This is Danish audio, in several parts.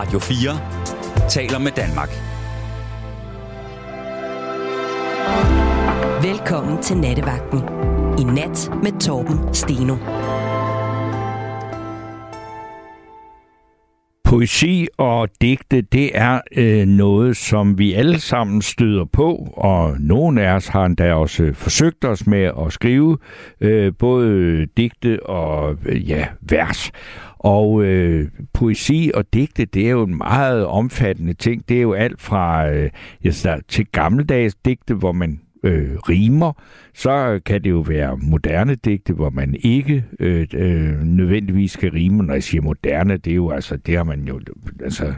Radio 4 taler med Danmark. Velkommen til Nattevagten. I nat med Torben Steno. Poesi og digte, det er øh, noget, som vi alle sammen støder på, og nogle af os har endda også øh, forsøgt os med at skrive øh, både digte og øh, ja, vers. Og øh, poesi og digte, det er jo en meget omfattende ting. Det er jo alt fra øh, ja, til gammeldags digte, hvor man øh, rimer, så kan det jo være moderne digte, hvor man ikke øh, øh, nødvendigvis skal rime. Når jeg siger moderne, det er jo altså, det har man jo, altså,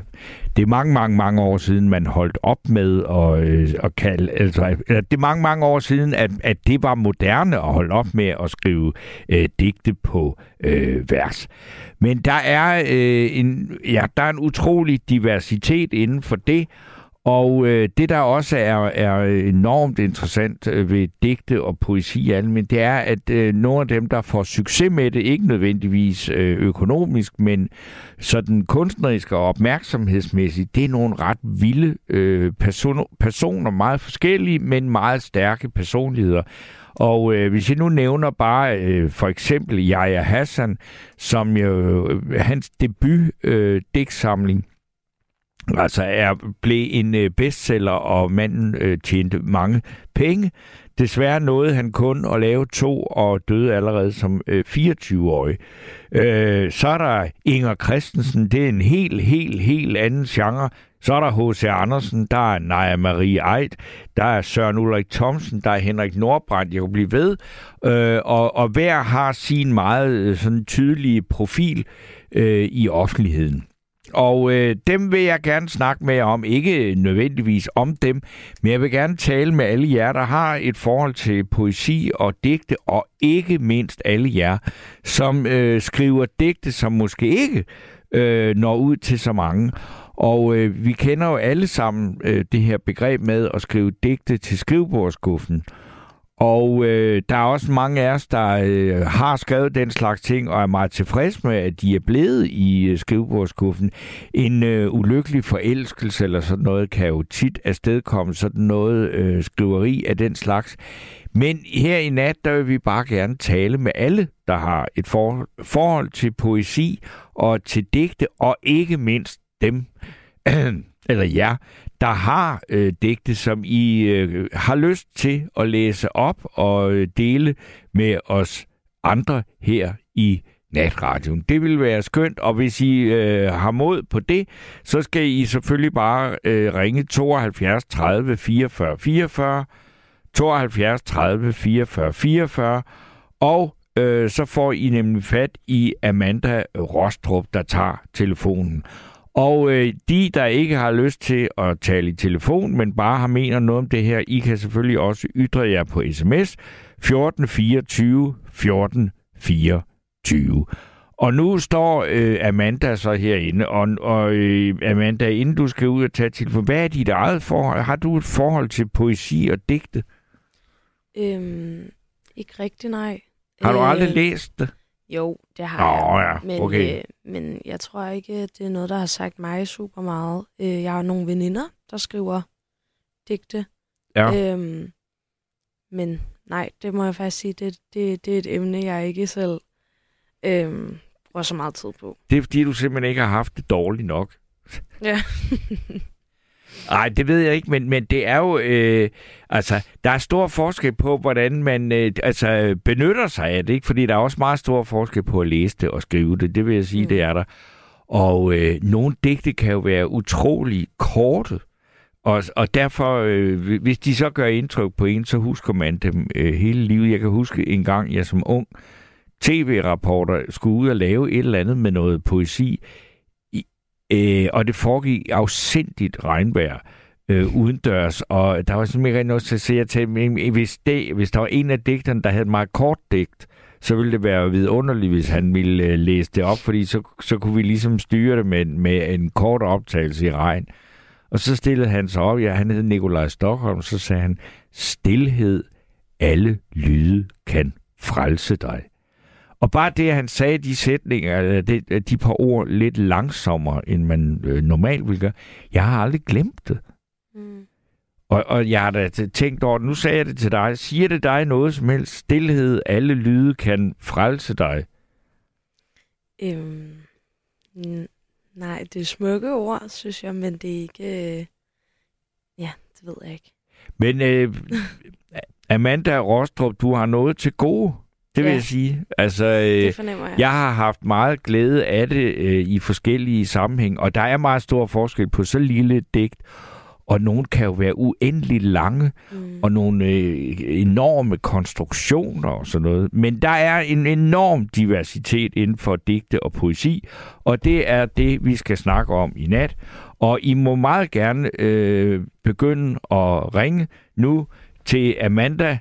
det er mange, mange, mange år siden, man holdt op med at, øh, at kalde, altså, det er mange, mange år siden, at, at det var moderne at holde op med at skrive øh, digte på øh, vers. Men der er, øh, en, ja, der er en utrolig diversitet inden for det, og øh, det, der også er, er enormt interessant øh, ved digte og poesi almen, det er, at øh, nogle af dem, der får succes med det, ikke nødvendigvis øh, økonomisk, men sådan kunstnerisk og opmærksomhedsmæssigt, det er nogle ret vilde øh, personer, personer, meget forskellige, men meget stærke personligheder. Og øh, hvis jeg nu nævner bare øh, for eksempel Jaja Hassan, som jo øh, hans debut øh, digtsamling, altså er, blev en øh, bestseller, og manden øh, tjente mange penge. Desværre nåede han kun at lave to og døde allerede som øh, 24-årig. Øh, så er der Inger Christensen, det er en helt, helt, helt anden genre. Så er der H.C. Andersen, der er Naja Marie Eid, der er Søren Ulrik Thomsen, der er Henrik Nordbrandt, jeg kunne blive ved. Øh, og, og hver har sin meget øh, sådan tydelige profil øh, i offentligheden. Og øh, dem vil jeg gerne snakke med om, ikke nødvendigvis om dem, men jeg vil gerne tale med alle jer, der har et forhold til poesi og digte, og ikke mindst alle jer, som øh, skriver digte, som måske ikke øh, når ud til så mange. Og øh, vi kender jo alle sammen øh, det her begreb med at skrive digte til skrivebordskuffen. Og øh, der er også mange af os, der øh, har skrevet den slags ting, og er meget tilfredse med, at de er blevet i øh, skrivebordskuffen. En øh, ulykkelig forelskelse eller sådan noget kan jo tit afstedkomme sådan noget øh, skriveri af den slags. Men her i nat, der vil vi bare gerne tale med alle, der har et for- forhold til poesi og til digte, og ikke mindst dem, eller jer, der har øh, digte, som I øh, har lyst til at læse op og øh, dele med os andre her i natradioen. Det vil være skønt, og hvis I øh, har mod på det, så skal I selvfølgelig bare øh, ringe 72 30 44 44, 72 30 44 44, og øh, så får I nemlig fat i Amanda Rostrup, der tager telefonen. Og øh, de, der ikke har lyst til at tale i telefon, men bare har mener noget om det her, I kan selvfølgelig også ytre jer på sms 1424 1424. Og nu står øh, Amanda så herinde, og, og øh, Amanda, inden du skal ud og tage telefon, hvad er dit eget forhold? Har du et forhold til poesi og digte? Øhm, ikke rigtig, nej. Har du aldrig Øh, læst det? Jo, det har Nå jeg. ja, Men, okay. øh, men jeg tror ikke, at det er noget, der har sagt mig super meget. Øh, jeg har nogle veninder, der skriver digte. Ja. Øhm, men nej, det må jeg faktisk sige, det, det, det er et emne, jeg ikke selv øhm, bruger så meget tid på. Det er fordi, du simpelthen ikke har haft det dårligt nok. Ja. Nej, det ved jeg ikke, men, men det er jo... Øh, altså, der er stor forskel på, hvordan man øh, altså, benytter sig af det, ikke? Fordi der er også meget stor forskel på at læse det og skrive det. Det vil jeg sige, mm. Det er der. Og øh, nogle digte kan jo være utrolig korte. Og, og derfor, øh, hvis de så gør indtryk på en, så husker man dem øh, hele livet. Jeg kan huske en gang, jeg som ung tv-rapporter skulle ud og lave et eller andet med noget poesi. Øh, og det foregik afsindigt regnvejr øh, udendørs, og der var simpelthen ikke noget til at sige til, men hvis, det, hvis der var en af digterne, der havde et meget kort digt, så ville det være vidunderligt, hvis han ville øh, læse det op, fordi så, så kunne vi ligesom styre det med, med en kort optagelse i regn. Og så stillede han sig op, ja, han hed Nikolaj Stockholm, så sagde han, stilhed, alle lyde kan frelse dig. Og bare det, at han sagde de sætninger, det, de par ord lidt langsommere, end man øh, normalt vil gøre, jeg har aldrig glemt det. Mm. Og, og jeg har da tænkt over nu sagde jeg det til dig. Siger det dig noget som helst? Stilhed, alle lyde kan frelse dig. Øhm, nej, det er smukke ord, synes jeg, men det er ikke... Øh, ja, det ved jeg ikke. Men øh, Amanda Rostrup, du har noget til gode. Det vil ja. jeg sige. Altså, øh, det fornemmer jeg. Jeg har haft meget glæde af det øh, i forskellige sammenhæng, og der er meget stor forskel på så lille digt og nogle kan jo være uendeligt lange, mm. og nogle øh, enorme konstruktioner og sådan noget. Men der er en enorm diversitet inden for digte og poesi, og det er det, vi skal snakke om i nat. Og I må meget gerne øh, begynde at ringe nu til Amanda,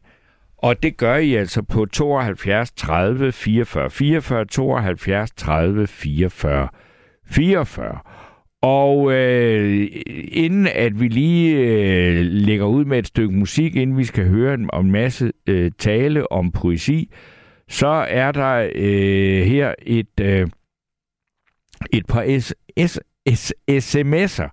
og det gør I altså på 72 30 44 44, 72 30 44 44. Og øh, inden at vi lige øh, lægger ud med et stykke musik, inden vi skal høre en, en masse øh, tale om poesi, så er der øh, her et, øh, et par s- s- s- sms'er.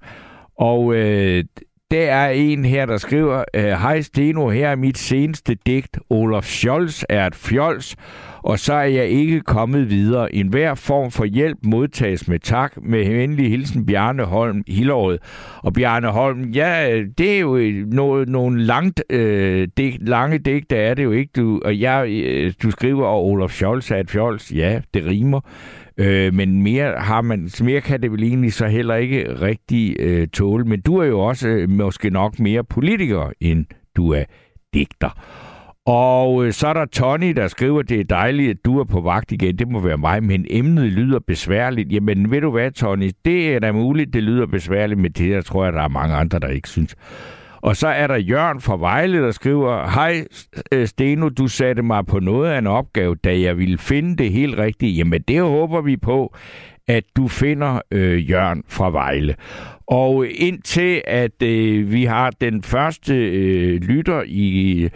Og øh, der er en her, der skriver, øh, Hej Steno, her er mit seneste digt. Olaf Scholz er et fjols, og så er jeg ikke kommet videre. En hver form for hjælp modtages med tak. Med venlig hilsen Bjarne Holm Hillerød. Og Bjarne Holm, ja, det er jo noget, nogle langt, øh, digt, lange digte, er det jo ikke. Du, og jeg, øh, du skriver, at Olaf Scholz er et fjols. Ja, det rimer. Øh, men mere, har man, mere kan det vel egentlig så heller ikke rigtig øh, tåle. Men du er jo også øh, måske nok mere politiker, end du er digter. Og øh, så er der Tony, der skriver, det er dejligt, at du er på vagt igen. Det må være mig, men emnet lyder besværligt. Jamen, ved du hvad, Tony? Det er da muligt, det lyder besværligt, men det der tror jeg, der er mange andre, der ikke synes. Og så er der Jørgen fra Vejle, der skriver, Hej øh, Steno, du satte mig på noget af en opgave, da jeg ville finde det helt rigtige. Jamen det håber vi på, at du finder øh, Jørgen fra Vejle. Og indtil at øh, vi har den første øh, lytter i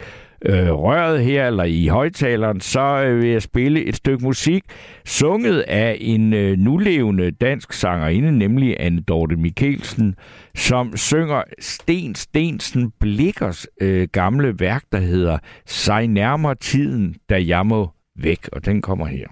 øh, røret her, eller i højtaleren, så øh, vil jeg spille et stykke musik, sunget af en øh, nulevende dansk sangerinde, nemlig Anne Dorte Mikkelsen, som synger Sten Stensen Blikkers øh, gamle værk, der hedder Sig nærmere tiden, da jeg må væk, og den kommer her.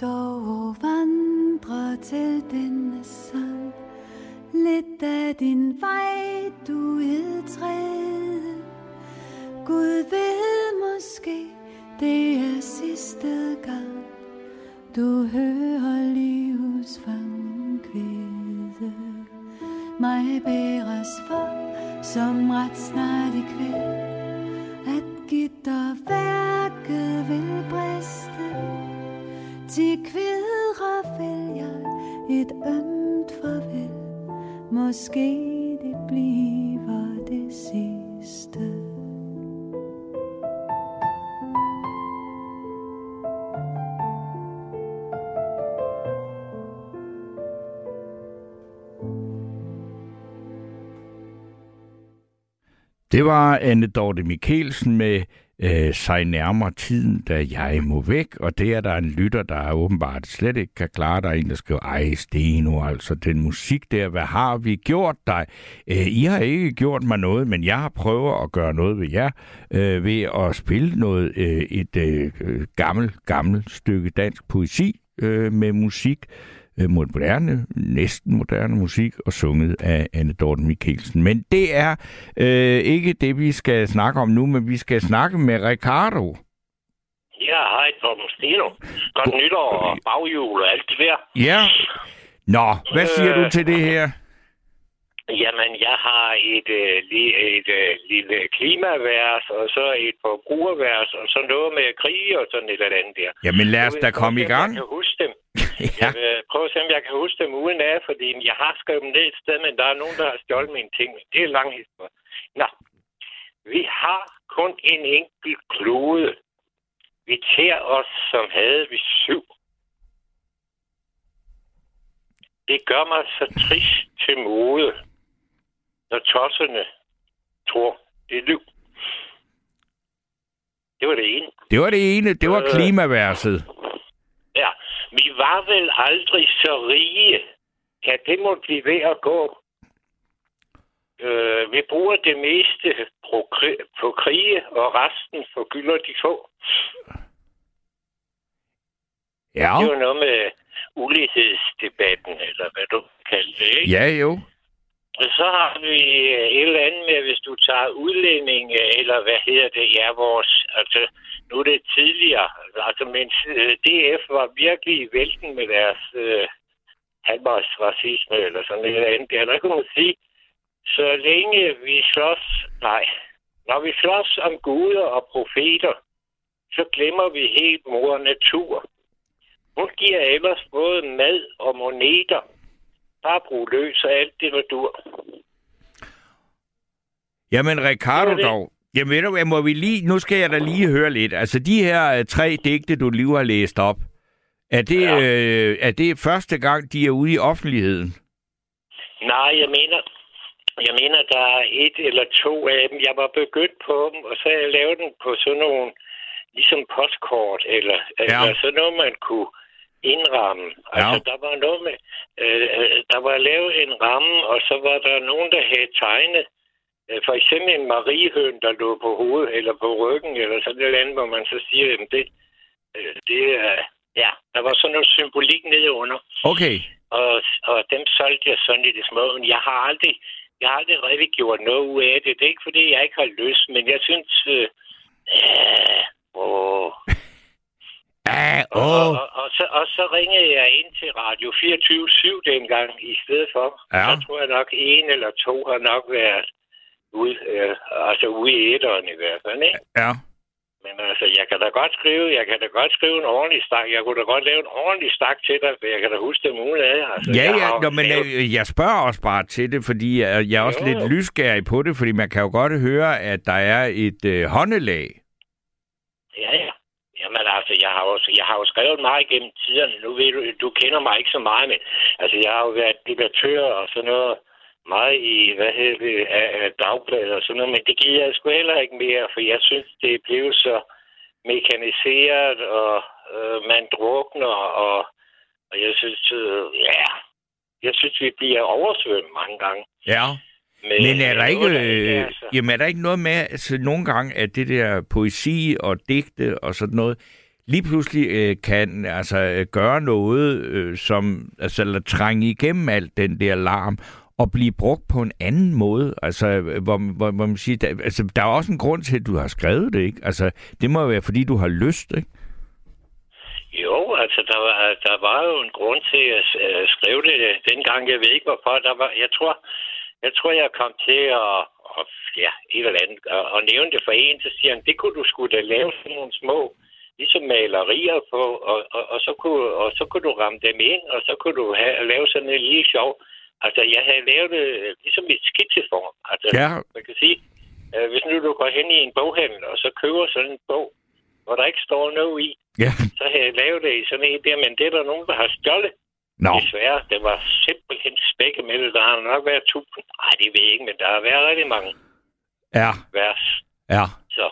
Dog vandre til den Det var Anne Dorte Mikkelsen med øh, sig nærmere tiden, da jeg må væk. Og det er der en lytter, der åbenbart slet ikke kan klare. Der er en, der skriver, ej Steno, altså den musik der, hvad har vi gjort dig? Øh, I har ikke gjort mig noget, men jeg har prøvet at gøre noget ved jer, øh, ved at spille noget, øh, et øh, gammelt, gammelt stykke dansk poesi øh, med musik moderne, næsten moderne musik, og sunget af Anne Dorten Mikkelsen. Men det er øh, ikke det, vi skal snakke om nu, men vi skal snakke med Ricardo. Ja, hej Torben Steno. Godt nytår og baghjul og alt det der. Ja. Nå, hvad siger du til det her? Jamen, jeg har et, øh, li- et øh, lille klimavers, og så et forbrugervers, og så noget med krig og sådan et eller andet der. Jamen lad os da komme i gang. Jeg kan huske dem. ja. Jeg vil prøve at se, om jeg kan huske dem uden af, fordi jeg har skrevet dem ned et sted, men der er nogen, der har stjålet mine ting. Det er en lang historie. Nå, vi har kun en enkelt klode. Vi tærer os, som havde vi syv. Det gør mig så trist til mode, når tosserne tror, det er liv. Det var det ene. Det var det ene, det var Øh. klimaverset. Ja, vi var vel aldrig så rige. Kan det må blive ved at gå? Øh, vi bruger det meste på, kri- på krige, og resten forgylder de få. Ja, Det var noget med ulighedsdebatten, eller hvad du kalder det, ikke? ja jo. Og så har vi øh, et eller andet med, hvis du tager udlænding, øh, eller hvad hedder det, ja, vores, altså, nu er det tidligere, altså, mens øh, DF var virkelig i vælten med deres øh, halvmøjsracisme, eller sådan et eller andet, der, der kan man sige, så længe vi slås, nej, når vi slås om guder og profeter, så glemmer vi helt mor natur. Hun giver ellers både mad og moneter. Bare brug løs og alt det, hvad dur. Jamen Ricardo Det det. dog. Jamen ved du hvad, må vi lige, nu skal jeg da lige høre lidt. Altså de her øh, tre digte, du lige har læst op, er det, Ja. øh, er det første gang, de er ude i offentligheden? Nej, jeg mener, jeg mener, der er et eller to af dem. Jeg var begyndt på dem, og så har jeg lavet dem på sådan nogle ligesom postkort, eller, ja. eller sådan noget, man kunne indramme. Altså, Ja. der var noget med, øh, øh, der var lavet en ramme, og så var der nogen, der havde tegnet, øh, for eksempel en mariehøn, der lå på hovedet, eller på ryggen, eller sådan et eller andet, hvor man så siger, at det, øh, det er, ja, der var sådan noget symbolik nede under, Okay. og, og dem solgte jeg sådan i små, men jeg har aldrig, jeg har aldrig rigtig gjort noget ud af det. Det er ikke, fordi jeg ikke har lyst, men jeg synes, øh, øh, åh, Ah, og, åh. og, og, så, og så ringede jeg ind til Radio 24-7 dengang i stedet for. Ja. Så tror jeg nok, en eller to har nok været ude, øh, altså ude i æderen i hvert fald. Ikke? Ja. Men altså, jeg kan da godt skrive, jeg kan da godt skrive en ordentlig stak. Jeg kunne da godt lave en ordentlig stak til dig, for jeg kan da huske dem ude af. Altså, Ja, ja, Nå, men lavet- øh, jeg spørger også bare til det, fordi jeg, jeg er også Jo, lidt jo. lysgærig på det, fordi man kan jo godt høre, at der er et øh, håndelag. Ja, ja. Jamen altså, jeg har, jo, jeg har jo skrevet meget gennem tiderne. Nu ved du, du kender mig ikke så meget, men altså, jeg har jo været debattør og sådan noget meget i, hvad hedder det, af, af dagbladet og sådan noget, men det giver jeg sgu heller ikke mere, for jeg synes, det er blevet så mekaniseret, og øh, man drukner, og, og jeg synes, øh, ja, jeg synes, vi bliver oversvømmet mange gange. Ja. Med, Men er der med ikke, noget, der øh, er så- jamen er der ikke noget med, altså nogle gange, at det der poesi og digte og sådan noget, lige pludselig øh, kan altså øh, gøre noget, øh, som altså eller trænge igennem alt den der larm, og blive brugt på en anden måde. Altså, øh, hvor, hvor, hvor man siger, der, altså, der er også en grund til, at du har skrevet det, ikke? Altså, det må være, fordi du har lyst, ikke? Jo, altså der var, der var jo en grund til at skrive det øh, dengang. Jeg ved ikke hvorfor. Der var, jeg tror, jeg tror, jeg kom til at, og, ja, et eller andet, og, og nævne det for en, så siger han, det kunne du skulle da lave sådan nogle små, ligesom malerier på, og, og, og, så kunne, og så kunne du ramme dem ind, og så kunne du have, lave sådan en lille sjov. Altså, jeg havde lavet det øh, ligesom et skitseform. Altså, Ja. man kan sige, øh, hvis nu du går hen i en boghandel, og så køber sådan en bog, hvor der ikke står noget i, Ja. så havde jeg lavet det i sådan en der, men det er der nogen, der har stjålet. Nå, Desværre, det var simpelthen spække med det. Der har nok været tusind. Nej, det ved jeg ikke, men der har været rigtig mange ja, vers. ja. Så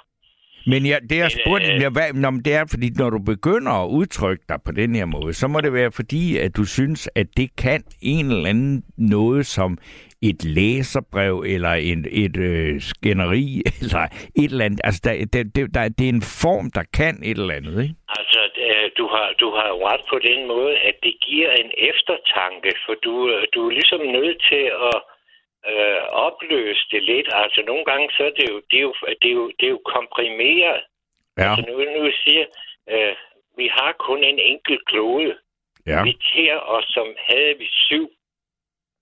Men ja, det jeg Men, spurgte, øh, øh... hvad, men det er, fordi når du begynder at udtrykke dig på den her måde, så må det være fordi, at du synes, at det kan en eller anden noget som et læserbrev, eller en, et øh, skænderi, eller et eller andet. Altså, der, der, der, der, det er en form, der kan et eller andet, ikke? altså, du har, du har ret på den måde, at det giver en eftertanke, for du, øh, du er ligesom nødt til at øh, opløse det lidt. Altså, nogle gange, så er det jo, det er jo, det er jo, det er jo komprimeret. Ja, Altså, nu, nu siger øh, vi har kun en enkelt klode. ja, Vi tærer os, som havde vi syv.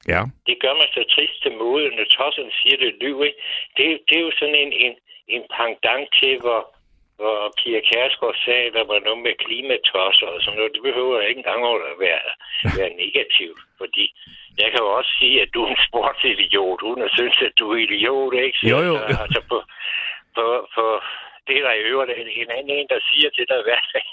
ja. det gør mig så trist til måde, når tossen siger det lyv, ikke? Det, det er jo sådan en, en, en pendant til, hvor, hvor Pia Kærsgaard sagde, der var noget med klimatosser og sådan noget. Det behøver ikke engang at være, være negativt, fordi jeg kan jo også sige, at du er en sportsidiot, uden at synes, at du er idiot, ikke? Så, Jo, jo. Altså, på, på, på, det er der i øvrigt en, en anden en, der siger til dig hver dag.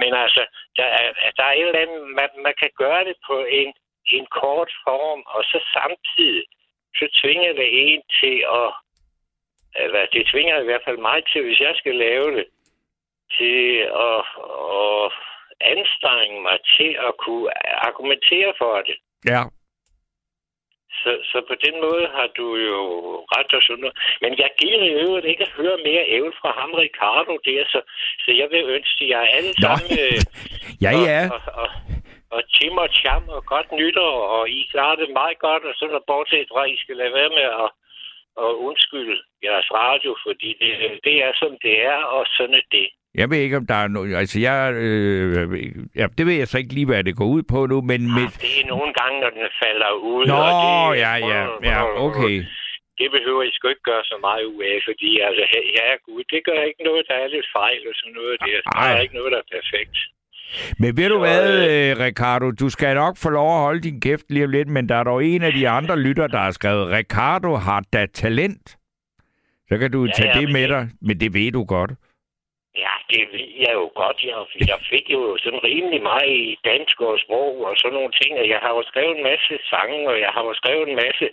Men altså, der er, der er et eller andet, man, man kan gøre det på en, en kort form, og så samtidig, så tvinger det en til at, eller det tvinger i hvert fald mig til, hvis jeg skal lave det, til at, at anstrenge mig til at kunne argumentere for det. Ja, Så, så på den måde har du jo ret og sådan noget. Men jeg giver i øvrigt ikke at høre mere ævel fra ham, Ricardo, der, så, så jeg vil ønske jer alle Nå. sammen... Øh, ja, ja. Og, og, og, og Tim og Cham og godt nytår, og I klarer det meget godt, og så er der bortset fra, at I skal lade være med at, at undskylde jeres radio, fordi det, det er, som det er, og sådan er det. Jeg ved ikke, om der er noget... Altså, jeg... Øh, ja, det ved jeg så ikke lige, hvad det går ud på nu, men... Med... Det er nogle gange, når den falder ud. Nå, og det, ja, ja, ja, okay. Det behøver I sgu ikke gøre så meget ud af, fordi altså, ja, gud, det gør ikke noget, der er lidt fejl og sådan noget. Det er, der Ej. er ikke noget, der er perfekt. Men ved du Så, hvad, øh, Ricardo? Du skal nok få lov at holde din kæft lige om lidt, men der er dog en af de andre lytter, der har skrevet, Ricardo har da talent. Så kan du Ja, tage ja, det med det- dig, men det ved du godt. Ja, det ved jeg jo godt. Jeg, jeg fik jo sådan rimelig meget i dansk og sprog og sådan nogle ting. Og jeg har jo skrevet en masse sange, og jeg har jo skrevet en masse...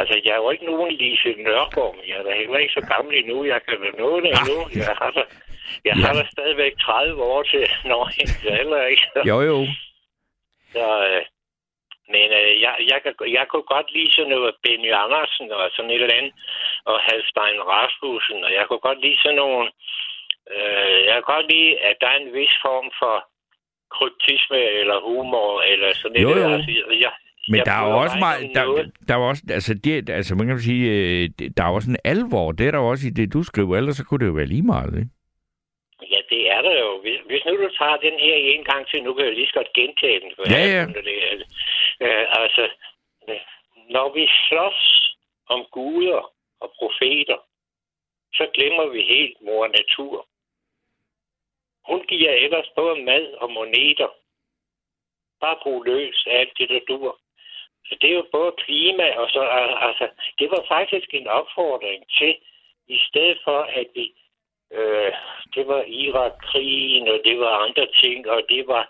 Altså, jeg er jo ikke nogen Lise Nørgaard, men jeg er da heller ikke så gammel endnu. Jeg kan nå det endnu. Jeg har da, jeg har da stadigvæk 30 år til når hendes alder, ikke? Jo, jo. Så, øh, men øh, jeg, jeg, kan, jeg kunne godt lide sådan noget Benny Andersen og sådan et eller andet, og Halstein Rasmussen, og jeg kunne godt lide sådan nogle... Øh, jeg kan godt lide, at der er en vis form for kryptisme eller humor, eller sådan Jo, et. jo. Altså, jeg, Men jeg der er jo også meget, der, noget. der er også, altså, det, altså man kan sige, øh, der er også en alvor. Det er der også i det, du skriver, ellers så kunne det jo være lige meget, ikke? Ja, det er der jo. Hvis, hvis nu du tager den her en gang til, nu kan jeg lige så godt gentage den. For Ja, ja. Det, øh, altså, øh, når vi slås om guder og profeter, så glemmer vi helt mor natur. Hun giver ellers både mad og moneter. Bare brug løs af alt det, der dur. Så det er jo både klima og så... al- Altså, det var faktisk en opfordring til, i stedet for at vi... Øh, det var Irak-krigen, og det var andre ting, og det var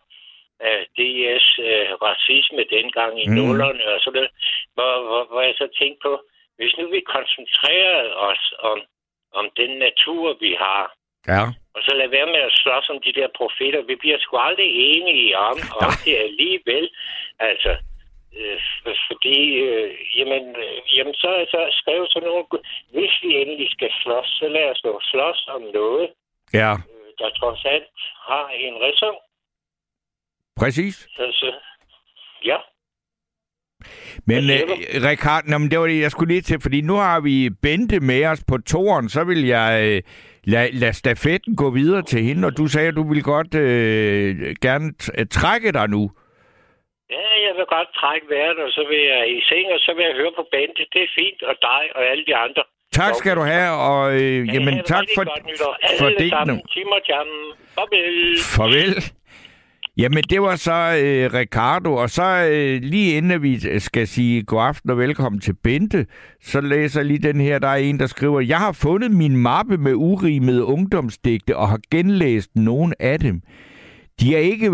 øh, DS øh, racisme dengang i Mm. nullerne og sådan noget. Hvor, hvor, hvor jeg så tænkte på, hvis nu vi koncentrerede os om, om den natur, vi har, Ja. og så lad være med at slås om de der profeter. Vi bliver sgu aldrig enige om, om det alligevel. Altså, øh, fordi, øh, jamen, øh, jamen, så, så skrev sådan nogle, hvis vi endelig skal slås, så lad os nu slås om noget, Ja, øh, der trods alt har en ræson. præcis. Så, så, ja. Men øh, Rikard, nå, men det var det, jeg skulle lige til, fordi nu har vi Bente med os på toren, så vil jeg øh, lade lad stafetten gå videre til hende, og du sagde, at du ville godt øh, gerne trække dig nu. Ja, jeg vil godt trække vejret, og så vil jeg i seng, og så vil jeg høre på Bente. Det er fint, og dig og alle de andre. Tak skal du have, og øh, Ja, jamen tak for, for det. sammen. Tim og Jam. Farvel. Farvel. Jamen, det var så øh, Ricardo, og så øh, lige inden vi skal sige god aften og velkommen til Bente, så læser jeg lige den her, der er en, der skriver, Jeg har fundet min mappe med urimede ungdomsdigte og har genlæst nogle af dem. De er, ikke,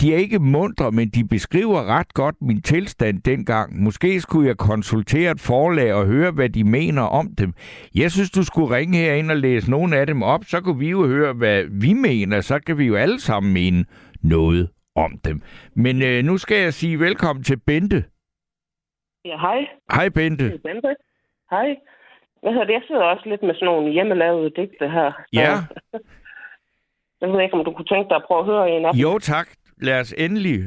de er ikke mundre, men de beskriver ret godt min tilstand dengang. Måske skulle jeg konsultere et forlag og høre, hvad de mener om dem. Jeg synes, du skulle ringe herind og læse nogle af dem op, så kunne vi jo høre, hvad vi mener. Så kan vi jo alle sammen mene noget om dem. Men øh, nu skal jeg sige velkommen til Bente. Ja, hej. Hej Bente. Er Bente. Hej. Hvad hedder det? Jeg sidder også lidt med sådan nogle hjemmelavede digte her. Ja. Jeg ved ikke, om du kunne tænke dig at prøve at høre en af dem. Jo tak. Lad os endelig.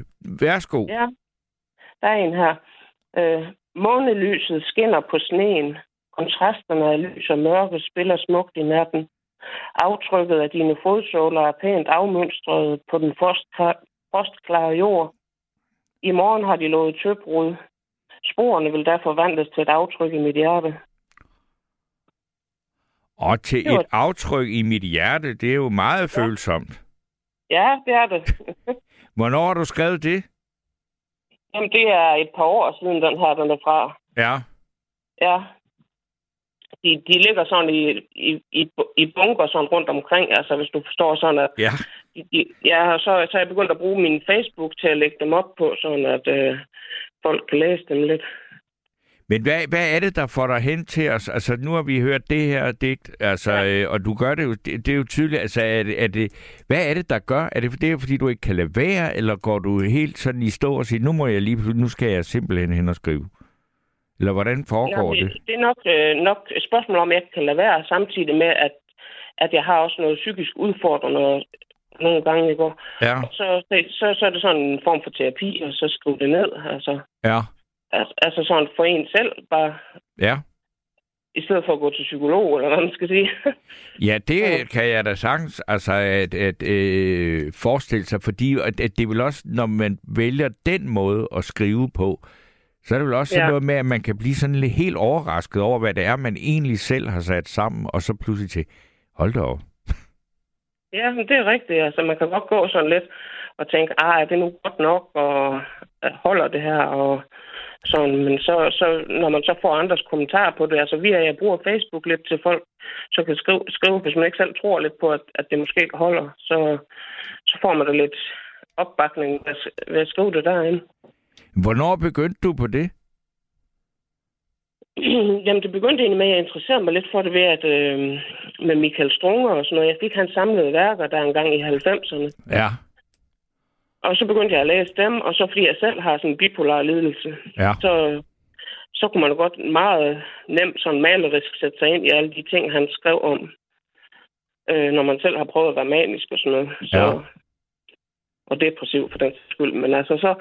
Værsgo. Ja. Der er en her. Øh, månelyset skinner på sneen. Kontrasterne af lys og mørke spiller smukt i natten. Aftrykket af dine fodsåler er pænt afmønstret på den frostkla- frostklare jord. I morgen har de lovet tøbrud. Sporene vil derfor vandles til et aftryk i mit hjerte. Og til et aftryk i mit hjerte, det er jo meget følsomt. Ja, det er det. Hvornår har du skrevet det? Jamen, det er et par år siden, den her, den er fra. Ja. Ja. De, de ligger sådan i, i, i, i bunker sådan rundt omkring, altså hvis du forstår sådan, at Ja. de, de, ja, så, så er jeg begyndt at bruge min Facebook til at lægge dem op på, sådan at øh, folk kan læse dem lidt. Men hvad, hvad er det, der får dig hen til os? Altså, nu har vi hørt det her digt, altså, ja. øh, og du gør det jo, det, det er jo tydeligt, altså, er det, er det, hvad er det, der gør? Er det, det er, fordi du ikke kan lade være, eller går du helt sådan i stå og siger, nu må jeg lige, nu skal jeg simpelthen hen og skrive? Eller hvordan foregår ja, det? det? Det er nok, øh, nok et spørgsmål om, at jeg kan lade være, samtidig med, at, at jeg har også noget psykisk udfordrende nogle gange i går. Ja, Så, så, så er det sådan en form for terapi, og så skrive det ned, altså. ja, Altså, altså sådan for en selv, bare ja. i stedet for at gå til psykolog, eller hvad man skal sige. Ja, det kan jeg da sagtens altså, at, at øh, forestille sig, fordi at, at det vil også, når man vælger den måde at skrive på, så er det vel også sådan Ja. noget med, at man kan blive sådan lidt helt overrasket over, hvad det er, man egentlig selv har sat sammen, og så pludselig til, hold da op. ja, men det er rigtigt. Altså, man kan godt gå sådan lidt og tænke, ah, er det nu godt nok, og holder det her, og Sådan, men så, så, når man så får andres kommentarer på det, altså vi er, jeg bruger Facebook lidt til folk, så kan skrive, skrive hvis man ikke selv tror lidt på, at, at det måske ikke holder, så, så får man da lidt opbakning ved, ved at skrive det derinde. Hvornår begyndte du på det? Jamen, det begyndte egentlig med, at jeg interesserede mig lidt for det ved, at øh, med Michael Strunger og sådan noget. Jeg fik hans samlede værker der engang i 90'erne. Ja, Og så begyndte jeg at læse dem, og så fordi jeg selv har sådan en bipolar lidelse, ja. så, så kunne man godt meget nemt sådan malerisk sætte sig ind i alle de ting, han skrev om. Øh, når man selv har prøvet at være manisk og sådan noget. Så, Ja. Og depressiv for den skyld. Men altså så,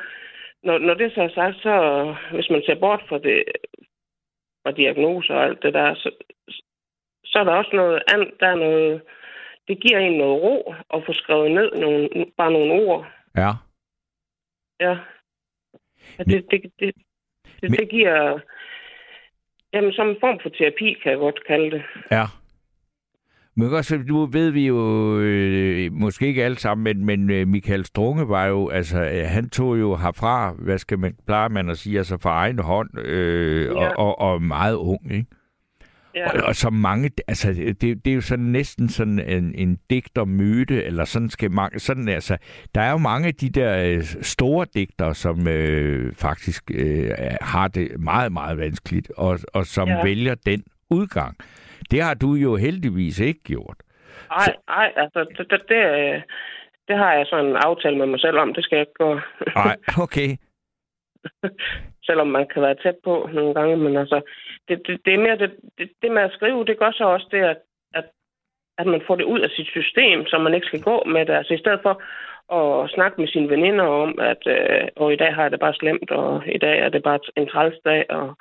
når, når det så er sagt, så hvis man ser bort fra det, fra diagnoser og alt det der, så, så er der også noget andet, der er noget, det giver en noget ro at få skrevet ned nogle, bare nogle ord. Ja. Ja. det, det, det, det, det giver... Jamen, som en form for terapi, kan jeg godt kalde det. Ja. Men også, nu ved vi jo, øh, måske ikke alle sammen, men, men øh, Michael Strunge var jo, altså, øh, han tog jo herfra, hvad skal man, plejer man at sige, altså fra egen hånd, øh, Ja. og, og, og meget ung, ikke? Ja. Og, og så mange, altså, det, det er jo sådan næsten sådan en, en digtermyte, eller sådan skal mange, sådan altså, der er jo mange af de der øh, store digter, som øh, faktisk øh, har det meget, meget vanskeligt, og, og som ja. Vælger den udgang. Det har du jo heldigvis ikke gjort. Ej, ej, altså, det, det, det, øh, det har jeg sådan en aftale med mig selv om. Det skal jeg ikke gøre. Nej, okay. Selvom man kan være tæt på nogle gange. Men altså, det, det, det er mere det, det, det med at skrive, det gør så også det, at, at, at man får det ud af sit system, så man ikke skal gå med det. Altså i stedet for at snakke med sine veninder om, at øh, og i dag har jeg det bare slemt, og i dag er det bare en trælsdag, og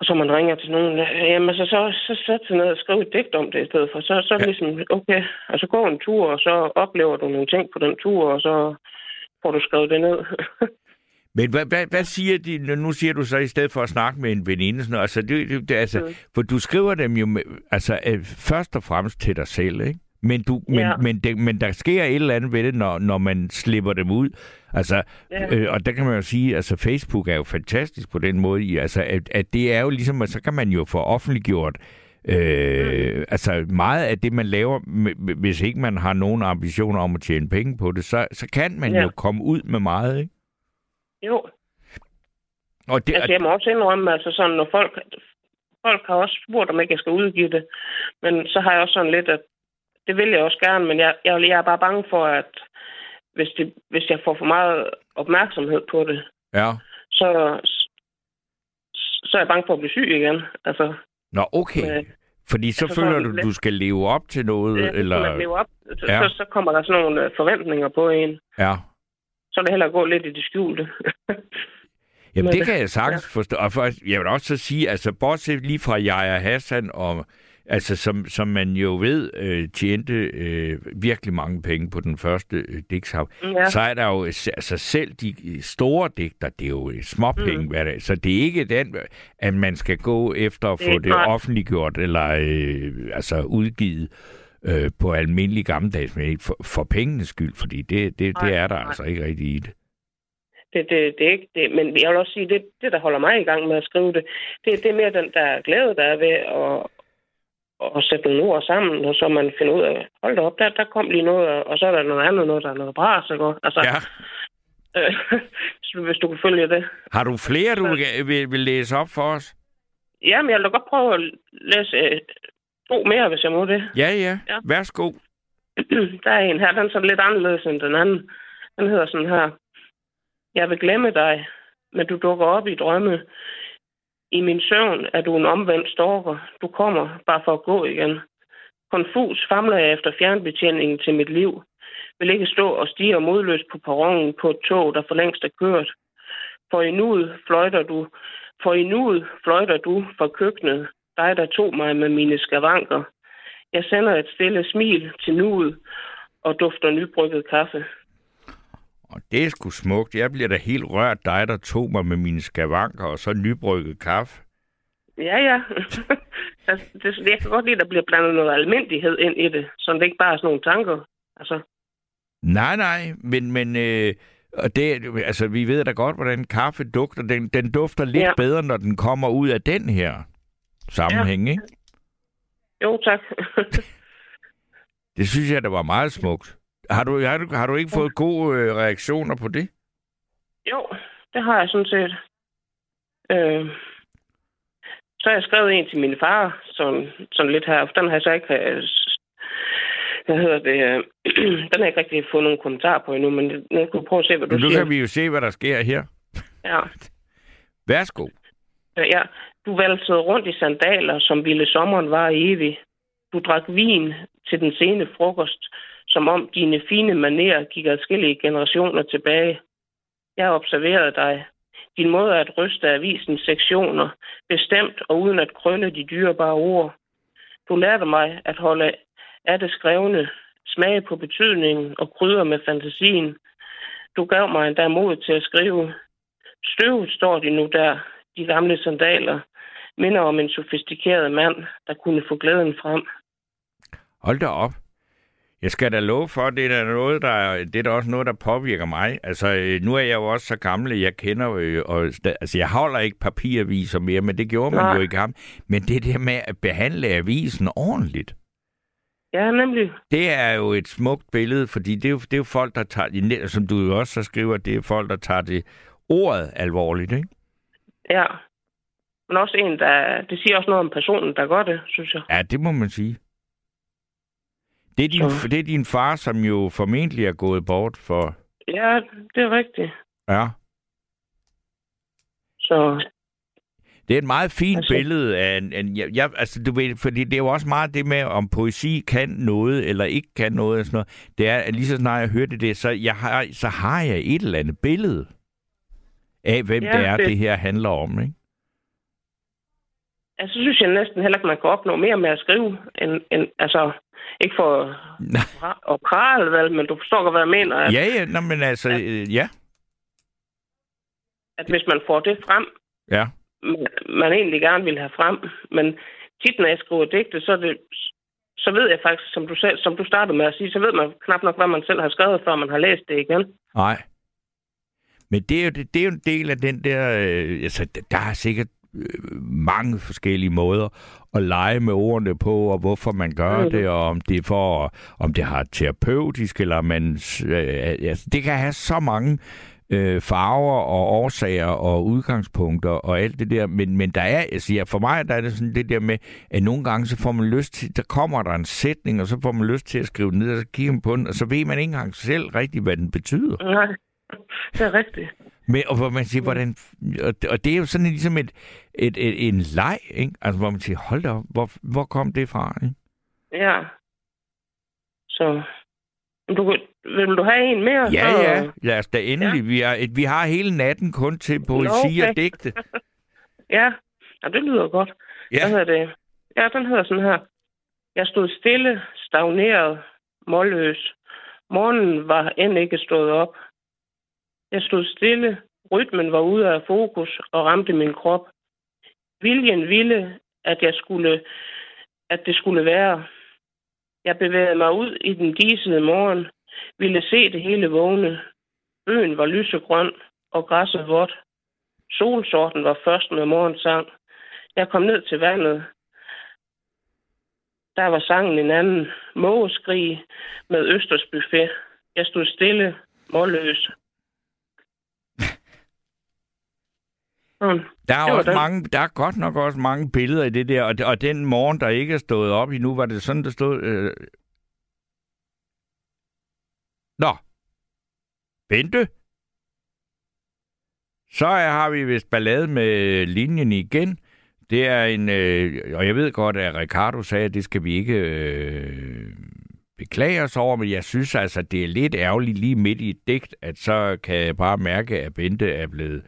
og så man ringer til nogen, jamen så, så, så sæt sig ned og skriv et digt om det i stedet for. Så, så det ligesom, okay, altså gå en tur, og så oplever du nogle ting på den tur, og så får du skrevet det ned. Men hvad, hvad, hvad siger de, nu siger du så i stedet for at snakke med en veninde, sådan noget, altså, det, det, det, altså, Mm. for du skriver dem jo med, altså, øh, først og fremmest til dig selv, ikke? Men, du, men, Ja. men, det, men der sker et eller andet ved det, når, når man slipper dem ud. Altså, Ja. øh, og der kan man jo sige, altså Facebook er jo fantastisk på den måde, altså, at, at det er jo ligesom, at så kan man jo få offentliggjort Øh, Mm. altså meget af det, man laver, hvis ikke man har nogen ambitioner om at tjene penge på det, så, så kan man Ja. jo komme ud med meget, ikke? Jo, Og det, altså jeg må også indrømme, altså sådan, når folk, folk har også spurgt, om ikke jeg skal udgive det, men så har jeg også sådan lidt, at det vil jeg også gerne, men jeg, jeg, jeg er bare bange for, at hvis, det, hvis jeg får for meget opmærksomhed på det, ja. så, så er jeg bange for at blive syg igen. Altså, Nå, okay. med, Fordi så altså føler du, lidt- du skal leve op til noget, det, eller... man lever op, så, Ja. ja. så, så kommer der sådan nogle øh, forventninger på en. Ja. Så er det heller gå lidt i det skjulte. Jamen, Men det kan jeg sagtens forstå. Og for, jeg vil også så sige, altså, bortset lige fra Jaja Hassan, og, altså, som, som man jo ved, øh, tjente øh, virkelig mange penge på den første øh, digtshab, ja. ja. så er der jo, altså selv de store digter, det er jo småpenge mm. hver dag. Så det er ikke den, at man skal gå efter at Det få det nej. offentliggjort, eller øh, altså udgivet øh, på almindelig gammeldags, men for, for pengenes skyld, fordi det, det, det er der nej. altså ikke rigtig i det. Det, det, det er ikke det. Men jeg vil også sige, det, det, der holder mig i gang med at skrive det, det, det er mere den der glæde, der er ved at, at sætte nogle ord sammen, og så man finder ud af, hold da op, der, der kom lige noget, og- så er der noget andet, noget, der er noget bras, ikke? Altså, Ja. øh, så hvis du kan følge det. Har du flere, du vil, vil, vil læse op for os? Jamen, jeg vil da godt prøve at læse to mere, hvis jeg må det. Ja, ja. Ja. Værsgo. der er en her, den er sådan lidt anderledes end den anden. Den hedder sådan her. Jeg vil glemme dig, men du dukker op i drømme. I min søvn er du en omvendt stalker. Du kommer bare for at gå igen. Konfus famler jeg efter fjernbetjeningen til mit liv. Vil ikke stå og stige modløst på perronen på et tog, der for længst er kørt. For i nuet fløjter du, for i nuet fløjter du fra køkkenet, dig der tog mig med mine skavanker. Jeg sender et stille smil til nuet og dufter nybrygget kaffe. Og det er sgu smukt. Jeg bliver da helt rørt dig, der tog mig med mine skavanker og så nybrygget kaffe. Ja, ja. altså, det, jeg kan godt lide, at der bliver blandet noget almindelighed ind i det, så det ikke bare er sådan nogle tanker. Altså, Nej, nej, men, men øh, Og det, altså, vi ved da godt, hvordan kaffe dufter. Den, den dufter lidt ja. Bedre, når den kommer ud af den her sammenhæng, ja. ikke? Jo, tak. Det synes jeg, der var meget smukt. Har du, har du, har du ikke fået gode øh, reaktioner på det? jo, det har jeg sådan set. Øh, så har jeg skrevet en til min far, sådan, sådan lidt her. Den har jeg så ikke... øh, Hvad hedder det? øh, den har jeg ikke rigtig fået nogen kommentar på endnu, men nu skal du prøve at se, hvad du Nu siger. kan vi jo se, hvad der sker her. Ja. Værsgo. Øh, Ja, du valgte rundt i sandaler, som ville sommeren var evig. Du drak vin til den sene frokost, som om dine fine manerer gik adskillige generationer tilbage. Jeg observerede dig. Din måde at ryste avisens sektioner, bestemt og uden at krønne de dyrebare ord. Du lærte mig at holde af det skrevne, smage på betydningen og krydder med fantasien. Du gav mig endda mod til at skrive. Støvet står de nu der, de gamle sandaler, minder om en sofistikeret mand, der kunne få glæden frem. Hold da op. Jeg skal da love for, at det er noget, der, det er da også noget, der påvirker mig. Altså, øh, nu er jeg jo også så gammel, jeg kender, øh, og, altså, jeg holder ikke papiraviser mere, men det gjorde man Nej. jo i gamle. Men det der med at behandle avisen ordentligt, Ja, nemlig. det er jo et smukt billede, fordi det er jo, det er jo folk, der tager, som du jo også så skriver, det er folk, der tager det ordet alvorligt, ikke? Ja. Men også en, der... Det siger også noget om personen, der gør det, synes jeg. Ja, det må man sige. Det er, din, Så- det er din far, som jo formentlig er gået bort for... Ja, det er rigtigt. Ja. Så Det er et meget fint Altså- billede af en, en jeg, jeg, altså du ved, fordi det er jo også meget det med, om poesi kan noget eller ikke kan noget og sådan noget. Det er, at lige så snart jeg hørte det, så, jeg har, så har jeg et eller andet billede af, hvem Ja, det er, det... det- det her handler om, ikke? Altså, så synes jeg næsten heller ikke, man kan opnå mere med at skrive, end, end altså, ikke for at prale, vel, men du forstår godt, hvad jeg mener. At, Ja, ja, nå, men altså, øh, ja, at hvis man får det frem, ja. man, man egentlig gerne vil have frem, men tit, når jeg skriver digte, så, det, så ved jeg faktisk, som du, selv, som du startede med at sige, så ved man knap nok, hvad man selv har skrevet, før man har læst det igen. Nej. Men det er jo, det, det er jo en del af den der... Øh, altså, der er sikkert mange forskellige måder at lege med ordene på, og hvorfor man gør Mhm. det, og om det for, om det har terapeutisk, eller man... Øh, altså, det kan have så mange øh, farver og årsager og udgangspunkter og alt det der, men, men der er, jeg siger, for mig der er det sådan det der med, at nogle gange så får man lyst til, der kommer der en sætning, og så får man lyst til at skrive den ned, og så kigger man på den, og så ved man ikke engang selv rigtigt, hvad den betyder. Nej, det er rigtigt. Men, og hvor man siger, hvordan... Og, og det er jo sådan ligesom et, et, et, en leg, ikke? Altså, hvor man siger, hold da op, hvor, hvor kom det fra, ikke? Ja. Så du, vil du have en mere? Ja, så... ja. Lad os da endelig. Ja. Vi, er, vi har hele natten kun til poesi okay. og digte. Ja, ja det lyder godt. Hvad Ja, hedder det? Ja, den hedder sådan her. Jeg stod stille, stagneret, målløs. Morgenen var end ikke stået op. Jeg stod stille, rytmen var ude af fokus og ramte min krop. Viljen ville, at jeg skulle, at det skulle være. Jeg bevægede mig ud i den disede morgen, ville se det hele vågne. Øen var lysegrøn og græsset vådt. Solsorten var først med morgensang. Jeg kom ned til vandet. Der var sangen en anden. Mågeskrig med Østers buffet. Jeg stod stille, målløs. Sådan. der er, det også mange, der er godt nok også mange billeder i det der, og, og den morgen, der ikke er stået op endnu, var det sådan, der stod... Øh... Nå. Bente? Så er- har vi vist ballade med linjen igen. Det er en, øh, og jeg ved godt, at Ricardo sagde, at det skal vi ikke øh, beklage os over, men jeg synes altså, det er lidt ærgerligt lige midt i et digt, at så kan jeg bare mærke, at Bente er blevet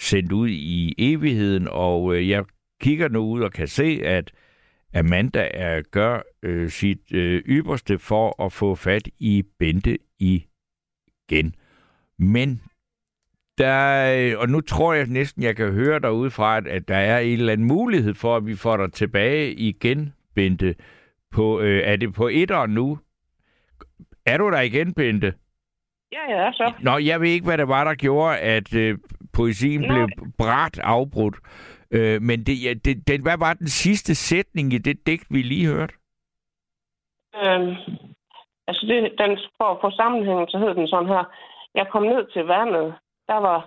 sendt ud i evigheden, og øh, jeg kigger nu ud og kan se, at Amanda er, gør øh, sit øh, ypperste for at få fat i Bente igen. Men der, og nu tror jeg næsten, jeg kan høre derude fra, at, at der er en eller anden mulighed for, at vi får dig tilbage igen, Bente. På, øh, er det på etteren nu? Er du der igen, Bente? Ja, ja, så. Nå, jeg ved ikke, hvad det var, der gjorde, at øh, poesien Nå. blev bræt afbrudt. Øh, men det, ja, det, den, hvad var den sidste sætning i det digt, vi lige hørte? Øhm, altså, det, den, for at få sammenhængen, så hed den sådan her. Jeg kom ned til vandet. Der var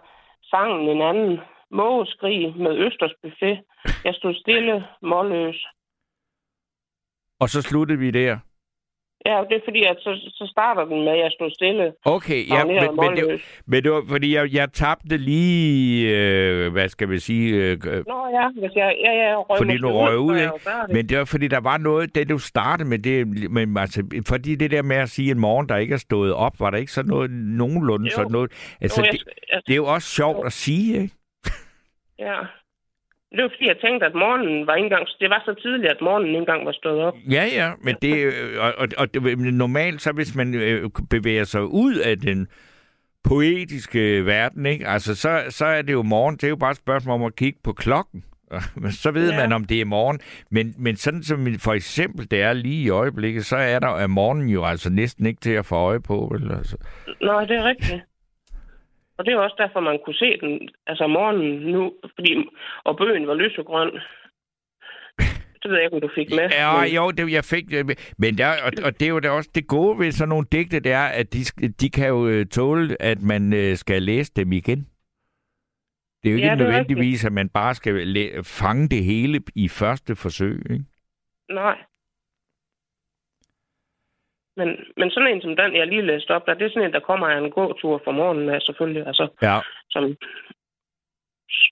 sangen en anden. Mågeskrig med Østers buffet. Jeg stod stille, målløs. Og så sluttede vi der. Ja, det er fordi, at så, så starter den med, at jeg stod stille. Okay, ja, men, men, det, målløs. men det var, fordi jeg, jeg tabte lige, øh, hvad skal vi sige, øh, Nå ja, hvis jeg, ja, ja, røg Fordi du røg ud, jeg ikke? jo. Men det var fordi, der var noget, det du startede med, det, men altså, fordi det der med at sige en morgen, der ikke er stået op, var der ikke sådan noget nogenlunde Jo. sådan noget? Altså, Jo, jeg, det, jeg, det er jo også sjovt at sige, ikke? ja. Det var fordi, jeg tænkte, at morgenen var ikke engang... Det var så tidligt, at morgenen ikke engang var stået op. Ja, ja, men det, øh, og, og, og det, normalt, så hvis man øh, bevæger sig ud af den poetiske verden, ikke? Altså, så, så er det jo morgen. Det er jo bare et spørgsmål om at kigge på klokken. Så ved Ja. man, om det er morgen. Men, men sådan som for eksempel det er lige i øjeblikket, så er der er morgenen jo altså næsten ikke til at få øje på. Vel? Altså. Nej, det er rigtigt. Og det er også derfor, man kunne se den, altså morgenen nu, fordi, og bøgen var lysegrøn. Det ved jeg ikke, om du fik med. Ja, men, jo, det, jeg fik det. Men der, og, og det er jo da også det gode ved sådan nogle digte, det er, at de, de kan jo øh, tåle, at man øh, skal læse dem igen. Det er jo ikke Ja, nødvendigvis, at man bare skal fange det hele i første forsøg. Ikke? Nej. Men, men sådan en som den, jeg lige læste op, der, det er sådan en, der kommer en gåtur fra morgenen af, selvfølgelig. Altså, Ja. som,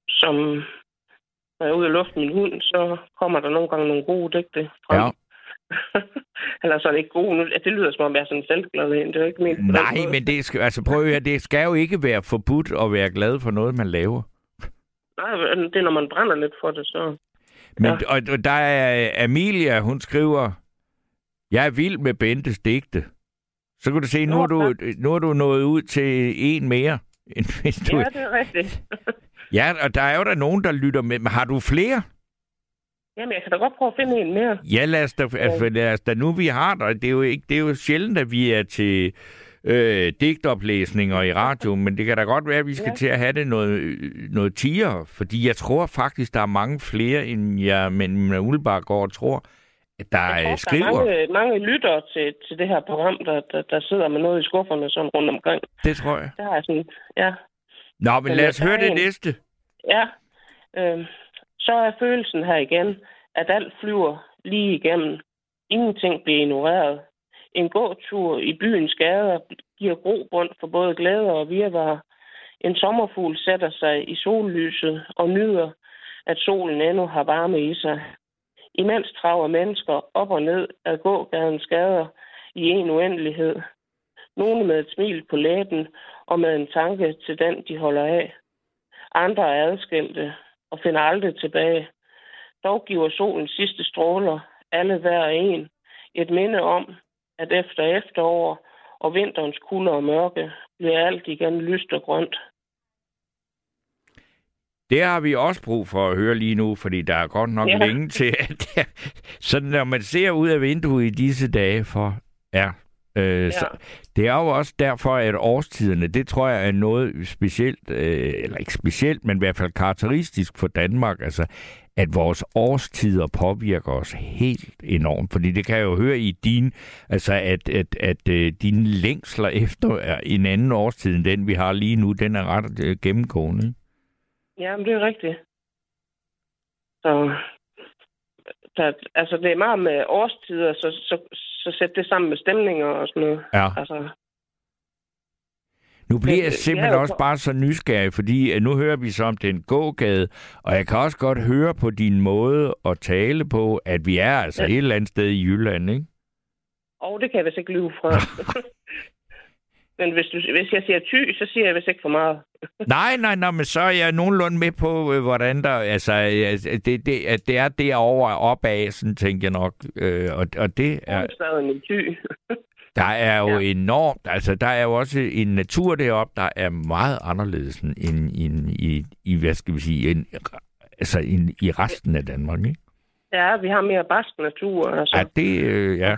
som når jeg er ude at lufte min hund, så kommer der nogle gange nogle gode digte frem. ja. Eller sådan ikke gode. Nu, det lyder som om, jeg er sådan selvglad. Det er jo ikke ment den Nej, måde. men det skal, altså prøv at høre, det skal jo ikke være forbudt at være glad for noget, man laver. Nej, det er, når man brænder lidt for det, så... Men, Ja. og, og der er Amelia, hun skriver, jeg er vild med Bentes digte. Så kan du se, nu, er du, nu er du nået ud til en mere. End hvis du, Ja, det er rigtigt. Ja, og der er jo der nogen, der lytter med. Men har du flere? Jamen, jeg kan da godt prøve at finde en mere. Ja, lad os da, altså, lad os da nu vi har dig. Det er jo, ikke, det er jo sjældent, at vi er til øh, digtoplæsninger i radio, men det kan da godt være, at vi skal ja. Til at have det noget, noget tiere, fordi jeg tror faktisk, der er mange flere, end jeg men man umiddelbart går og tror, der Jeg tror, er der er skriver. mange, mange lyttere til, til det her program, der, der, der sidder med noget i skufferne sådan rundt omkring. Det tror jeg. Har jeg sådan, ja. Nå, men Men lad os der er høre det en- næste. Ja, øh, så er følelsen her igen, at alt flyver lige igennem. Ingenting bliver ignoreret. En gåtur i byens gader giver grobund for både glæder og virvar. En sommerfugl sætter sig i sollyset og nyder, at solen endnu har varme i sig. Imens traver mennesker op og ned ad gågadens gader i en uendelighed. Nogle med et smil på læben og med en tanke til den, de holder af. Andre er adskilte og finder aldrig tilbage. Dog giver solen sidste stråler, alle hver en, et minde om, at efter efterår og vinterens kulde og mørke bliver alt igen lyst og grønt. Det har vi også brug for at høre lige nu, fordi der er godt nok ja. Længe til, at så når man ser ud af vinduet i disse dage for ja, øh, ja. Så, det er jo også derfor, at årstiderne, det tror jeg er noget specielt, øh, eller ikke specielt, men i hvert fald karakteristisk for Danmark, altså at vores årstider påvirker os helt enormt. Fordi det kan jeg jo høre i din, altså at, at, at øh, dine længsler efter er en anden årstid end den, vi har lige nu, den er ret øh, gennemgående. Ja, men det er rigtigt. Så, der, altså, det er meget med årstider, så, så, så sæt det sammen med stemninger og sådan noget. Ja. Altså, Nu bliver jeg øh, simpelthen også bare så nysgerrig, fordi øh, nu hører vi så om den gågade, og jeg kan også godt høre på din måde at tale på, at vi er altså Ja. et eller andet sted i Jylland, ikke? og det kan jeg vist ikke lyve fra. men hvis, du, hvis jeg siger ty, så siger jeg vist ikke for meget. Nej, nej, nej, men så er jeg nogenlunde med på, øh, hvordan der, altså, øh, det, det, at det er derovre opad, sådan tænker jeg nok, øh, og, og det er, Hovedstaden i ty. der er jo Ja. enormt, altså der er jo også en natur deroppe, der er meget anderledes end end i, i, hvad skal vi sige, end, altså end i resten af Danmark, ikke? ja, vi har mere barsk natur. Altså. Ja, det, øh, ja,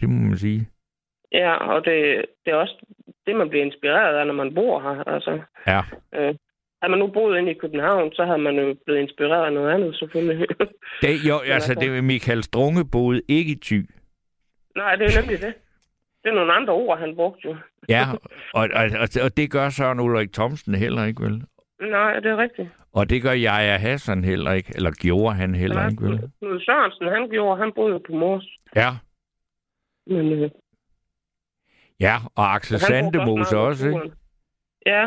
det må man sige. Ja, og det, det er også det, man bliver inspireret af, når man bor her. Altså, Ja. øh, havde man nu boet inde i København, så havde man jo blevet inspireret af noget andet, selvfølgelig. Det, jo, altså, altså- det er Michael Strunge boede ikke i Thy. Nej, det er nemlig det. Det er nogle andre ord, han brugte jo. Ja, og, og, og, og det gør Søren Ulrik Thomsen heller ikke, vel? Nej, det er rigtigt. Og det gør Jaja Hassan heller ikke, eller gjorde han heller Nej, ikke, vel? Knud Sørensen, han gjorde, han boede på Mors. Ja, Men, øh, ja, og Axel meget også, ikke? Ja.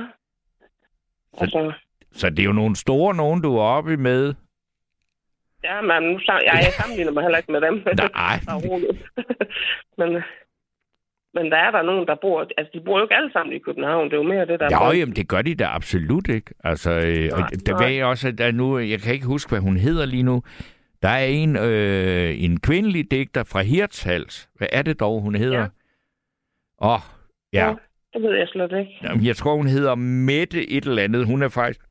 Altså, Så det er jo nogle store nogen, du er oppe med. ja, men nu, sam- jeg, jeg sammenligner mig heller ikke med dem. Nej, men, men der er der nogen, der bor... Altså, de bor jo ikke alle sammen i København. Det er jo mere det, der er... Jo, folk. jamen, det gør de da absolut ikke. Altså, øh, og Nej, der nej. var jeg også, der er nu, jeg kan ikke huske, hvad hun hedder lige nu. Der er en, øh, en kvindelig digter fra Hirtshals. Hvad er det dog, hun hedder? Ja. Åh, oh, ja. Ja. Det ved jeg slet ikke. Jamen, Jeg tror, hun hedder Mette et eller andet. Hun er faktisk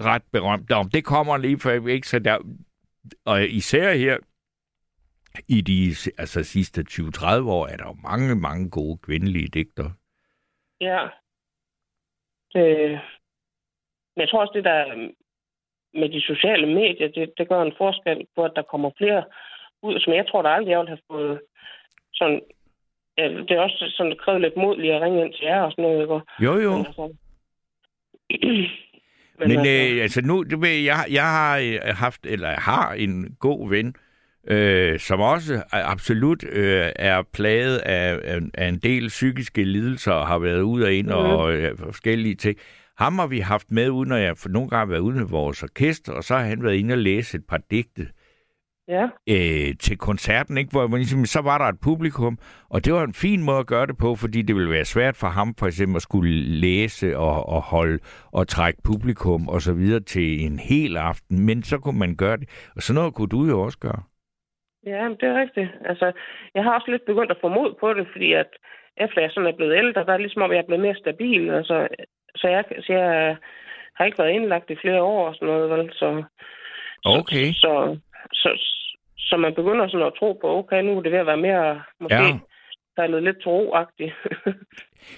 ret berømt. Nå, det kommer lige for ikke så der... Og især her i de altså, sidste 20-30 år er der jo mange, mange gode kvindelige digter. Ja. Det, men jeg tror også, det der med de sociale medier, det, det gør en forskel på, at der kommer flere ud, som jeg tror, der aldrig jeg ville have fået sådan... Ja, det er også sådan, det kræver lidt mod lige at ringe ind til jer og sådan noget, ikke? Jo, jo. Men, altså, Men altså, øh, altså nu, du ved, jeg, jeg har øh, haft, eller har en god ven, øh, som også absolut øh, er plaget af, af, en del psykiske lidelser og har været ud og ind Mhm. og øh, forskellige ting. Ham har vi haft med, uden at jeg for nogle gange har været ude med vores orkester, og så har han været inde og læse et par digte Ja, øh, til koncerten, ikke? hvor man ligesom, så var der et publikum, og det var en fin måde at gøre det på, fordi det ville være svært for ham for eksempel at skulle læse og, og holde og trække publikum og så videre til en hel aften, men så kunne man gøre det, og sådan noget kunne du jo også gøre. ja, det er rigtigt. Altså, jeg har også lidt begyndt at få mod på det, fordi at efter jeg sådan er blevet ældre, der er ligesom om, jeg er blevet mere stabil. Altså, så, jeg, så jeg har ikke været indlagt i flere år og sådan noget, vel? Så, Okay. Så, så, så, så man begynder sådan at tro på, okay, nu er det ved at være mere, måske Ja. faldet lidt troagtigt.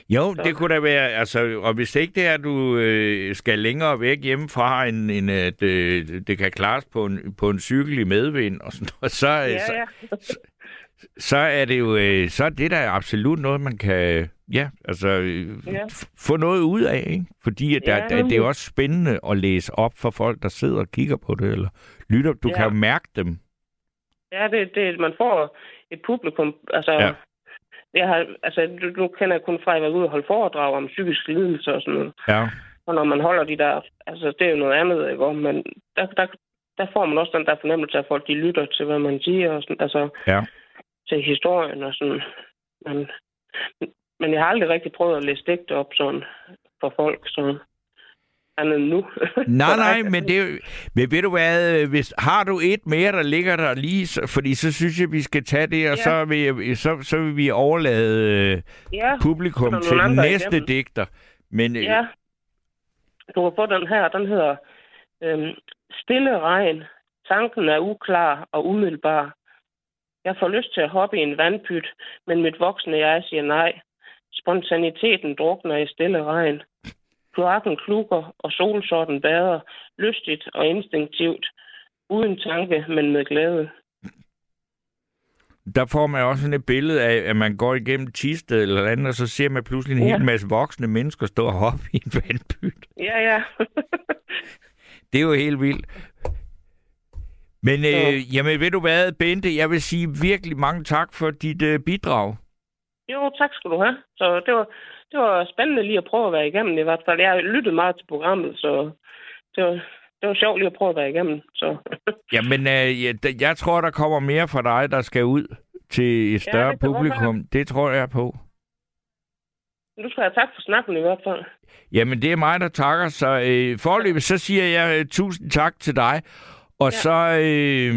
Jo, Så- det kunne da være, altså, og hvis ikke det er, at du øh, skal længere væk hjemmefra, end, end at øh, det kan klares på en, på en cykel i medvind og sådan noget, så, ja, så, ja. så er det jo øh, så er det der absolut noget, man kan ja, altså, øh, Ja. få noget ud af. Ikke? Fordi at der, Ja, der, det er også spændende at læse op for folk, der sidder og kigger på det, eller lytter. Du Ja. kan jo mærke dem. Ja, det, det, man får et publikum. Altså, Ja. jeg har, altså, du, du kender jeg kun fra, at jeg var ude og holde foredrag om psykisk lidelse og sådan noget. Ja. Og når man holder de der, altså det er jo noget andet, ikke? Men der, der, der får man også den der fornemmelse af, at folk de lytter til, hvad man siger, og sådan, altså Ja. til historien og sådan. Men, men jeg har aldrig rigtig prøvet at læse digte op sådan for folk, så andet nu. Nej, nej, men det jo- men ved du hvad, øh, hvis, har du et mere, der ligger der lige, så, fordi så synes jeg, vi skal tage det, og Ja. så, vil, så, så vil vi overlade øh, Ja, publikum til den næste igennem. digter. Men øh, Ja. Du kan få den her. Den hedder øhm, Stille regn. Tanken er uklar og umiddelbar. Jeg får lyst til at hoppe i en vandpyt, men mit voksne jeg siger nej. Spontaniteten drukner i stille regn. Kloakken klukker, og solsorten bader, lystigt og instinktivt. Uden tanke, men med glæde. der får man også sådan et billede af, at man går igennem Tisted eller andet, og så ser man pludselig en Ja. hel masse voksne mennesker stå og hoppe i en vandpyt. Ja, ja. Det er jo helt vildt. Men Ja. øh, jamen, ved du hvad, Bente, jeg vil sige virkelig mange tak for dit øh, bidrag. jo, tak skal du have. Så det var, det var spændende lige at prøve at være igennem i hvert fald. Jeg lyttet meget til programmet, så det var, det var sjovt lige at prøve at være igennem. Så Jamen, øh, jeg, jeg tror, der kommer mere fra dig, der skal ud til et større det kan godt publikum. Det tror jeg på. nu skal jeg tak for snakken i hvert fald. Jamen, det er mig, der takker. Så øh, forløbet, så siger jeg øh, tusind tak til dig. Og ja. så, øh,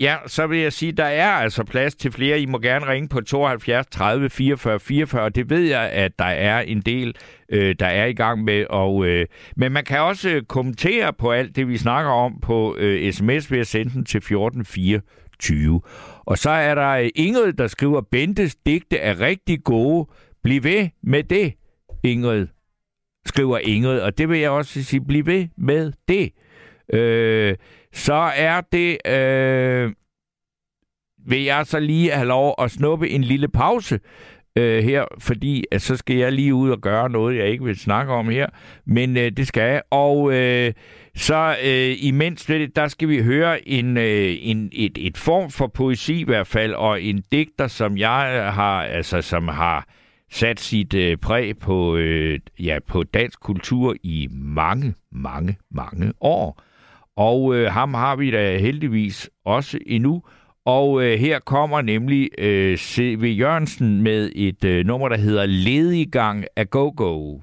ja, så vil jeg sige, der er altså plads til flere. I må gerne ringe på 72 30 44 44, det ved jeg, at der er en del, øh, der er i gang med. Og, øh, men man kan også øh, kommentere på alt det, vi snakker om på øh, sms ved at sende den til 1424. Og så er der øh, Ingrid, der skriver, Bentes digte er rigtig gode. Bliv ved med det. Ingrid, skriver Ingrid, og det vil jeg også sige, bliv ved med det. Øh, så er det, øh, vil jeg så lige have lov at snuppe en lille pause øh, her, fordi at så skal jeg lige ud og gøre noget, jeg ikke vil snakke om her, men øh, det skal jeg. Og øh, så øh, imens det, der skal vi høre en, øh, en, et, et form for poesi i hvert fald, og en digter, som jeg øh, har, altså som har sat sit øh, præg på, øh, ja, på dansk kultur i mange, mange, mange år. Og øh, ham har vi da heldigvis også endnu. Og øh, her kommer nemlig øh, C.V. Jørgensen med et øh, nummer, der hedder Ledigang af Go-Go.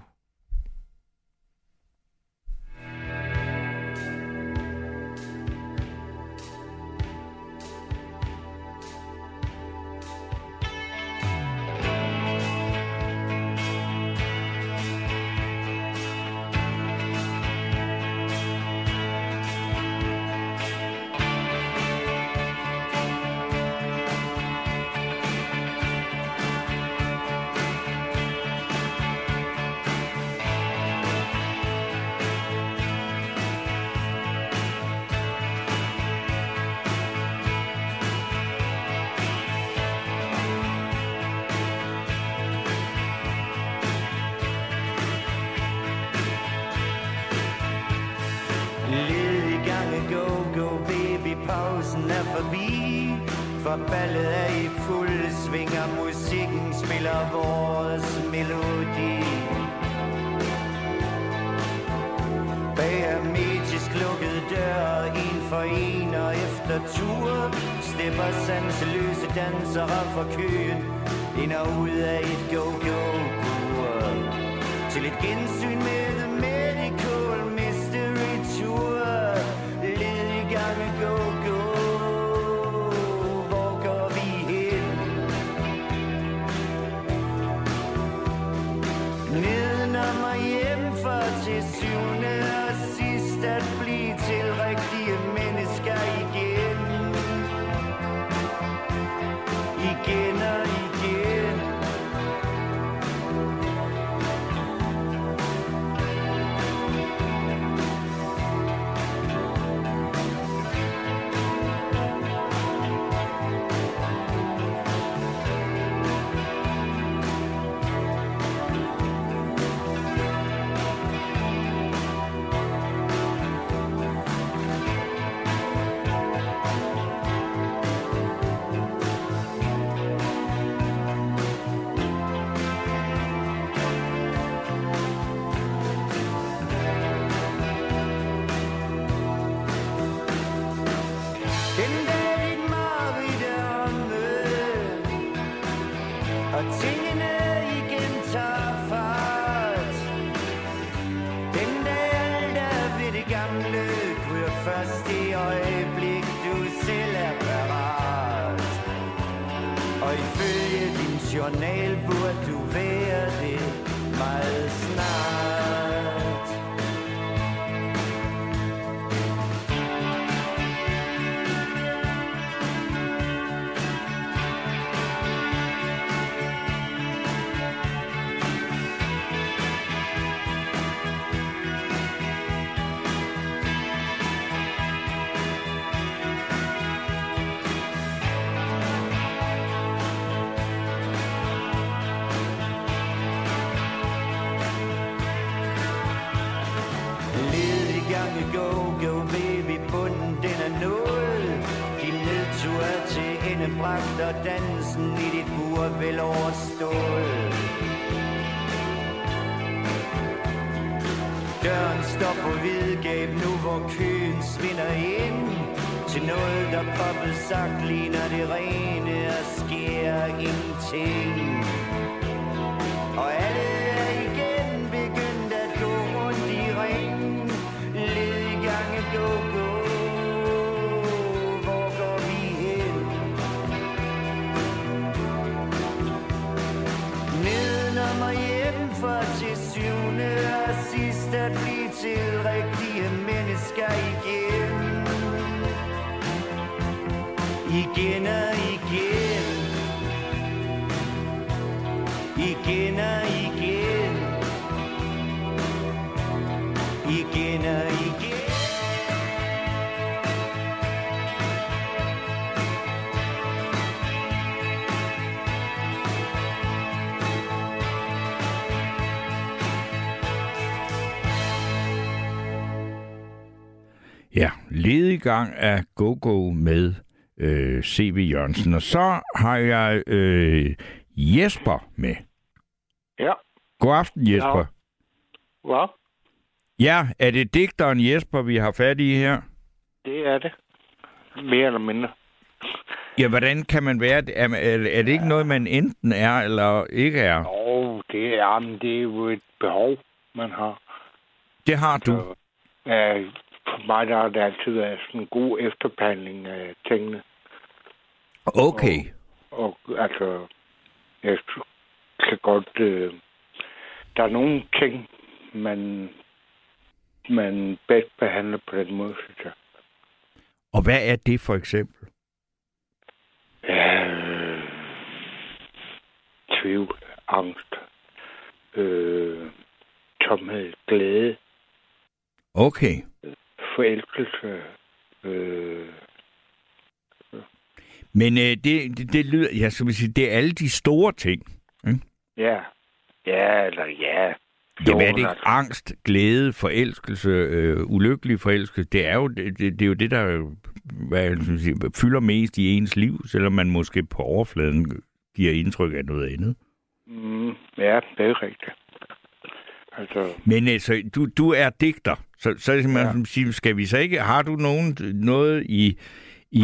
Døren står på hvidgab nu, hvor køen svinder ind Til noget, der poppet sagt ligner det rene og sker ingenting. Og alle igen og igen Igen og igen Igen og igen Ja, ledegang af go med øh, C.V. Jørgensen. Og så har jeg øh, Jesper med. Ja. God aften, Jesper. Ja. Hvad? Ja, er det digteren Jesper, vi har fat i her? Det er det. Mere eller mindre. Ja, hvordan kan man være det? Er, er, er det ikke noget, man enten er eller ikke er? Jo, det er, men det er jo et behov, man har. Det har du. Så, ja, for mig der har det altid været sådan en god efterbehandling af tingene. Okay. Og altså, jeg kan godt... Øh, der er nogle ting, man, man bedst behandler på den måde, synes jeg. Og hvad er det for eksempel? Øh, tvivl, angst, øh, tomhed, glæde, Okay. Forelskelse. Øh, Men øh, det, det, det lyder, jeg skal sige, det er alle de store ting. ja, ja, eller ja. Jamen er det ikke angst, glæde, forelskelse, øh, ulykkelig forelskelse? Det er jo det, det, det, er jo det der hvad jeg skal sige, fylder mest i ens liv, selvom man måske på overfladen giver indtryk af noget andet. Mm, ja, det er rigtigt. Altså, Men altså, du, du er digter, så, så er det simpelthen, ja. skal vi så ikke, har du nogen, noget i, i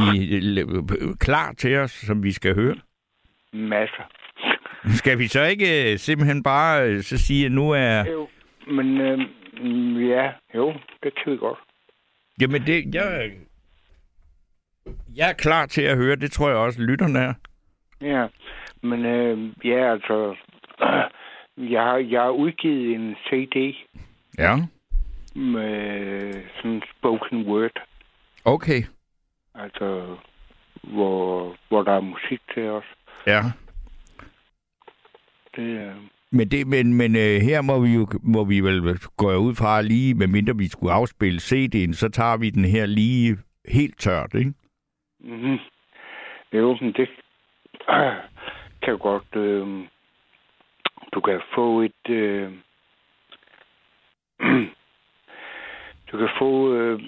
klar til os, som vi skal høre? masser. Skal vi så ikke øh, simpelthen bare øh, så sige, at nu er... Jo, men øh, ja, jo, det kan vi godt. Jamen, det, jeg, jeg er klar til at høre, det tror jeg også, lytterne er. Ja, men øh, ja, altså, jeg har, jeg har udgivet en CD Ja. Med sådan spoken word, Okay. altså, hvor, hvor der er musik til os. Ja. Det, øh, Men, det, men, men øh, her må vi jo må vi vel gå ud fra lige, medmindre vi skulle afspille CD'en, så tager vi den her lige helt tørt, ikke? mm-hmm. Jo, men det kan godt... Øh, du kan få et... Øh, du kan få øh,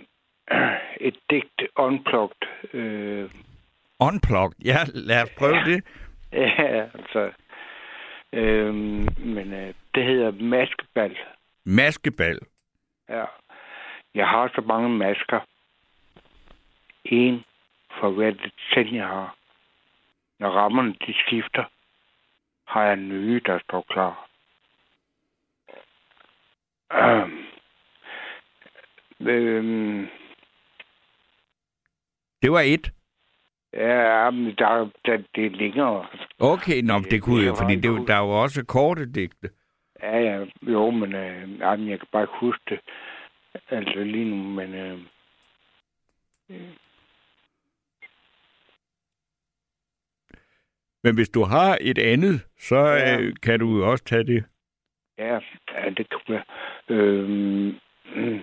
et digt unplugged. Øh, Unplugged. Ja, lad os prøve ja. det. ja, altså... Øh, men øh, det hedder maskebal. Maskebal. Ja. Jeg har så mange masker. En for hvert ting, jeg har. Når rammerne de skifter, har jeg nye, der står klar. Øhm. Øhm. Det var et. Ja, men der, der, det er længere. Okay, nå, det, det kunne jo, fordi det, der er jo også korte digte. Ja, ja, jo, men øh, jeg kan bare ikke huske det. Altså lige nu, men... Øh, Men hvis du har et andet, så Ja. øh, kan du jo også tage det. Ja, ja det kan. Øhm, mm.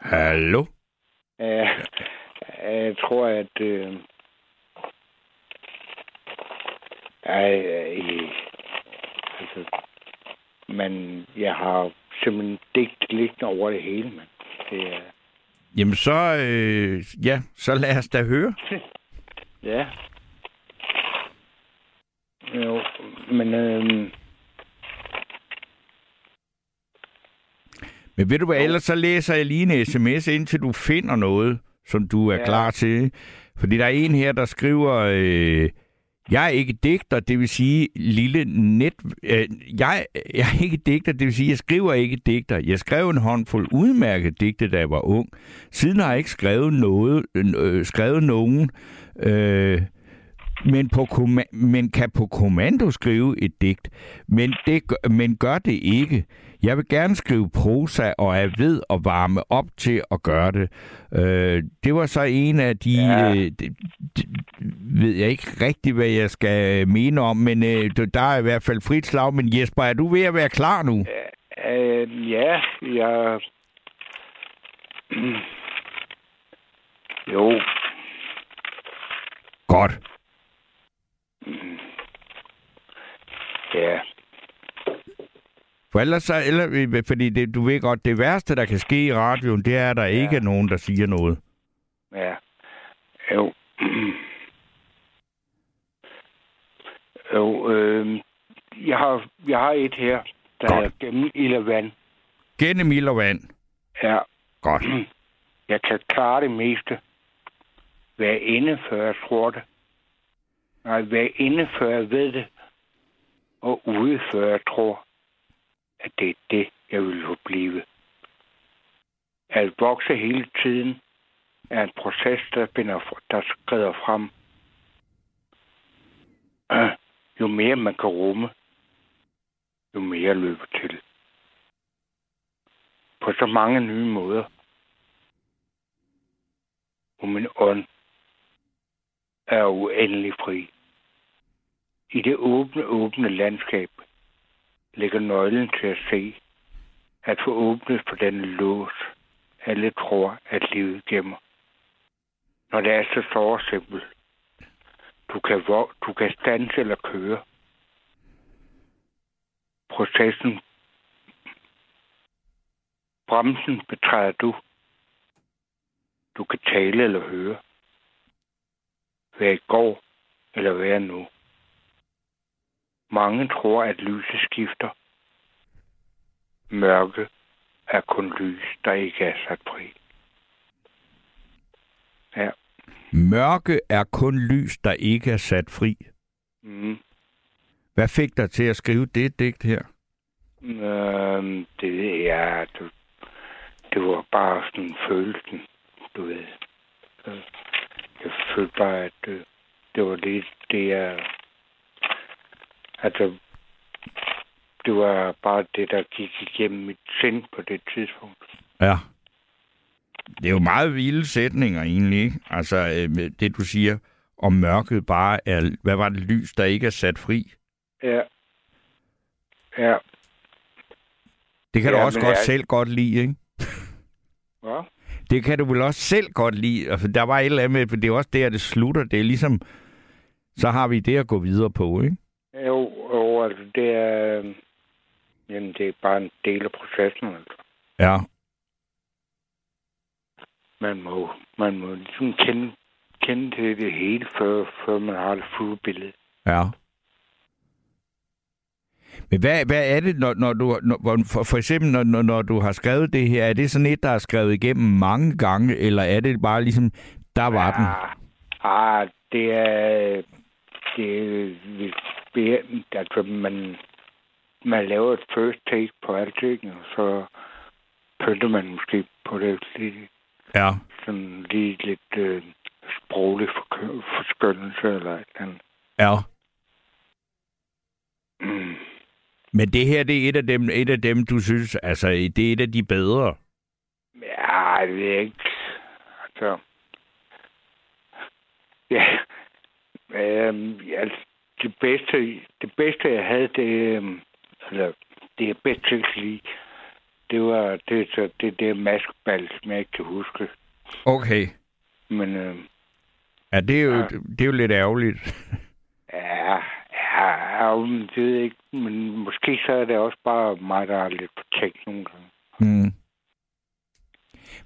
Hallo? ja, jeg tror, at... Øh, ej, øh, altså, men jeg har simpelthen digt liggende over det hele, mand. Det er... Jamen så, øh, ja, så lad os da høre. Ja. Jo, men... Øh, Men ved du hvad, ellers så læser jeg lige en sms, indtil du finder noget, som du er ja. Klar til. Fordi der er en her, der skriver, øh, jeg er ikke digter, det vil sige lille net... Øh, jeg, jeg er ikke digter, det vil sige, jeg skriver ikke digter. Jeg skrev en håndfuld udmærket digte, da jeg var ung. Siden har jeg ikke skrevet noget, øh, skrevet nogen, øh, men, på men kan på kommando skrive et digt. Men, det, men gør det ikke. Jeg vil gerne skrive prosa, og er ved at varme op til at gøre det. Øh, det var så en af de... Ja. Øh, det, det, ved jeg ikke rigtig, hvad jeg skal mene om, men øh, der er i hvert fald frit slag. Men Jesper, er du ved at være klar nu? øh, ja, jeg... Jo, Godt. Ja. For ellers så, eller, fordi det, du ved godt, det værste, der kan ske i radioen, det er, at der ja. ikke er nogen, der siger noget. Ja. Jo. jo, øh, jeg, har, jeg har et her, der Godt. er gennem ild og vand. Gennem ild og vand. Ja, Godt. jeg kan klare det meste. Vær inde, før jeg tror det at være inde, jeg ved det. Og ude, før jeg tror, at det er det, jeg vil forblive. At vokse hele tiden er en proces, der, binder, der skrider frem. Øh, jo mere man kan rumme, jo mere løber til. På så mange nye måder Og min ånd er uendelig fri. I det åbne, åbne landskab ligger nøglen til at se, at få åbnet for den lås, alle tror, at livet gemmer. Når det er så så simpelt, du kan, du kan stanse eller køre. Processen, bremsen betræder du, du kan tale eller høre. Hvad i går eller hvad nu. Mange tror, at lyset skifter. Mørke er kun lys, der ikke er sat fri. Ja. Mørke er kun lys, der ikke er sat fri. Mm. Hvad fik dig til at skrive det digt her? Øhm, det, ja, det, det var bare sådan følelsen, du ved. Øh, Jeg følte bare, at øh, det var lidt det, jeg... Altså, det var bare det, der gik igennem mit sind på det tidspunkt. Ja. Det er jo meget vilde sætninger egentlig, ikke? Altså, øh, det du siger om mørket bare er... Hvad var det lys, der ikke er sat fri? Ja. Ja. Det kan Ja, du også godt jeg- selv godt lide, ikke? Hvad? Det kan du vel også selv godt lide. Altså, der var et eller andet med, for det er også der, det slutter. Det er ligesom... Så har vi det at gå videre på, ikke? Jo, altså det er... øh, Jamen, det er bare en del af processen, altså. Ja. Man må, man må ligesom kende, kende til det hele, før, før man har det fulde billede. Ja. Men hvad, hvad er det, når, når du, når, for, for eksempel når, når, når du har skrevet det her, er det sådan et, der er skrevet igennem mange gange, eller er det bare ligesom, der var den? Ah, ah, det er... Det er... Det er altså, man, man laver et first take på alting, og så pynter man måske på det lidt, Ja. sådan lige lidt øh, sproglig forkø- forskyndelse eller et eller andet. Ja. Mm. Men det her, det er et af dem, et af dem du synes, altså, det er et af de bedre. Ja, jeg ved ikke. Altså... Ja. Øhm, altså, det bedste, det bedste, jeg havde, det... øhm, Eller, det jeg bedst til at lide, det var det, så det, det maskeball, som jeg ikke kan huske. Okay. Men øhm, Ja, det er jo, Ja. det er jo lidt ærgerligt. ja, ja, ja, det ved jeg ikke. Men måske så er det også bare mig, der er lidt fortænkt nogle gange. Mm.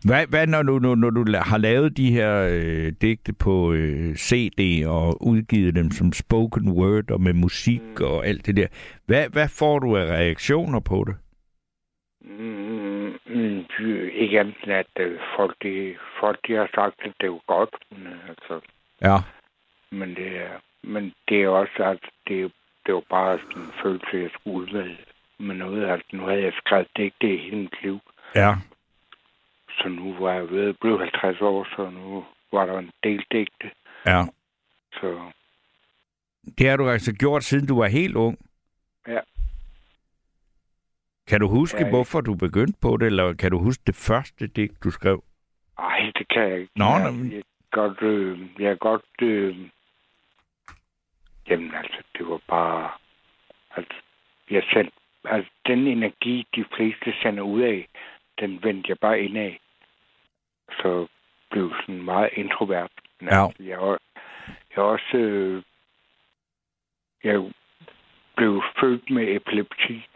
Hvad, hvad når, du, når, når du har lavet de her øh, digte på øh, CD og udgivet dem som spoken word og med musik mm. og alt det der, hvad, hvad får du af reaktioner på det? Mm, mm, ikke andet at øh, folk, de, folk de har sagt, at det var godt. Men, øh, altså, Ja. men, det er, men det er også, at det, er- det var bare sådan en følelse, jeg skulle ud med, noget. Altså, nu havde jeg skrevet det i hele mit liv. Ja. Så nu var jeg ved at blive 50 år, så nu var der en del digte. Ja. Så Det har du altså gjort, siden du var helt ung. Ja. Kan du huske, Ja. hvorfor du begyndte på det, eller kan du huske det første digt, du skrev? ej, det kan jeg ikke. Nå, jeg, men- jeg, godt, øh, jeg godt... Øh, jamen altså, det var bare... Altså, jeg sendte, altså, den energi, de fleste sender ud af, den vendte jeg bare ind af. Så blev sådan meget introvert. Ja. altså, jeg, var- jeg også... Øh, jeg blev født med epilepsi.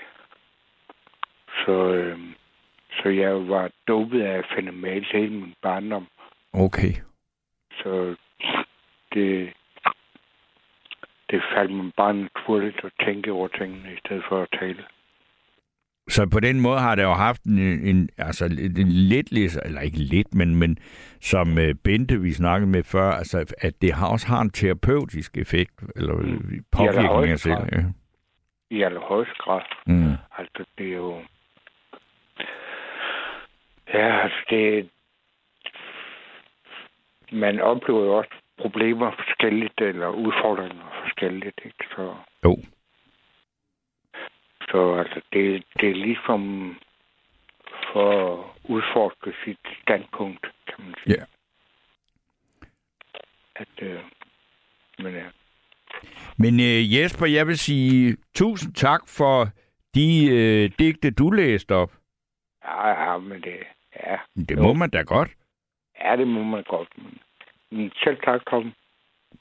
Så, øh, så jeg var dopet af mail hele min barndom. Okay. Så det, det faldt mig bare naturligt at tænke over tingene, i stedet for at tale. Så på den måde har det jo haft en, en altså en lidt, eller ikke lidt, men, men som uh, Bente, vi snakkede med før, altså, at det har også har en terapeutisk effekt, eller mm. påvirkning af selv. Ja. I allerhøjeste grad. Mm. Altså, det er jo... Ja, altså, det... Man oplever jo også problemer forskelligt, eller udfordringer forskelligt, ikke? Så... Jo. Så altså, det, det er ligesom for at udforske sit standpunkt, kan man sige. Ja. At, øh, men ja. Men øh, Jesper, jeg vil sige tusind tak for de øh, digte, du læste op. Ja, ja, men det... Ja, Det må man da godt. ja det må man godt. Men selv tak, Tom.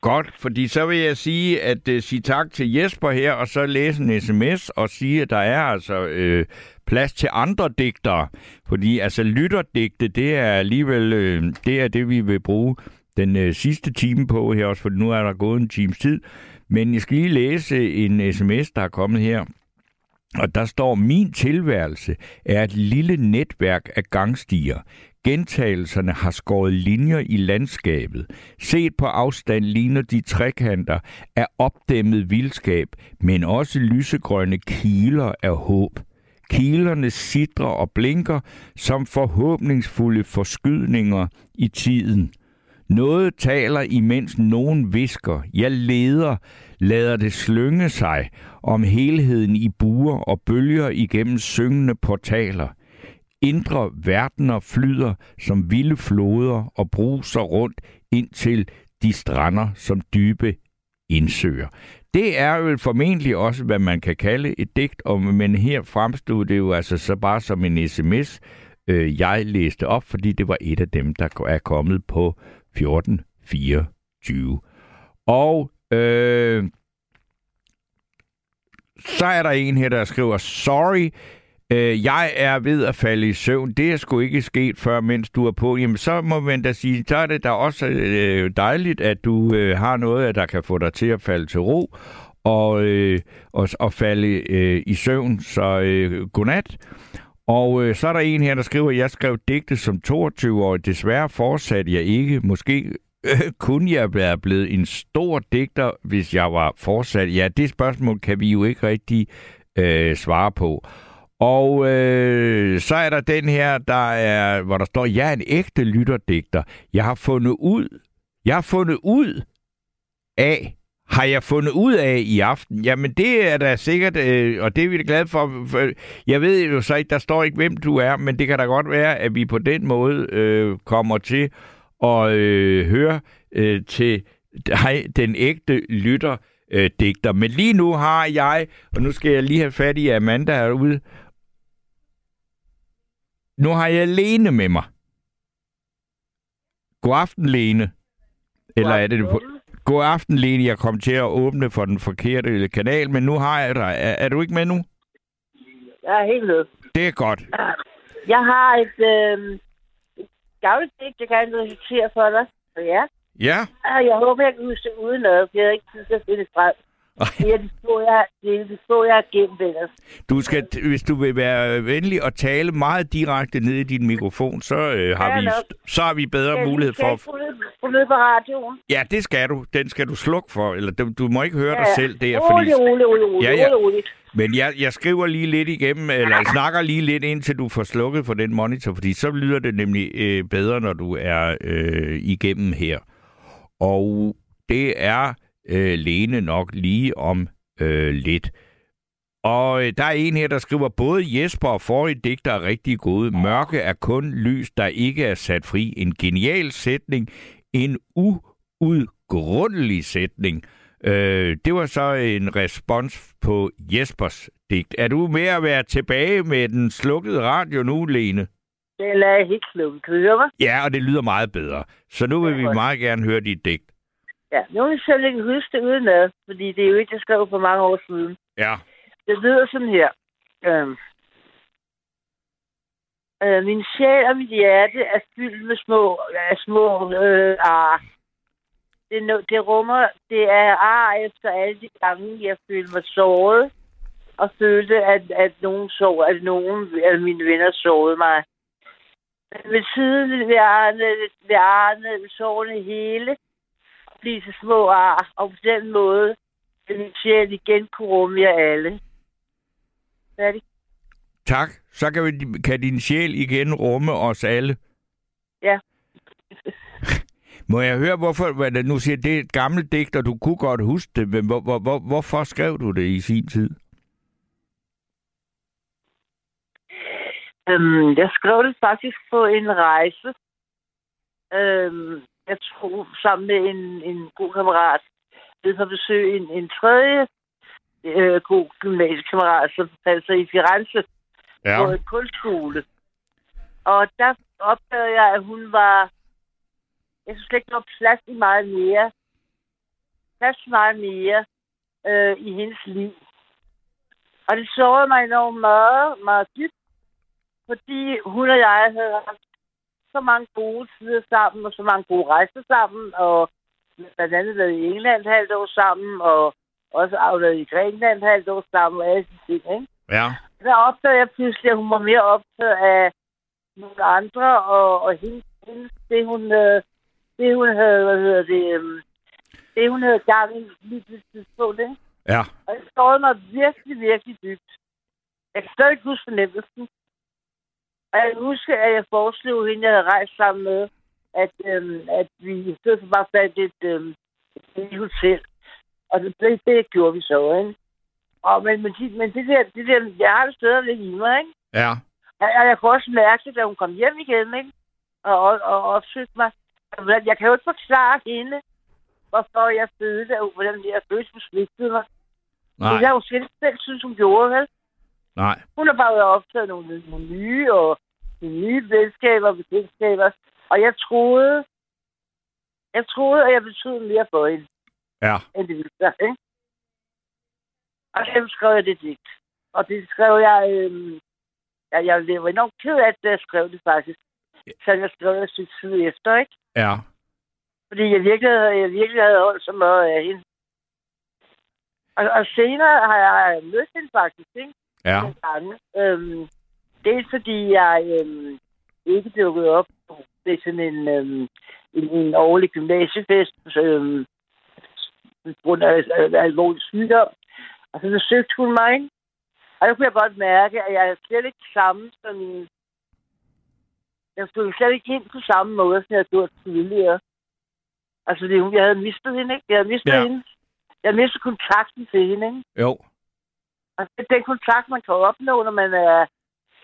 Godt, fordi så vil jeg sige, at uh, sige tak til Jesper her, og så læse en sms og sige, at der er altså øh, plads til andre digtere. Fordi altså lytterdigte, det er alligevel øh, det, er det, vi vil bruge den øh, sidste time på her også, for nu er der gået en times tid. Men jeg skal lige læse en sms, der er kommet her. Og der står, min tilværelse er et lille netværk af gangstier. Gentagelserne har skåret linjer i landskabet. Set på afstand ligner de trekanter af opdæmmet vildskab, men også lysegrønne kiler af håb. Kilerne sidrer og blinker som forhåbningsfulde forskydninger i tiden. Noget taler, imens nogen visker. Jeg leder, lader det slynge sig om helheden i buer og bølger igennem syngende portaler. Indre verdener flyder som vilde floder og bruser rundt indtil de strander som dybe indsøer. Det er jo formentlig også, hvad man kan kalde et digt, og, men her fremstod det jo altså så bare som en sms, øh, jeg læste op, fordi det var et af dem, der er kommet på 1424. Og øh, så er der en her, der skriver, sorry, øh, jeg er ved at falde i søvn. Det er sgu ikke sket før, mens du er på. Jamen, så må man da sige, så er det da også øh, dejligt, at du øh, har noget, der kan få dig til at falde til ro og, øh, og, og falde øh, i søvn. Så øh, godnat. Og øh, så er der en her, der skriver, at jeg skrev digte som 22-årig. Desværre fortsatte jeg ikke. Måske øh, kunne jeg være blevet en stor digter, hvis jeg var fortsat? Ja, det spørgsmål kan vi jo ikke rigtig øh, svare på. Og øh, så er der den her, der er, hvor der står, jeg er en ægte lytterdigter. Jeg har fundet ud, jeg har fundet ud af, har jeg fundet ud af i aften? Jamen, det er da sikkert, øh, og det er vi da glade for, for. Jeg ved jo så ikke, der står ikke, hvem du er, men det kan da godt være, at vi på den måde øh, kommer til at øh, høre øh, til dig, den ægte lytter, øh, digter. Men lige nu har jeg, og nu skal jeg lige have fat i Amanda herude. Nu har jeg Lene med mig. God aften, Lene. Eller er det på... God aften, Lene. Jeg kom til at åbne for den forkerte kanal, men nu har jeg dig. Er, er du ikke med nu? Jeg er helt med. Det er godt. Jeg har et øh, gammelt digt, jeg kan recitere for dig. Så ja. Ja. Jeg håber, jeg kan huske det uden noget, for jeg har ikke tid til at finde det frem. Det er de små, jeg, det de små, jeg gemt ellers. Du skal, hvis du vil være venlig og tale meget direkte ned i din mikrofon, så, øh, har, Ja, vi, nok. så har vi bedre mulighed for... Skal ned på radioen? Ja, det skal du. Den skal du slukke for. Eller du, du må ikke høre dig selv der, Rolig, rolig, rolig, rolig, Ja, ja. rolig, rolig. Men jeg, jeg skriver lige lidt igennem, eller jeg snakker lige lidt, indtil du får slukket for den monitor, fordi så lyder det nemlig øh, bedre, når du er øh, igennem her. Og det er øh, Lene nok lige om øh, lidt. Og øh, der er en her, der skriver, både Jesper og forrige digter er rigtig gode. Mørke er kun lys, der ikke er sat fri. En genial sætning. En uudgrundelig sætning. Øh, det var så en respons på Jespers digt. Er du med at være tilbage med den slukkede radio nu, Lene? Den lader jeg helt slukket. Kan du høre mig? Ja, og det lyder meget bedre. Så nu vil vi meget gerne høre dit digt. Ja, nu vil jeg selv ikke huske det uden noget, fordi det er jo ikke, jeg skrev for mange år siden. Ja. Det lyder sådan her. Øhm. Øh, min sjæl og mit hjerte er fyldt med små, af små øh, ar. Det, det rummer, det er ar efter alle de gange, jeg følte mig såret, og følte, at, at nogen så, at nogen af mine venner sårede mig. Men ved siden ved arne, ved arne, sårene hele, blive til små ar, og på den måde vil min sjæl igen kunne rumme jer alle. Færdig? Tak. Så kan, vi, kan din sjæl igen rumme os alle. Ja. Må jeg høre, hvorfor, hvad det nu siger, det er et gammelt digt, og du kunne godt huske det, men hvor, hvor, hvor, hvorfor skrev du det i sin tid? Øhm, jeg skrev det faktisk på en rejse. Øhm, jeg tog sammen med en, en god kammerat ved på besøg en, en tredje øh, god gymnasiekammerat, som sig i Firenze ja. på en kunstskole. Og der opdagede jeg, at hun var... Jeg synes ikke, der var plads i meget mere. Plads i meget mere øh, i hendes liv. Og det sårede mig enormt meget, meget dybt, fordi hun og jeg havde haft så mange gode tider sammen, og så mange gode rejser sammen, og blandt andet været i England halvt år sammen, og også aflevet i Grækenland halvt år sammen, og alle de ting, ikke? Ja. Der opdagede jeg pludselig, at hun var mere optaget af nogle andre, og, og hendes, hendes, det, hun, øh, det hun havde, hvad hedder det, øh, det hun havde gang i lige på det tidspunkt, ikke? Ja. Og det stod mig virkelig, virkelig dybt. Jeg kan stadig ikke huske fornemmelsen. Og jeg kan huske, at jeg foreslog hende, jeg havde rejst sammen med, at, øhm, at vi i stedet for bare fandt et, øhm, et hotel. Og det, det, det gjorde vi så, ikke? Og, men, men, men det, der, det der, jeg har det stadigvæk i mig, ikke? Ja. Og jeg, jeg kunne også mærke det, da hun kom hjem igen, ikke? Og, og, og opsøgte mig. Jeg kan jo ikke forklare hende, hvorfor jeg følte, at hvordan jeg følte, hun svigtede mig. Nej. Det jeg jo selv, selv synes, hun gjorde, vel? Nej. Hun har bare optaget nogle, nogle nye og nogle nye venskaber og bekendtskaber. Og jeg troede, jeg troede, at jeg betød mere for hende, Ja. end det ville være, ikke? Og så skrev jeg det digt. Og det skrev jeg, øhm, jeg, jeg var enormt ked af, at jeg skrev det faktisk. Så jeg skrev det et tid efter, ikke? Ja. Fordi jeg virkelig, jeg virkelig havde holdt så meget af hende. Og, og senere har jeg mødt hende faktisk, ikke? Ja. nogle gange. Øhm, dels fordi jeg øhm, ikke dukkede op på det er sådan en, øhm, en, en årlig gymnasiefest, øhm, på grund af, af alvorlig sygdom. Og så besøgte hun mig, og der kunne jeg godt mærke, at jeg er slet ikke samme som min... Jeg stod slet ikke ind på samme måde, som jeg gjort tidligere. Altså, det, jeg havde mistet hende, ikke? Jeg havde mistet Ja. hende. Jeg mistet kontakten til hende, ikke? Jo. Og det er den kontakt, man kan opnå, når man er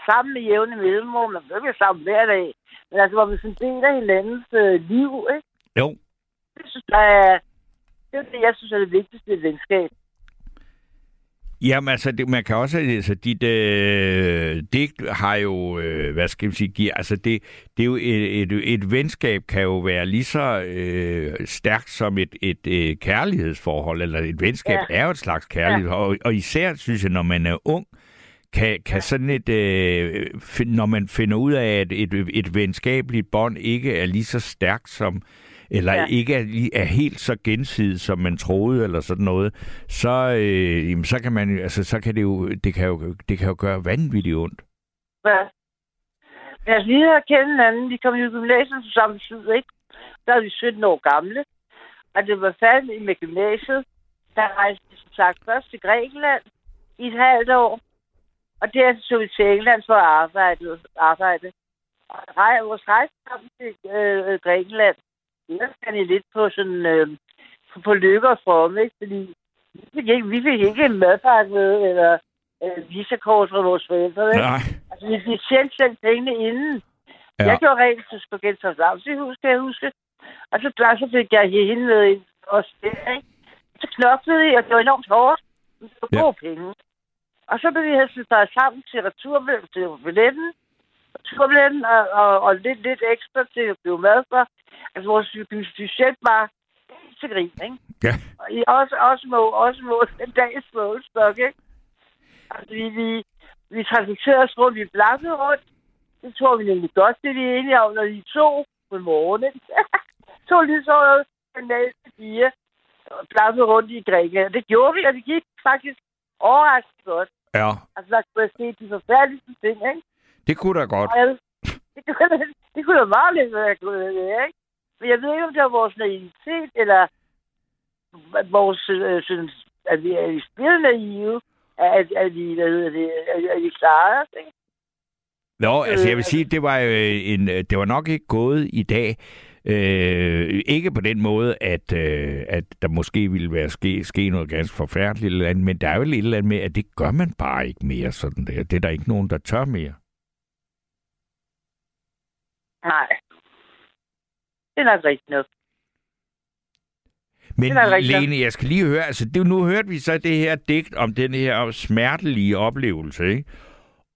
sammen med jævne mellemrum. Man kan ikke sammen hver dag. Men altså, hvor vi sådan deler hinandens øh, liv, ikke? Jo. Det synes jeg er... Det er det, jeg synes er det vigtigste i venskab. Jamen altså, det, man kan også, altså dit øh, digt har jo, øh, hvad skal man sige, giver, altså det, det er jo et, et, et venskab kan jo være lige så øh, stærkt som et, et øh, kærlighedsforhold, eller et venskab Ja. er jo et slags kærlighed, og, og især synes jeg, når man er ung, kan, kan sådan et, øh, når man finder ud af, at et, et venskabeligt bånd ikke er lige så stærkt som, eller ja. Ikke er, er helt så gensidigt, som man troede, eller sådan noget, så, øh, jamen, så kan man jo- altså, så kan det jo, det kan jo, det kan jo gøre vanvittigt ondt. Ja. Men altså, vi har kendt hinanden. Vi kom i gymnasiet på samme tid, ikke? Der er vi 17 år gamle. Og det var færdigt med gymnasiet. Der rejste vi som sagt først til Grækenland i et halvt år. Og derefter så vi til England for at arbejde. arbejde. Og vores rejse sammen til øh, Grækenland, det var jeg lidt på sådan, øh, på, på lykke og fromme, ikke? Fordi vi fik ikke, vi fik ikke en madpakke med, eller øh, visakort fra vores forældre, ikke? Nej. Altså, vi fik selv sendt pengene inden. Ja. Jeg gjorde rent til Spaghettos Amtshus, kan jeg huske. Og så, der, så fik jeg hende med ind også der, ikke? Så knoklede jeg, og det var enormt hårdt. Men det var Ja. gode penge. Og så blev vi hæstet sig sammen til returbilletten, til billetten, returbilletten og, og, og, lidt, lidt ekstra til at blive mad for. Altså, vores budget var til grin, ikke? Ja. Og i også, også må, også må den dags målstok, ikke? Altså, vi, vi, vi transporterede os rundt, vi blaffede rundt Det tror vi nemlig godt, det er vi enige om, når de to på morgenen. to lyshårede kanadiske piger pladsede rundt i Grækenland. Det gjorde vi, og det gik faktisk overraskende godt. Ja, Altså, der kunne jeg se de forfærdeligste ting, ikke? det kunne da godt. Og jeg, det, kunne, det kunne da meget lidt være det, ikke? Men jeg ved ikke, om det var vores naivitet, eller vores, øh, synes, at vi er vi spillet naive, at, at, vi, hvad hedder det, at, at vi klarer os, ikke? Nå, altså jeg vil sige, det var jo en, det var nok ikke gået i dag. Øh, ikke på den måde, at, øh, at der måske ville være ske, ske noget ganske forfærdeligt, eller andet, men der er jo et eller andet med, at det gør man bare ikke mere sådan der. Det er der ikke nogen, der tør mere. Nej. Det er nok rigtigt nok. Men. Lene, jeg skal lige høre, altså det, nu hørte vi så det her digt om den her smertelige oplevelse, ikke?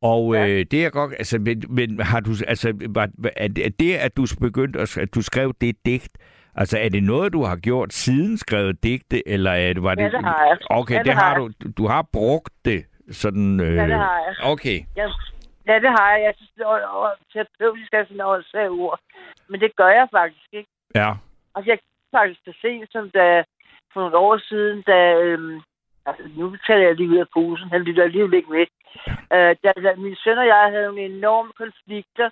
Og Ja. øh, det er godt, altså, men, men har du, altså, var, er det- at du begyndte at, at du skrev det digt, altså er det noget, du har gjort siden skrevet digte, eller er det, var det... Ja, det har jeg. Okay, Ja, det, det har har du, du har brugt det sådan... Øh, Ja, det har jeg. Okay, Ja, ja, det har jeg. Jeg synes, det er over- terapeutisk er sådan noget svært ord. Men det gør jeg faktisk ikke. ja. Altså, jeg kan faktisk så sent som da, for nogle år siden, da... Øhm, altså, nu taler jeg lige ud af posen. Han lytter alligevel ikke med. Øh, da, da min søn og jeg havde nogle enorme konflikter,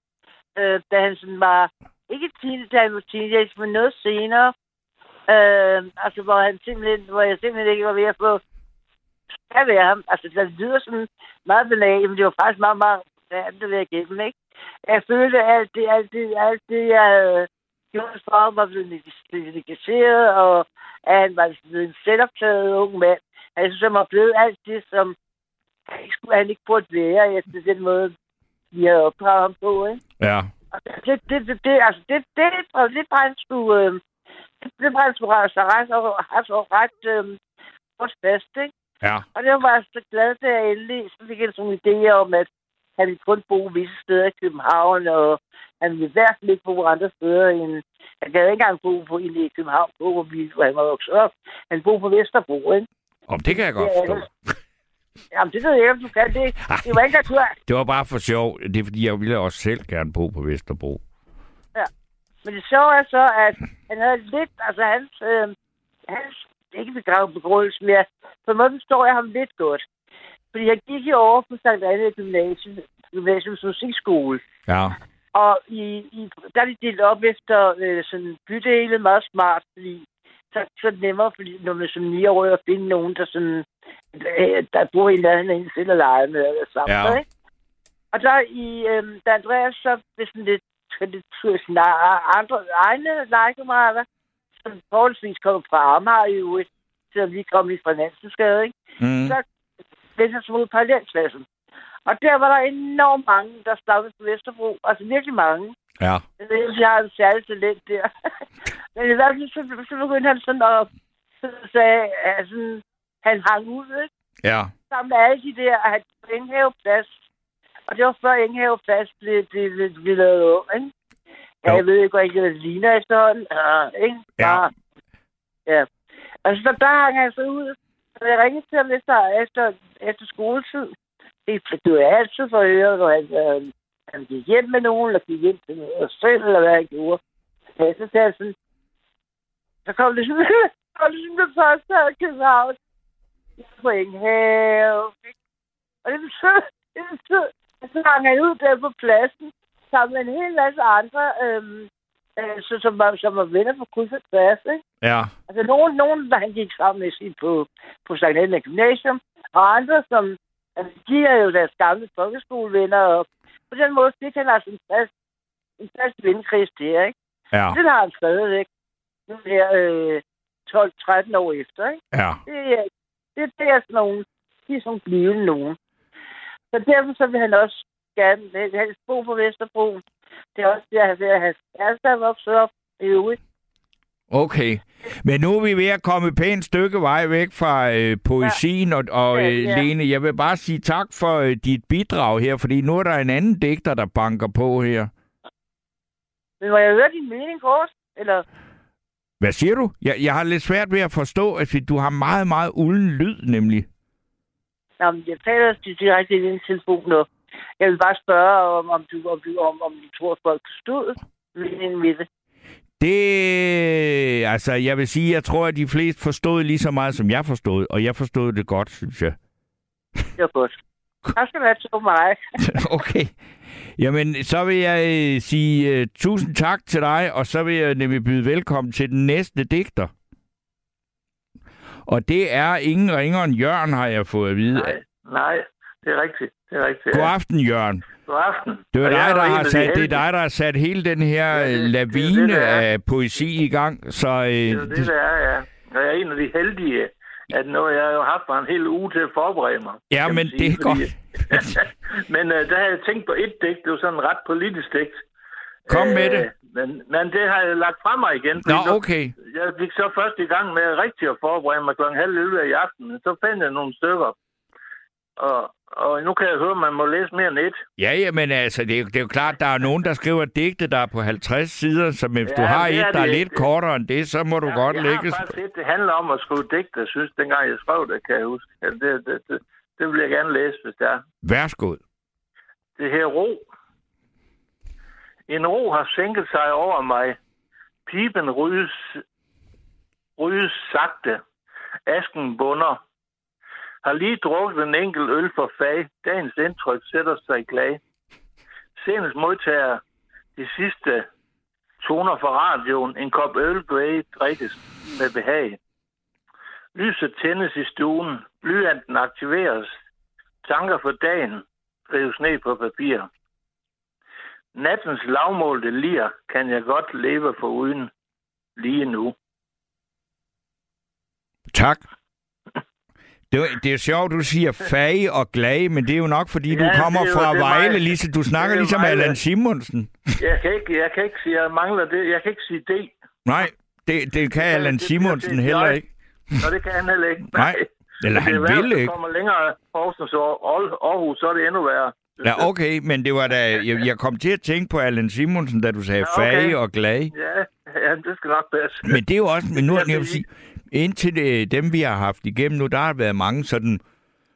øh, da han sådan var... Ikke teenage, var teenage, men noget senere. Øh, altså, hvor, han simpelthen, hvor jeg simpelthen ikke var ved at få kan være ham. Altså, det lyder sådan meget banalt, men det var faktisk meget, meget svært at være igennem, ikke? Jeg følte, alt det, alt det, alt det jeg havde gjort for ham, var blevet negligeret, og at han var blevet en selvoptaget ung mand. Jeg synes, han var blevet alt det, som han ikke skulle, han ikke burde være, efter den måde, vi havde opdraget ham på, ikke? Ja. Og det, det, det, det, altså, det, det, det, det skulle, øh, det, det skulle rette sig ret, og, ret, ret, øh, fast, ikke? Ja. Og det var jeg så glad, da jeg endelig så fik jeg sådan en idé om, at han ville kun bo visse steder i København, og han ville i hvert fald ikke bo andre steder end... Han gad ikke engang bo på, inde i København, på, hvor, vi, hvor han var vokset op. Han boede på Vesterbro, ikke? Om det kan jeg godt Ja, forstå. Jamen, det ved jeg ikke, om du kan det. Det var ikke naturligt. Det var bare for sjov. Det er fordi, jeg ville også selv gerne bo på Vesterbro. Men det sjove er så, at han havde lidt, altså hans, øh, hans ikke begravet begrundelse mere. På en måde forstår jeg ham lidt godt. Fordi jeg gik i år på Sankt Anne Gymnasium, Gymnasiums Musikskole. Ja. Og i, i, der er de delt op efter øh, sådan bydele meget smart, fordi så, så er det nemmere, fordi når man som 9 år at finde nogen, der sådan, øh, der bor i nærheden af en selv og lege med eller sammen. Ja. Ikke? Og der i, øh, da Andreas så blev sådan lidt, lidt sådan, andre egne legekammerater, som forholdsvis kom fra Amager i øvrigt, selvom vi kom lige fra Nansensgade, ikke? Mm. Så mod parallelklassen. Og der var der enormt mange, der stammede på Vesterbro. Altså virkelig mange. Ja. Jeg ved ikke, jeg har et særligt talent der. Men i hvert fald, så, så begyndte han sådan at så sagde, at sådan, han hang ud, ikke? Ja. Sammen med alle de der, at han Enghave Plads. Og det var før Enghave Plads blev, blev, blev, blev lavet om, ikke? Ja, jeg ved ikke, hvad det ligner efterhånden. Ja, ikke? Ja. Bare- Ja. Altså, så der hang han så ud. Så jeg ringede til ham efter, efter, efter skoletid. Det det var jeg altid for at høre, hvor han, øh, han gik hjem med nogen, eller gik hjem til noget selv, eller hvad han gjorde. Ja, så sagde jeg sådan, så kom det sådan, så kom det sådan det første her i København. På have. Og det betød, det betød, at så hang han ud der på pladsen, sammen med en hel masse andre, øhm, øh, så, som, var, som var venner på kryds og tværs, ikke? Ja. Altså nogen, nogen der han gik sammen med sig på, på Sankt Helena Gymnasium, og andre, som altså, de er jo deres gamle folkeskolevenner, og på den måde fik han altså en fast, en fast vennekreds der, ikke? Ja. Det har han stadigvæk. Nu her øh, 12-13 år efter, ikke? Ja. Det, er, det, er sådan nogle, de er sådan blivende nogen. Så derfor så vil han også gerne helst bo på Vesterbro. Det er også der, han vil have kæreste er vokset op i øvrigt. Okay. Men nu er vi ved at komme et pænt stykke vej væk fra øh, poesien, og, og Ja, øh, ja. Lene, jeg vil bare sige tak for øh, dit bidrag her, fordi nu er der en anden digter, der banker på her. Men må jeg høre din mening kort? Eller, Hvad siger du? Jeg, jeg har lidt svært ved at forstå, at du har meget, meget ulden lyd, nemlig. Nå, men jeg taler direkte i din telefon nu. Jeg vil bare spørge, om, om, du, om, du, om, om du tror, at folk forstod meningen med det. Det, altså, jeg vil sige, jeg tror, at de fleste forstod lige så meget, som jeg forstod, og jeg forstod det godt, synes jeg. Det var godt. Tak skal du have til mig. okay. Jamen, så vil jeg øh, sige uh, tusind tak til dig, og så vil jeg nemlig byde velkommen til den næste digter. Og det er ingen ringere end Jørgen, har jeg fået at vide. Nej, nej, det er rigtigt. Det er rigtigt. God aften, Jørgen. God aften. Det, er dig, er der har sat, det er dig, der har sat hele den her Ja, det- det det, lavine det er. af poesi i gang. Så øh, Det er det, det, der er, ja. Og jeg er en af de heldige, at nu jeg har jo haft mig en hel uge til at forberede mig. ja, men sige, det er fordi- godt. men uh, der har jeg tænkt på et digt, det var sådan en ret politisk digt. Kom med Øh, det. Men, men det har jeg lagt fra mig igen. Nå, okay. Jeg fik så først i gang med rigtig at forberede mig kl. halv 11 i aften. Så fandt jeg nogle stykker. Og, og nu kan jeg høre, at man må læse mere end et. Ja, ja, men altså, det er, jo- det er jo klart, der er nogen, der skriver digte, der er på 50 sider, så hvis du Ja, har det et, er der er det lidt kortere end det, så må du jeg, godt jeg lægge... har faktisk et, det handler om at skrive digte, jeg synes, dengang jeg skrev det, kan jeg huske. Ja, Det, det, det, det vil jeg gerne læse, hvis det er. Værsgo. Det her ro. En ro har sænket sig over mig. Piben ryges, ryges sagte. Asken bunder. Har lige drukket en enkelt øl for fag. Dagens indtryk sætter sig i klage. Senest modtager de sidste toner fra radioen. En kop øl Grey drikkes med behag. Lyset tændes i stuen. Blyanten aktiveres. Tanker for dagen skrives ned på papir. Nattens lavmålte lir kan jeg godt leve for uden lige nu. Tak. Det, er- det er sjovt, du siger fag og glade, men det er jo nok, fordi du Ja, kommer det er jo- fra det er Vejle, mig. ligesom, du snakker Det er ligesom Vejle. Allan Simonsen. Jeg kan ikke, jeg kan ikke sige, jeg mangler det. Jeg kan ikke sige det. Nej, det, det kan Allan det bliver Simonsen til heller ikke. Og det kan han heller ikke. Nej. Eller det er han vil hvis du ikke. kommer længere Horsens og Aar- Aarhus, så er det endnu værre. Ja, okay, men det var da... Jeg, jeg kom til at tænke på Allan Simonsen, da du sagde Ja, okay. fag og glade. Ja, ja, det skal nok passe. Men det er jo også... Men nu jeg vil det- sige, indtil det, dem, vi har haft igennem nu, der har været mange sådan...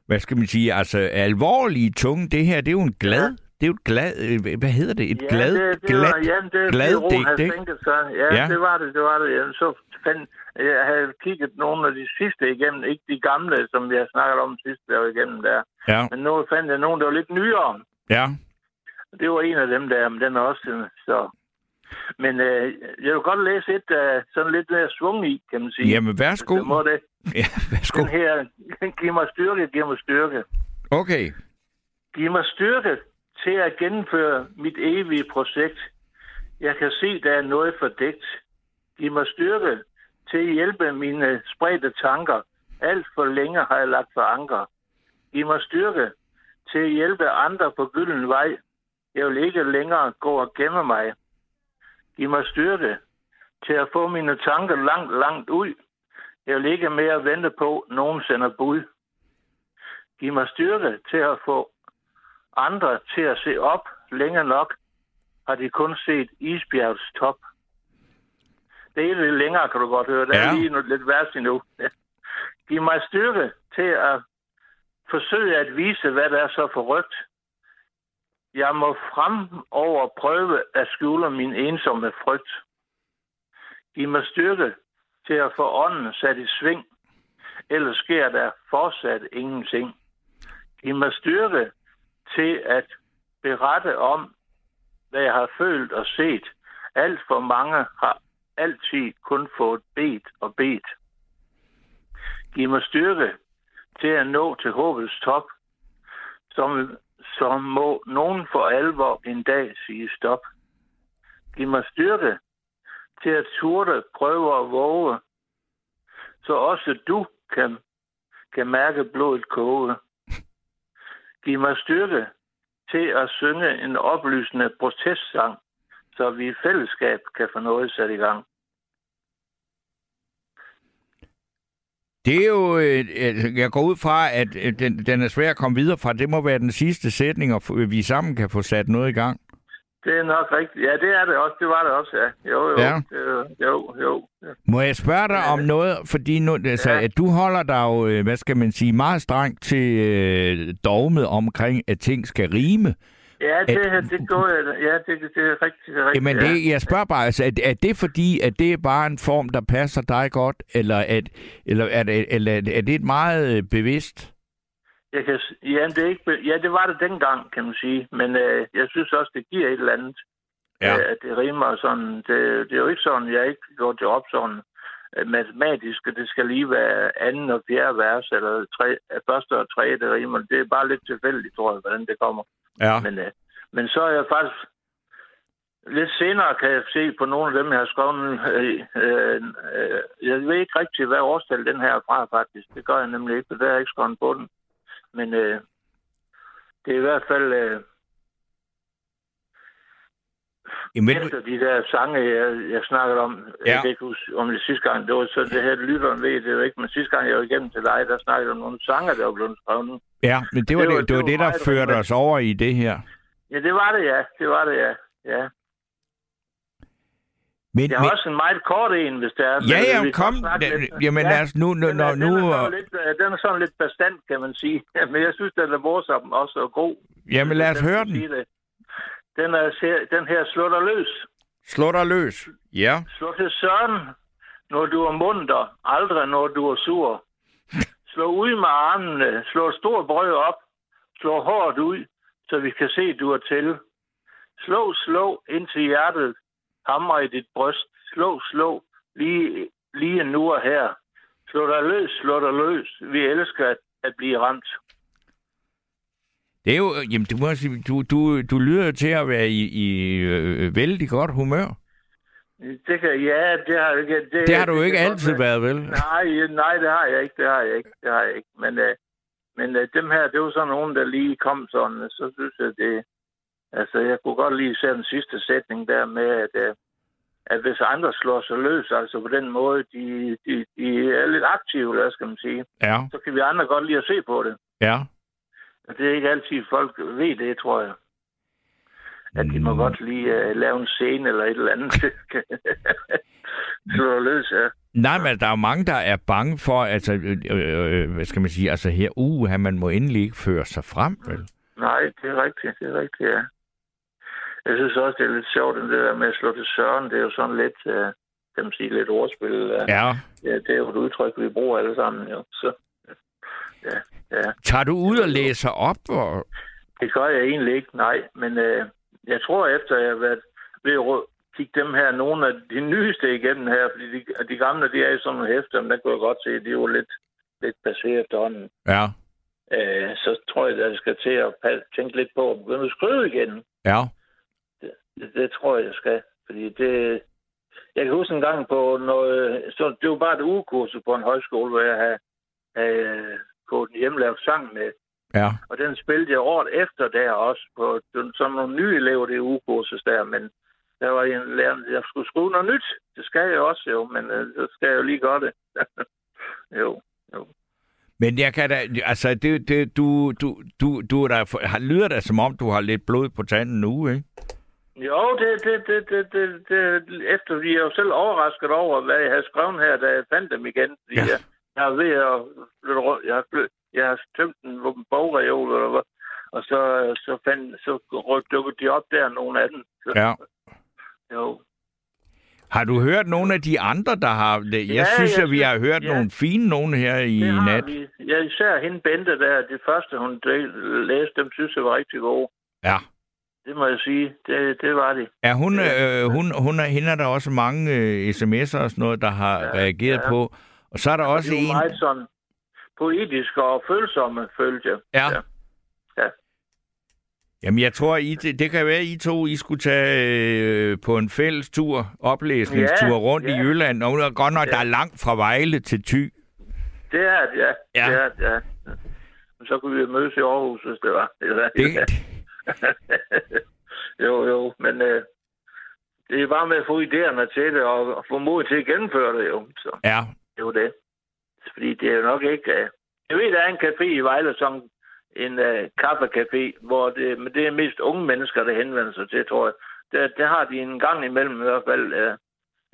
Hvad skal man sige? Altså, alvorlige tunge. Det her, det er jo en glad... Det er jo et glad... øh, Hvad hedder det? Et Ja, glad, det, det glad, var, ja, det, glad det, digt, ikke? Ja, Ja. ja, det var det, det var det. Ja, så fandt, jeg havde kigget nogle af de sidste igennem, ikke de gamle, som vi har snakket om sidst, der var igennem der. Ja, Men nu fandt jeg nogle, der var lidt nyere. ja. Det var en af dem der, men den er også øh, så... Men øh, jeg vil godt læse et, der sådan lidt mere svung i, kan man sige. Jamen, værsgo. Det må det. Ja, værsgo. Den her, giv mig styrke, giv mig styrke. Okay. Giv mig styrke til at gennemføre mit evige projekt. Jeg kan se, der er noget fordækt. Giv mig styrke til at hjælpe mine spredte tanker. Alt for længe har jeg lagt for anker. Giv mig styrke til at hjælpe andre på gylden vej. Jeg vil ikke længere gå og gemme mig. Giv mig styrke til at få mine tanker langt, langt ud. Jeg vil ikke mere vente på, nogen sender bud. Giv mig styrke til at få andre til at se op længe nok, har de kun set isbjergets top. Det er lidt længere, kan du godt høre. Der Ja. er lige noget lidt værst endnu. Ja. Giv mig styrke til at forsøge at vise, hvad der er så forrygt. Jeg må fremover prøve at skjule min ensomme frygt. Giv mig styrke til at få ånden sat i sving, ellers sker der fortsat ingenting. Giv mig styrke til at berette om, hvad jeg har følt og set. Alt for mange har altid kun fået bedt og bedt. Giv mig styrke til at nå til håbets top, som, så må nogen for alvor en dag sige stop. Giv mig styrke til at turde, prøve og våge, så også du kan, kan mærke blodet koge. Giv mig styrke til at synge en oplysende protestsang, så vi i fællesskab kan få noget sat i gang. Det er jo, øh, øh, jeg går ud fra, at øh, den, den er svær at komme videre fra. Det må være den sidste sætning, og vi sammen kan få sat noget i gang. Det er nok rigtigt. Ja, det er det også. Det var det også, ja. Jo, jo. Ja. Det, jo, jo. Må jeg spørge dig om noget? Fordi nu, altså, Ja. at du holder dig jo, hvad skal man sige, meget strengt til øh, dogmet omkring, at ting skal rime. Ja, det, det går jeg. Ja, det, det er rigtigt. Det er rigtigt Jamen, ja. det, jeg spørger bare, altså, er, er det fordi, at det er bare en form, der passer dig godt, eller, at, eller, er, det, eller er det et meget øh, bevidst? Jeg kan, ja, det er ikke, ja, det var det dengang, kan man sige. Men øh, jeg synes også, det giver et eller andet. Ja. Øh, at det rimer sådan. Det, det er jo ikke sådan, jeg ikke går det op sådan øh, matematisk, at det skal lige være anden og fjerde vers, eller tre, første og tredje, det rimer. Det er bare lidt tilfældigt, tror jeg, hvordan det kommer. Ja. Men, øh, men så er jeg faktisk... Lidt senere kan jeg se på nogle af dem, jeg har skrevet. Øh, øh, øh, jeg ved ikke rigtig, hvad årstal den her er fra, faktisk. Det gør jeg nemlig ikke, for der er jeg ikke skrevet på den. Men øh, det er i hvert fald øh, Jamen, efter de der sange, jeg, jeg snakkede om. Ja. Jeg kan ikke huske om det sidste gang. Det var så det her, lytteren ved det jo ikke. Men sidste gang, jeg var igennem til dig, der snakkede om nogle sange, der var blevet skrevet. ja, men det var Det det, var- det, det, var det der førte os over i det her. Ja, det var det, ja. Det var det, ja. ja. Men, Jeg har men, også en meget kort en, hvis det er. ja, ja, kom. lidt. jamen, lad os nu... nu, Den nu, er, nu den, er sådan lidt, øh, den er sådan lidt bestand, kan man sige. Men jeg synes, den er morsom også og god. jamen, lad os høre den. det. Den, er, den her dig løs. Dig løs. Ja. Slå til søren, når du er munter, aldrig når du er sur. Slå ud med armene, slå et stort brød op, slå hårdt ud, så vi kan se, du er til. Slå, slå indtil hjertet hamrer i dit bryst. Slå, slå, lige, lige nu og her. Slå dig løs, slå dig løs. Vi elsker at, at blive ramt. Det er jo... Jamen, du, må du, du, du lyder til at være i, i øh, vældig godt humør. Det kan, ja, det har, det, det, Det har du jo ikke kan godt altid været, vel? Nej, nej, det har jeg ikke, det har jeg ikke, det har jeg ikke. Men, øh, men øh, dem her, det var sådan nogen, der lige kom sådan, øh, så synes jeg, det... Altså, jeg kunne godt lige se den sidste sætning der med, at, øh, at hvis andre slår sig løs, altså på den måde, de, de, de er lidt aktive, hvad skal man sige, Ja, så kan vi andre godt lide at se på det. ja. Og det er ikke altid, folk ved det, tror jeg. At de må Mm. godt lige uh, lave en scene eller et eller andet. slå løs, ja. Nej, men der er jo mange, der er bange for, altså, øh, øh, øh, hvad skal man sige, altså her, uh, man må endelig ikke føre sig frem, vel? Nej, det er rigtigt, det er rigtigt, ja. Jeg synes også, det er lidt sjovt, det der med at slå til søren. Det er jo sådan lidt, uh, kan man sige, lidt ordspil. Uh, Ja. ja. Det er jo et udtryk, vi bruger alle sammen, jo. Så, ja. Tager du ud og læser op? Og... Det gør jeg egentlig ikke, nej. Men uh, jeg tror, efter jeg har været ved at kigge dem her, nogle af de nyeste igennem her, fordi de, de gamle, de er i sådan nogle hæfter, men der kunne jeg godt se, at de er jo lidt, lidt passeret efterhånden. Ja, Uh, så tror jeg, at jeg skal til at tænke lidt på at begynde at skrive igen. ja. Det, det tror jeg, jeg skal. Fordi det... Jeg kan huske en gang på noget... Så det var bare et ugekursus på en højskole, hvor jeg havde, havde gået en hjemmelavet sang med. Ja, Og den spillede jeg året efter der også på sådan nogle nye elever, det ugekursus der. Men der var en lærer, jeg skulle skrive noget nyt. Det skal jeg også jo, men øh, så skal jeg jo lige gøre det. jo, jo. men jeg kan da, altså, det, det, du, du, du, du er der, har- lyder da som om, du har lidt blod på tanden nu, ikke? Jo, det, det, det, det, det, det, efter vi er jo selv overrasket over, hvad jeg havde skrevet her, da jeg fandt dem igen. Fordi ja. jeg, jeg er ved at flytte rundt. Jeg har, jeg har tømt en bogreol, eller hvad. Og så, så, fandt, så dukkede de op der, nogle af dem. Så, Ja. Jo. Har du hørt nogle af de andre, der har... Jeg Ja, synes, jeg at vi har hørt ja. nogle fine nogen her i Det nat. vi. Ja, især hende Bente der, det første, hun læste, dem synes jeg var rigtig gode. Ja. Det må jeg sige. Det, det var de. Er hun, øh, hun, hun er, hende er der også mange øh, sms'er og sådan noget, der har ja, Ja, reageret ja. på. Og så er der også det var en... meget sådan poetiske og følsomme, følte jeg. Ja. Ja. Ja. Jamen, jeg tror, I, det, det kan være, at I to I skulle tage øh, på en fælles tur, oplæsningstur Ja, rundt ja. i Jylland. Og er godt nok, Ja. der er langt fra Vejle til Thy. Det er det, ja. Ja. Det er det, ja. Så kunne vi mødes i Aarhus, hvis det var. Eller, Det, jo, jo, men øh, det er bare med at få idéerne til det, og, og få mod til at gennemføre det, jo. Så ja, det er jo det. Fordi det er jo nok ikke... Øh, jeg ved, der er en café i Vejle, som en øh, kaffecafé, hvor det, men det er mest unge mennesker, der henvender sig til, tror jeg. der, der har de en gang imellem i hvert fald øh,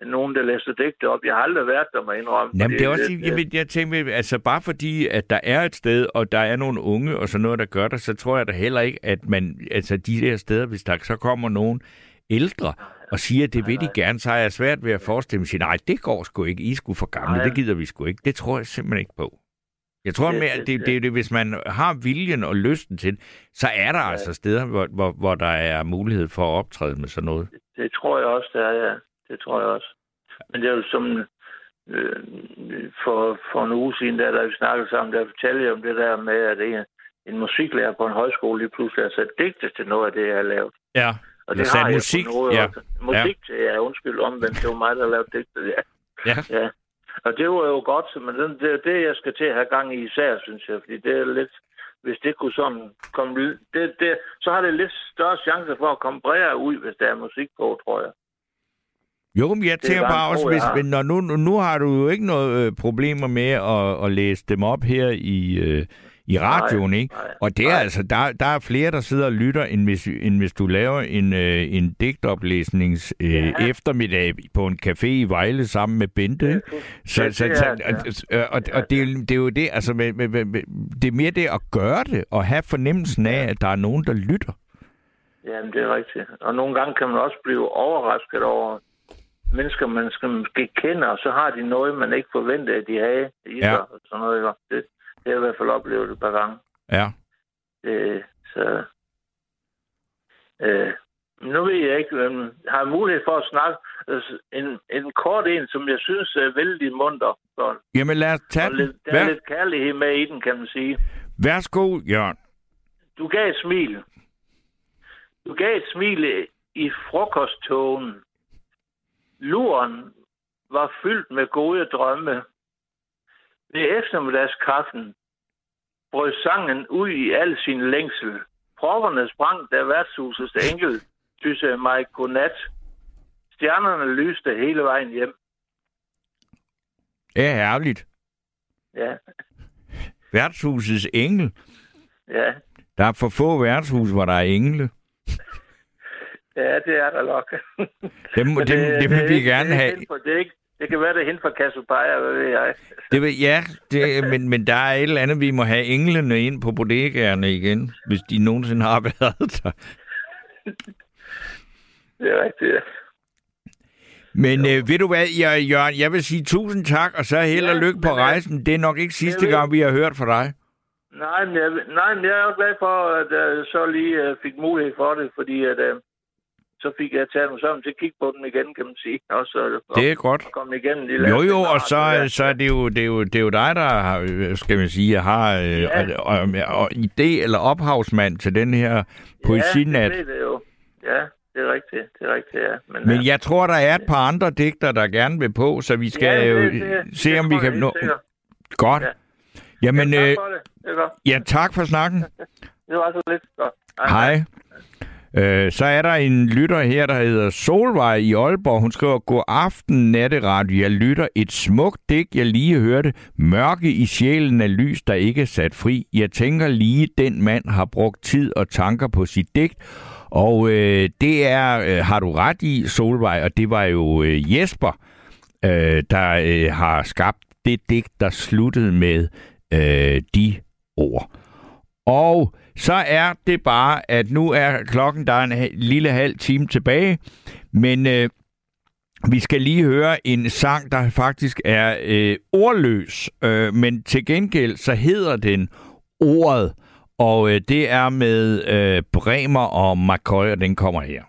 nogen, der læser digte op. Jeg har aldrig været der, må indrømme. Jamen, det er også, jeg, jeg, jeg tænker, altså bare fordi, at der er et sted, og der er nogle unge og sådan noget, der gør det, så tror jeg da heller ikke, at man, altså de der steder, hvis der så kommer nogen ældre og siger, at det vil de gerne, så er jeg svært ved at forestille mig, sige, nej, det går sgu ikke, I sgu for gamle, Nej. det gider vi sgu ikke. Det tror jeg simpelthen ikke på. Jeg tror Det- mere, det- at det, det, det, det, hvis man har viljen og lysten til det, så er der altså steder, hvor, hvor, hvor der er mulighed for at optræde med sådan noget. Det tror jeg også, der er, ja. Det tror jeg også. Men det er jo som... Øh, for, for en uge siden, der, da vi snakkede sammen, der fortalte jeg om det der med, at en, en musiklærer på en højskole lige pludselig har sat digte til noget af det, jeg har lavet. Ja, Og sat har jeg musik, noget ja. også. Musik til, ja, undskyld omvendt, det var mig, der lavede digte, ja. Ja. ja. Og det var jo godt, så- men det, det det, jeg skal til at have gang i især, synes jeg, fordi det er lidt, hvis det kunne sådan komme det, det, så har det lidt større chance for at komme bredere ud, hvis der er musik på, tror jeg. Jo, men jeg Det er tænker bare også, hvis, men når nu, nu har du jo ikke noget øh, problemer med at, at læse dem op her i, øh, i radioen, ikke? nej, Og det er nej. altså, der, der er flere, der sidder og lytter, end hvis, end hvis du laver en, øh, en digtoplæsnings øh, Ja. eftermiddag på en café i Vejle sammen med Bente. Så, så, og, og, og det, er jo- det er jo det, altså, med, med, med, med, det er mere det at gøre det, og have fornemmelsen af, at der er nogen, der lytter. Jamen, det er rigtigt. Og nogle gange kan man også blive overrasket over mennesker, man skal måske kende, og så har de noget, man ikke forventede, at de havde i Ja. sig. og Sådan noget, det, det har jeg i hvert fald oplevet et par gange. Ja. Øh, så... Øh, nu ved jeg ikke, hvem har jeg mulighed for at snakke altså, en, en kort en, som jeg synes er vældig munter. Så, Jamen lad os tage lidt, der er Vær, lidt kærlighed med i den, kan man sige. værsgo, Jørgen. Du gav et smil. Du gav et smil i frokosttogen. Luren var fyldt med gode drømme. Ved eftermiddagskaffen brød sangen ud i al sin længsel. Propperne sprang, da værtshusets enkel tysse mig godnat. Stjernerne lyste hele vejen hjem. Ja, herligt. Ja, Værtshusets engel. ja, Der er for få værtshus, hvor der er engle. ja, det er der nok. Dem, dem, dem er vil vi gerne det er have. Det, er ikke, det kan være, det er hende fra Cassiopeia, hvad ved jeg. Det vil, ja, det, men, men der er et eller andet, vi må have englene ind på bodegaerne igen, hvis de nogensinde har været der. Det er rigtigt. Men øh, ved du hvad, jeg, Jørgen, jeg vil sige tusind tak, og så held og Ja, lykke på rejsen. Det er nok ikke sidste gang, vi har hørt fra dig. Nej, men jeg, nej, men jeg er jo glad for, at jeg så lige uh, fik mulighed for det, fordi at, uh, så fik jeg taget mig sammen til at kigge på den igen, kan man sige. Og så Det er godt. og komme igennem de Jo, jo, og så, så er det jo, det er jo, det er jo dig, der har, øh, skal man sige, har øh, Ja. og, og, og, idé eller ophavsmand til den her poesinat. Ja, det, er det jo. Ja, det er rigtigt. Det er rigtigt, ja. Men, Men jeg tror, der er et par andre digter, der gerne vil på, så vi skal ja, jo det, det, se, det om vi kan nå... sikkert. Godt. Ja. Jamen, ja, øh, tak for det. Det ja, tak for snakken. Det var så lidt godt. Hej. Øh, så er der en lytter her, der hedder Solvej i Aalborg. Hun skriver, God aften, natteradio. Jeg lytter et smukt dæk, jeg lige hørte. Mørke i sjælen af lys, der ikke er sat fri. Jeg tænker lige, den mand har brugt tid og tanker på sit digt. Og øh, det er, øh, har du ret i, Solvej, og det var jo øh, Jesper, øh, der øh, har skabt det digt, der sluttede med øh, de ord. Og så er det bare, at nu er klokken, der er en lille halv time tilbage, men øh, vi skal lige høre en sang, der faktisk er øh, ordløs, øh, men til gengæld så hedder den Ordet, og øh, det er med øh, Bremer og McCoy, og den kommer her.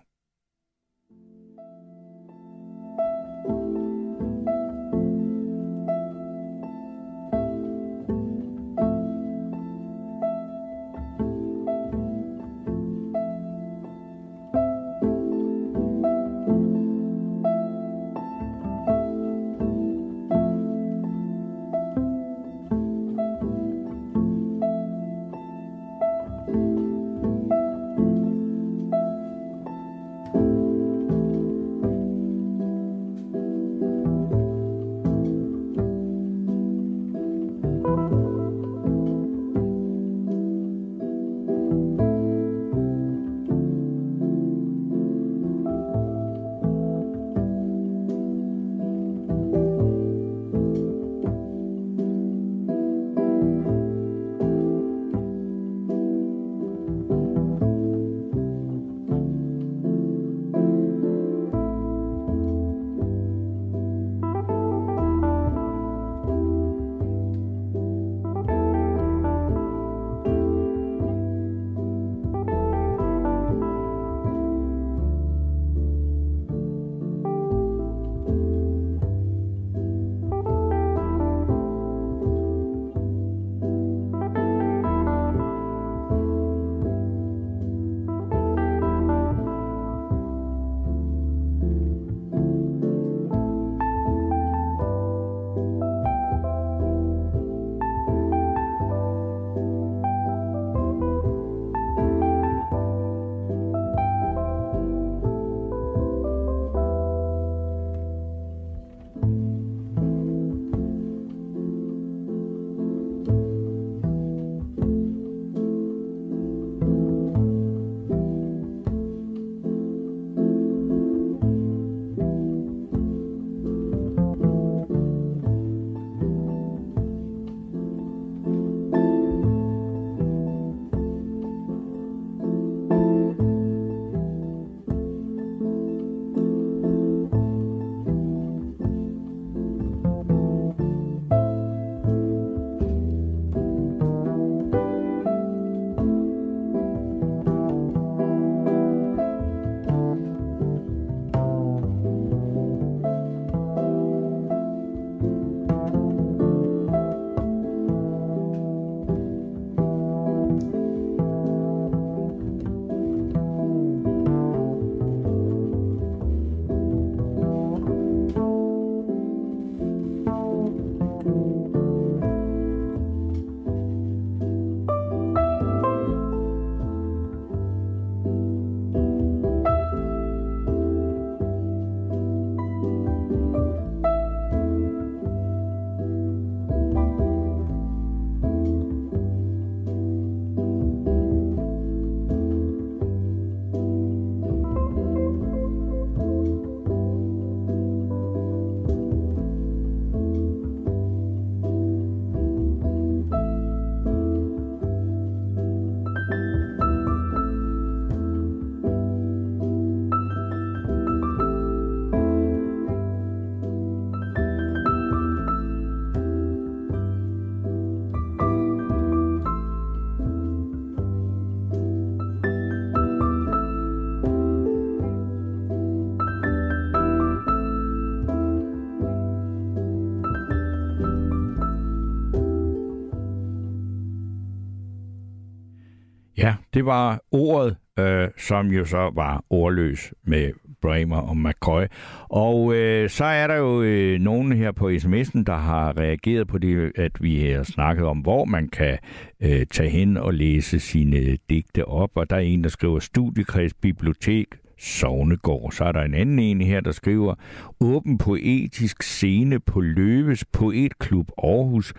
Det var ordet, øh, som jo så var ordløs med Bramer og McCoy. Og øh, så er der jo øh, nogen her på sms'en, der har reageret på det, at vi har snakket om, hvor man kan øh, tage hen og læse sine digte op. Og der er en, der skriver studiekreds, bibliotek, Sovnegård. Så er der en anden en her, der skriver åben poetisk scene på Løves Poetklub Aarhus,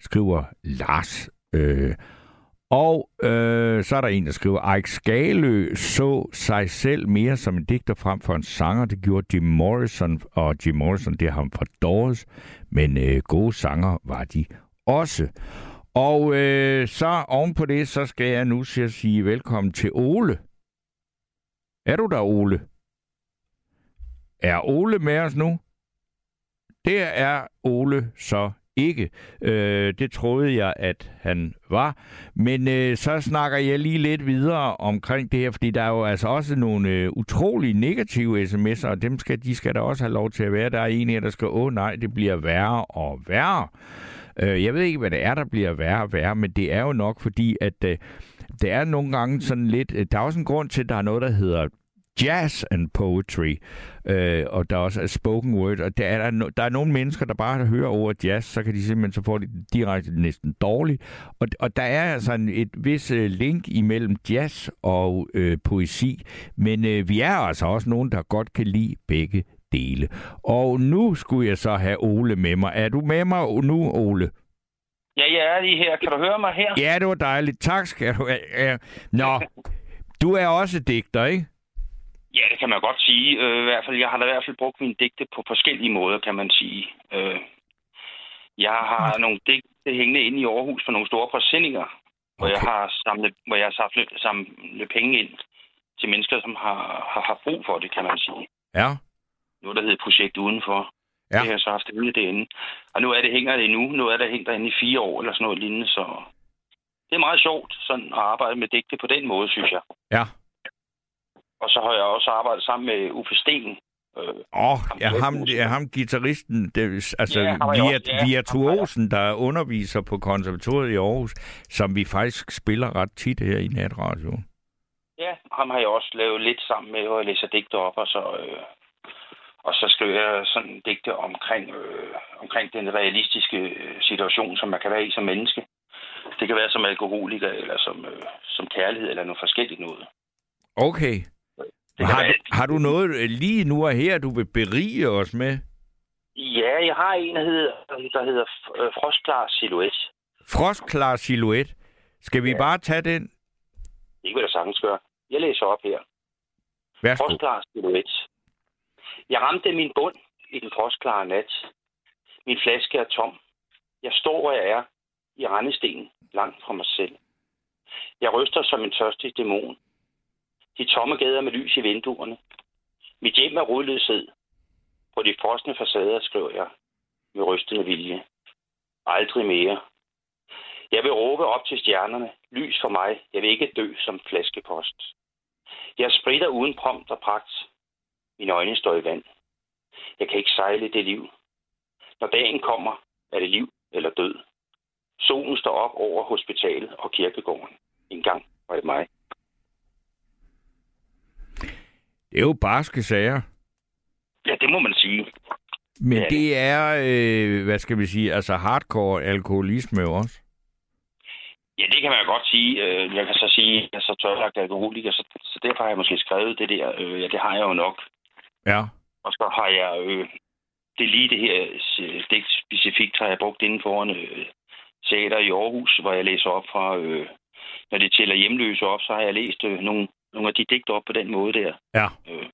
skriver Lars. Øh, og øh, så er der en, der skriver, Ike Skalø så sig selv mere som en digter frem for en sanger. Det gjorde Jim Morrison, og Jim Morrison, det er ham fra Doors. Men øh, gode sanger var de også. Og øh, så oven på det, så skal jeg nu sige velkommen til Ole. Er du der, Ole? Er Ole med os nu? Det er Ole så ikke. Øh, det troede jeg, at han var. Men øh, så snakker jeg lige lidt videre omkring det her, fordi der er jo altså også nogle øh, utrolig negative sms'er, og dem skal, de skal der også have lov til at være. Der er en her, der skal, åh nej, det bliver værre og værre. Øh, jeg ved ikke, hvad det er, der bliver værre og værre, men det er jo nok fordi, at øh, det er nogle gange sådan lidt... Øh, der er også en grund til, at der er noget, der hedder jazz and poetry, øh, og der er også spoken word, og der er, der, der er nogle mennesker, der bare hører ordet jazz, så kan de simpelthen, så får de direkte næsten dårligt, og, og der er altså en, et vis øh, link imellem jazz og øh, poesi, men øh, vi er altså også nogen, der godt kan lide begge dele. Og nu skulle jeg så have Ole med mig. Er du med mig nu, Ole? Ja, jeg er lige her. Kan du høre mig her? Ja, det var dejligt. Tak skal du have. Nå, du er også digter, ikke? Ja, det kan man godt sige. Øh, i hvert fald, jeg har da i hvert fald brugt mine digte på forskellige måder, kan man sige. Øh, jeg har nogle digte hængende inde i Aarhus for nogle store forsendinger, okay. hvor jeg har samlet, hvor jeg har samlet, samlet penge ind til mennesker, som har, har, har brug for det, kan man sige. Ja. Noget, der hedder Projekt Udenfor. Ja. Det har jeg så haft det derinde. Og nu er det, hænger det endnu. Nu er det hængt derinde i fire år, eller sådan noget lignende, så det er meget sjovt sådan at arbejde med digte på den måde, synes jeg. Ja. Og så har jeg også arbejdet sammen med Uffe Sten. Åh, øh, oh, ja, ham, ja, ham gitarristen, det, altså Ja, ham via, også, ja, via ham har jeg. Tuosen, der underviser på konservatoriet i Aarhus, som vi faktisk spiller ret tit her i natradioen. Ja, ham har jeg også lavet lidt sammen med, hvor jeg læser digte op, og så, øh, og så skriver jeg sådan digte omkring, øh, omkring den realistiske øh, situation, som man kan være i som menneske. Det kan være som alkoholiker, eller som, øh, som kærlighed, eller noget forskelligt noget. Okay. Det Har være, har du noget øh, lige nu og her, du vil berige os med? ja, jeg har en, der hedder, der hedder øh, Frostklar Silhouette. Frostklar silhuet. Skal vi Ja. bare tage den? Det kan jeg sagtens gøre. Jeg læser op her. Værsgo. Frostklar silhuet. Jeg ramte min bund i den frostklare nat. Min flaske er tom. Jeg står, hvor jeg er, i rendestenen, langt fra mig selv. Jeg ryster som en tørstig dæmon. De tomme gader med lys i vinduerne. Mit hjem er rodløshed. På de frosne facader skriver jeg med rystende vilje. Aldrig mere. Jeg vil råbe op til stjernerne. Lys for mig. Jeg vil ikke dø som flaskepost. Jeg spritter uden prompt og pragt. Mine øjne står i vand. Jeg kan ikke sejle det liv. Når dagen kommer, er det liv eller død. Solen står op over hospitalet og kirkegården. En gang var det mig. Det er jo barske sager. Ja, det må man sige. Men Ja. det er, øh, hvad skal vi sige, altså hardcore alkoholisme også. Ja, det kan man jo godt sige. Øh, Jeg kan så sige, at jeg er så tørlagt alkoholiker, så, så derfor har jeg måske skrevet det der. Øh, Ja, det har jeg jo nok. Ja. Og så har jeg... Øh, det lige det her øh, digt specifikt, har jeg brugt inden foran øh, teater i Aarhus, hvor jeg læser op fra... Øh, når de tæller hjemløse op, så har jeg læst øh, nogle, nogle af de digte op på den måde der. Ja. Øh,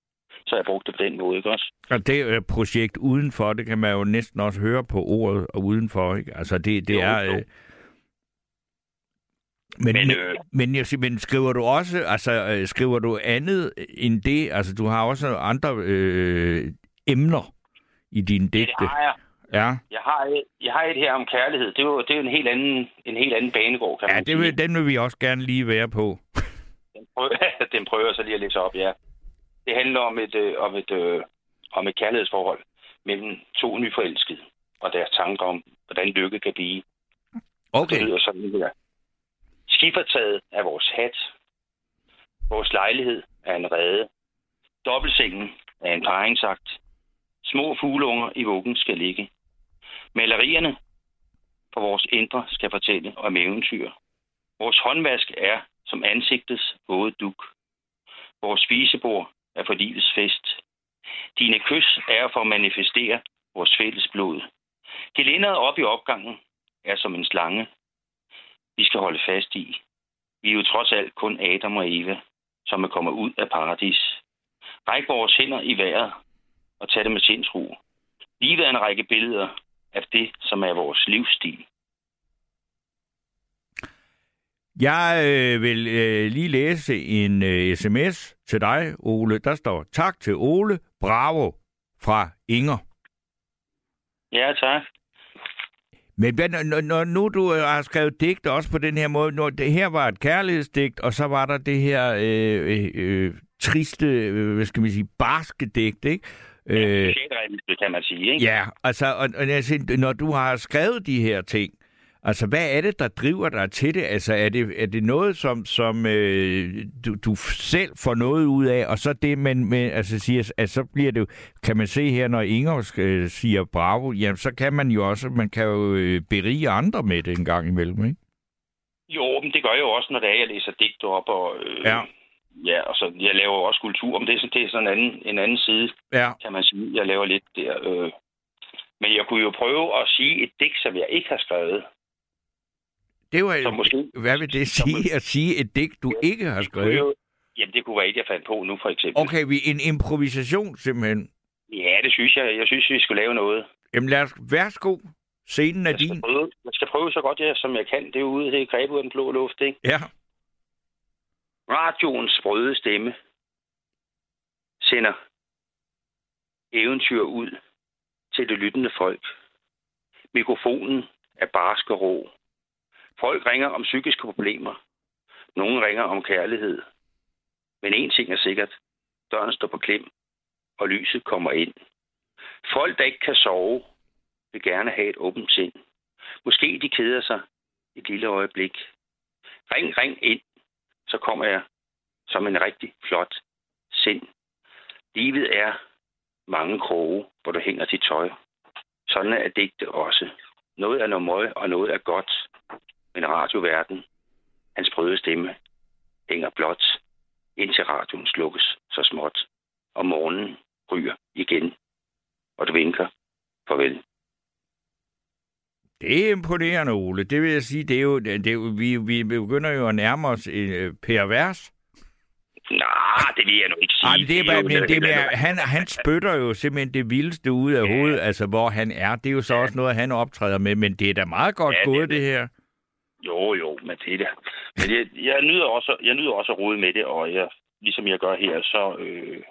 så jeg brugt det på den måde, ikke også? Og det øh, projekt udenfor, det kan man jo næsten også høre på ordet og udenfor, ikke? Altså det, det Jo, er... jo. Øh... Men, Men, øh, men, jeg siger, men skriver du også, altså øh, skriver du andet end det? Altså du har også andre øh, emner i dine digte. det har jeg. Ja, Jeg har, et, jeg har et her om kærlighed. Det er jo, det er en helt anden, en helt anden banegård, kan ja man det sige. vil, den vil vi også gerne lige være på. Den prøver, så lige at læse op, ja. Det handler om et, øh, om et, øh, om et kærlighedsforhold mellem to nyforelskede og deres tanker om, hvordan lykke kan blive. Det Okay. lyder sådan her. Skiffertaget er vores hat. Vores lejlighed er en rede. Dobbeltsengen er en paringsagt. Små fugleunger i vuggen skal ligge. Malerierne for vores indre skal fortælle om eventyr. Vores håndvask er som ansigtets våde duk. Vores spisebord er for livets fest. Dine kys er for at manifestere vores fælles blod. Gelænderet op i opgangen er som en slange. Vi skal holde fast i. Vi er jo trods alt kun Adam og Eva, som er kommet ud af paradis. Ræk vores hænder i vejret og tag det med sindsro. Livet er en række billeder af det, som er vores livsstil. Jeg øh, vil øh, lige læse en øh, sms til dig, Ole. Der står, tak til Ole. Bravo fra Inger. Ja, tak. Men hvad, når, når nu du har skrevet digt også på den her måde, når det her var et kærlighedsdigt, og så var der det her øh, øh, øh, triste, øh, hvad skal man sige, barske digt, ikke? Øh, ja, kan man sige, ikke? Ja, altså, og, og siger, når du har skrevet de her ting, Altså, hvad er det, der driver dig til det? Altså, er det, er det noget, som, som øh, du, du selv får noget ud af, og så det, men, men altså, siger, altså, så bliver det kan man se her, når Inger øh, siger bravo, jamen, så kan man jo også, man kan jo øh, berige andre med det en gang imellem, ikke? Jo, men det gør jeg jo også, når det er, jeg læser digter op, og, øh, ja. ja, og så jeg laver også kultur, men det er sådan, det er sådan en, anden, en anden side, ja. kan man sige. Jeg laver lidt der. Øh. Men jeg kunne jo prøve at sige et digt, som jeg ikke har skrevet. Det var, så måske, hvad vil det sige så, at sige et digt, du ja, ikke har skrevet? Jo, jamen, det kunne være et, jeg fandt på nu, for eksempel. Okay, vi en improvisation simpelthen. Ja, det synes jeg. Jeg synes, vi skulle lave noget. Jamen lad os, værsgo. Scenen er jeg din. Prøve, jeg skal prøve så godt, ja, som jeg kan. Det er ude, det er grebet af den blå luft, ikke? Ja. Radioens sprøde stemme sender eventyr ud til det lyttende folk. Mikrofonen er barsk og rå. Folk ringer om psykiske problemer. Nogle ringer om kærlighed. Men en ting er sikkert. Døren står på klem, og lyset kommer ind. Folk, der ikke kan sove, vil gerne have et åbent sind. Måske de keder sig et lille øjeblik. Ring, ring ind, så kommer jeg som en rigtig flot sind. Livet er mange kroge, hvor du hænger dit tøj. Sådan er digte også. Noget er noget møg, og noget er godt men radioverden, hans prøvede stemme, hænger blot, indtil radioen slukkes så småt, og morgenen ryger igen, og du vinker farvel. Det er imponerende, Ole. Det vil jeg sige, det er jo, det er jo, vi, vi begynder jo at nærme os uh, pervers. Nej, det vil jeg nu ikke sige. Ej, det er, bare, men det er han, han spytter jo simpelthen det vildeste ud af ja. hovedet, altså hvor han er. Det er jo så også noget, han optræder med, men det er da meget godt ja, gået, det, det her. Jo, jo, men det er. Men jeg, jeg, nyder også, jeg nyder også at rode med det, og jeg, ligesom jeg gør her, så... Øh,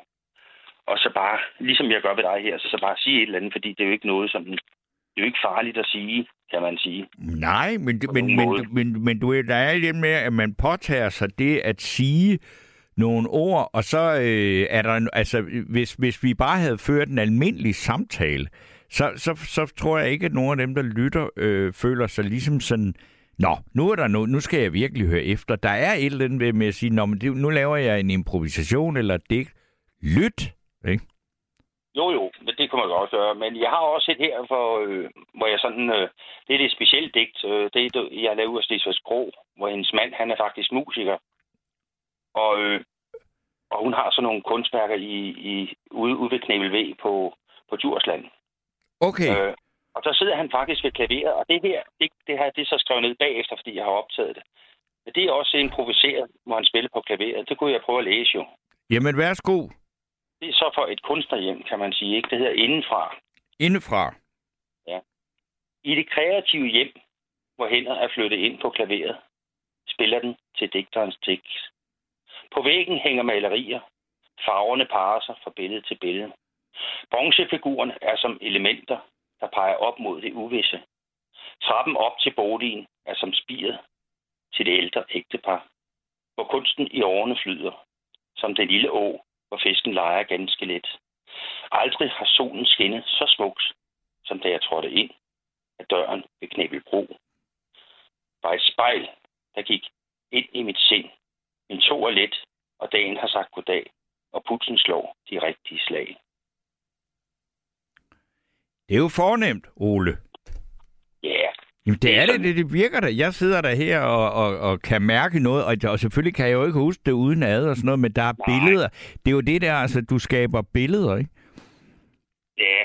og så bare, ligesom jeg gør ved dig her, så, så bare sige et eller andet, fordi det er jo ikke noget, som... Det er jo ikke farligt at sige, kan man sige. Nej, men, men, men, men, men du er der er lidt med, at man påtager sig det at sige nogle ord, og så øh, er der, altså, hvis, hvis vi bare havde ført en almindelig samtale, så, så, så tror jeg ikke, at nogen af dem, der lytter, øh, føler sig ligesom sådan Nå, nu er der nu, nu skal jeg virkelig høre efter. Der er et eller andet med at sige, Nå, men det, nu laver jeg en improvisation eller et digt. Lyt, ikke? Jo, jo, men det kunne man godt gøre. Men jeg har også et her, for, øh, hvor jeg sådan... Øh, det er det specielt digt. Øh, det er, jeg lavede af Stisvars Grå, hvor hendes mand, han er faktisk musiker. Og, øh, og hun har sådan nogle kunstværker i, i, ude, ude ved Knævel på, på Djursland. Okay. Øh, og så sidder han faktisk ved klaveret, og det her, det, det her, det er så skrevet ned bagefter, fordi jeg har optaget det. Men det er også improviseret, hvor han spiller på klaveret. Det kunne jeg prøve at læse jo. Jamen, værsgo. Det er så for et kunstnerhjem, kan man sige. Ikke? Det hedder Indenfra. Indenfra? Ja. I det kreative hjem, hvor hænder er flyttet ind på klaveret, spiller den til digterens tekst. På væggen hænger malerier. Farverne parer sig fra billede til billede. Bronzefiguren er som elementer, der peger op mod det uvisse. Trappen op til boligen er som spiret til det ældre ægtepar, hvor kunsten i årene flyder, som det lille å, hvor fisken leger ganske let. Aldrig har solen skinnet så smukt, som da jeg trådte ind af døren ved Knæbelbro. Var et spejl, der gik ind i mit sind. Min to er let, og dagen har sagt goddag, og putsen slår de rigtige slag. Det er jo fornemt, Ole. Ja, yeah. Jamen, det er det, det, det virker da. Jeg sidder der her og, og, og kan mærke noget, og, og selvfølgelig kan jeg jo ikke huske det uden ad og sådan noget, men der er Nej. billeder. Det er jo det der, altså, du skaber billeder, ikke? ja.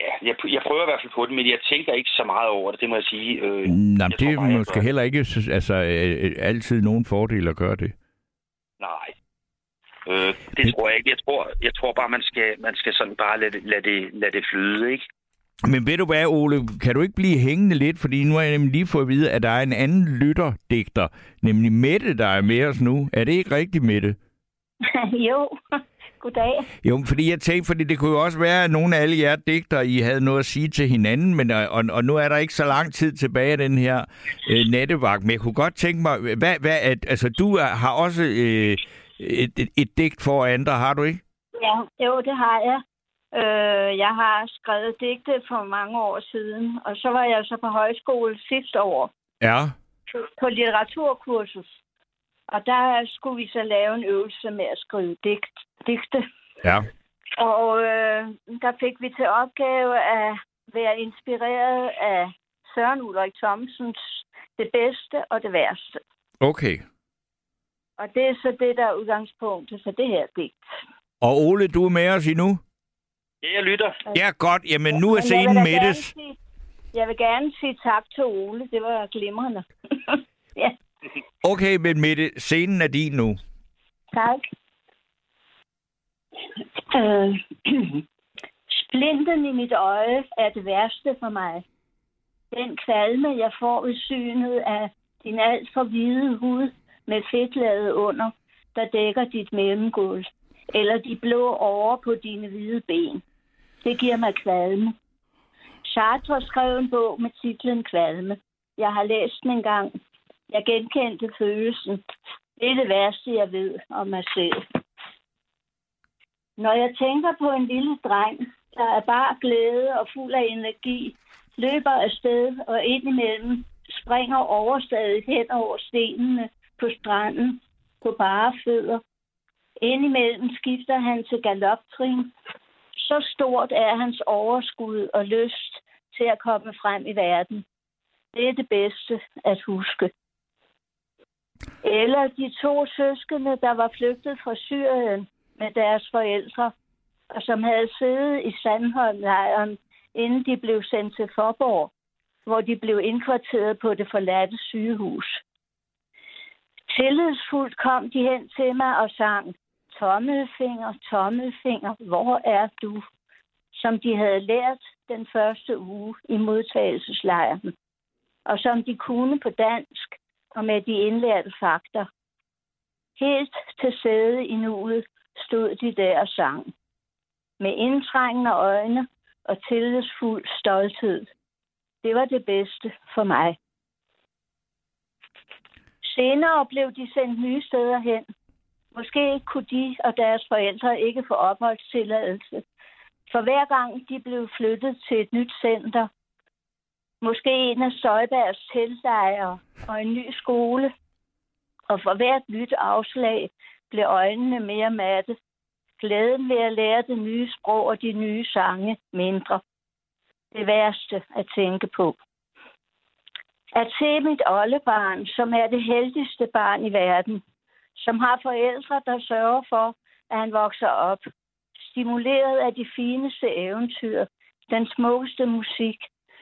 Ja, jeg, jeg prøver i hvert fald på det, men jeg tænker ikke så meget over det, det må jeg sige. Øh, Nej, det er måske heller ikke altså, øh, øh, altid nogen fordel at gøre det. Nej. Øh, det tror jeg ikke. Jeg tror, jeg tror bare, man skal, man skal sådan bare lade det, lade det, lade det flyde, ikke? Men ved du hvad, Ole, kan du ikke blive hængende lidt? Fordi nu har jeg nemlig lige fået at vide, at der er en anden lytterdigter, nemlig Mette, der er med os nu. Er det ikke rigtigt, Mette? jo, goddag. Jo, fordi jeg tænkte, fordi det kunne jo også være, at nogle af alle jer digter, I havde noget at sige til hinanden, men, øh, og, og nu er der ikke så lang tid tilbage af den her øh, nattevagt, men jeg kunne godt tænke mig, hvad, hvad, at, altså du har også øh, et, et, et digt for andre, har du ikke? Ja, jo, det har jeg. Øh, jeg har skrevet digte for mange år siden, og så var jeg så på højskole sidste år Ja. på- på litteraturkursus. Og der skulle vi så lave en øvelse med at skrive digt, digte. Ja. Og øh, der fik vi til opgave at være inspireret af Søren Ulrik Thomsens Det bedste og det værste. Okay. Og det er så det, der er udgangspunktet for det her digt. Og Ole, du er med os endnu? Ja, jeg lytter. Ja, godt. Jamen, nu er scenen Mettes. sige- Jeg vil gerne sige tak til Ole. Det var glimrende. ja, Okay, men Mette, scenen er din nu. tak. Øh, Splinten i mit øje er det værste for mig. Den kvalme, jeg får ved synet af din alt for hvide hud med fedtlaget under, der dækker dit mellemgulv, eller de blå over på dine hvide ben. Det giver mig kvalme. Sartre skrev en bog med titlen Kvalme. Jeg har læst den engang. Jeg genkendte følelsen. Det er det værste, jeg ved om mig selv. Når jeg tænker på en lille dreng, der er bare glæde og fuld af energi, løber afsted og indimellem springer overstadigt hen over stenene på stranden på bare fødder. Indimellem skifter han til galoptrin. Så stort er hans overskud og lyst til at komme frem i verden. Det er det bedste at huske. Eller de to søskende, der var flygtet fra Syrien med deres forældre, og som havde siddet i Sandholmlejren, inden de blev sendt til Forborg, hvor de blev indkvarteret på det forladte sygehus. Tillidsfuldt kom de hen til mig og sang, Tommelfinger, tommelfinger, hvor er du? Som de havde lært den første uge i modtagelseslejren, og som de kunne på dansk og med de indlærte fakter. Helt til sæde i nuet stod de der og sang. Med indtrængende øjne og tillidsfuld stolthed. Det var det bedste for mig. Senere blev de sendt nye steder hen. Måske kunne de og deres forældre ikke få opholdstilladelse. For hver gang de blev flyttet til et nyt center, måske en af Søjbergs teltlejre og en ny skole, og for hvert nyt afslag blev øjnene mere matte. Glæden ved at lære det nye sprog og de nye sange mindre. Det værste at tænke på. At se mit oldebarn, som er det heldigste barn i verden, som har forældre, der sørger for, at han vokser op, stimuleret af de fineste eventyr, den smukkeste musik,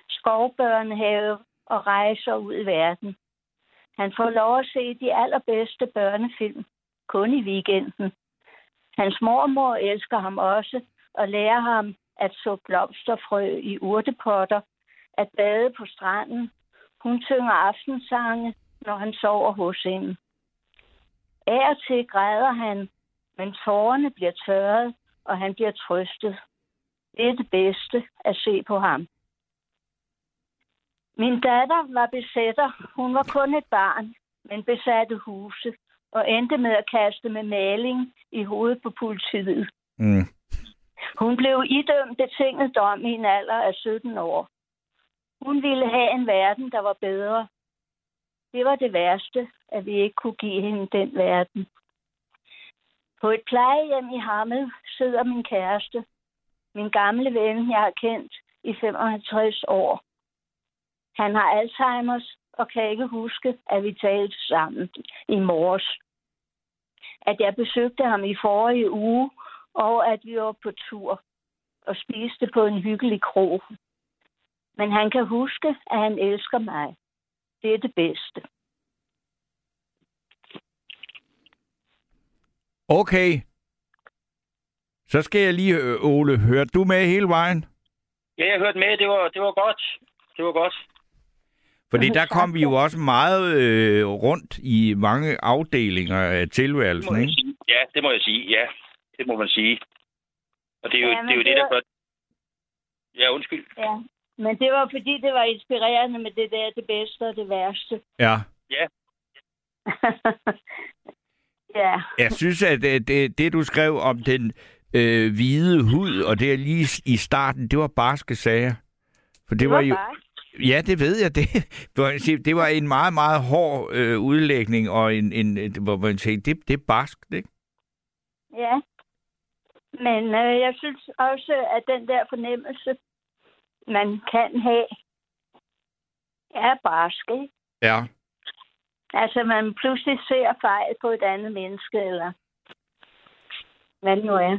skovbørnehave og rejser ud i verden. Han får lov at se de allerbedste børnefilm, kun i weekenden. Hans mormor elsker ham også og lærer ham at så blomsterfrø i urtepotter, at bade på stranden. Hun synger aftensange, når han sover hos hende. Af og til græder han, men tårerne bliver tørret, og han bliver trøstet. Det er det bedste at se på ham. Min datter var besætter. Hun var kun et barn, men besatte huse og endte med at kaste med maling i hovedet på politiet. Mm. Hun blev idømt betinget dom i en alder af 17 år. Hun ville have en verden, der var bedre. Det var det værste, at vi ikke kunne give hende den verden. På et plejehjem i Hammel sidder min kæreste, min gamle ven, jeg har kendt i 55 år. Han har Alzheimer's og kan ikke huske, at vi talte sammen i morges. At jeg besøgte ham i forrige uge, og at vi var på tur og spiste på en hyggelig krog. Men han kan huske, at han elsker mig. Det er det bedste. Okay. Så skal jeg lige, øh, Ole, hørte du med hele vejen? Ja, jeg hørte med. Det var, det var godt. Det var godt. Fordi der kom vi jo også meget øh, rundt i mange afdelinger af tilværelsen, ikke? sige. Ja, det må jeg sige. Ja, det må man sige. Og det er jo, Ja, det, er jo det det, der var- gør... Ja, undskyld. Ja, men det var fordi, det var inspirerende med det der, det bedste og det værste. Ja. Ja. ja. Jeg synes, at det, det, det du skrev om den øh, hvide hud, og det er lige i starten, det var barske sager. For det, Det var, var jo... barsk. Ja, det ved jeg. Det, det var en meget, meget hård øh, udlægning, og en, en, hvor man siger, det, det er barsk, ikke? Ja. Men øh, jeg synes også, at den der fornemmelse, man kan have, er barsk, ikke? Ja. Altså, man pludselig ser fejl på et andet menneske, eller hvad det nu er.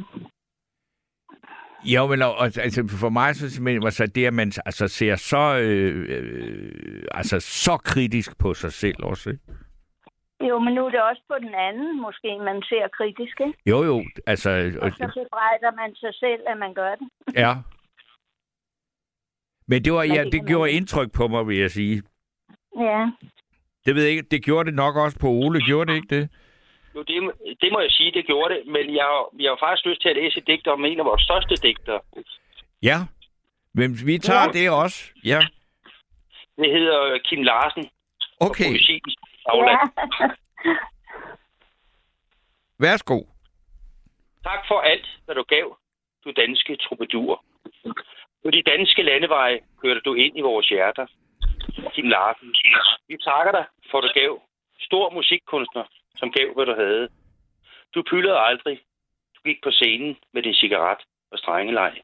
Jo, men og- altså, for mig så var så det, at man altså, ser så, øh, øh, altså, så kritisk på sig selv også. Ikke? Jo, men nu er det også på den anden, måske man ser kritisk, ikke? Jo, jo, altså, Og så bebrejder man sig selv, at man gør det. ja. Men det, var, ja, det gjorde indtryk på mig, vil jeg sige. Ja. Det ved jeg ikke, det gjorde det nok også på Ole, gjorde det ikke det? Jo, det, det må jeg sige, det gjorde det. Men jeg, har- jeg har faktisk lyst til at læse et digt om en af vores største digtere. Ja. Men vi tager Ja. det også, ja. Det hedder Kim Larsen. Okay. Og poesiens Bagland. Værsgo. Tak for alt, hvad du gav, du danske troubadour. På de danske landeveje kørte du ind i vores hjerter. Kim Larsen, vi takker dig for, du gav. Stor musikkunstner, som gav, hvad du havde. Du pyldede aldrig. Du gik på scenen med din cigaret og strengeleg.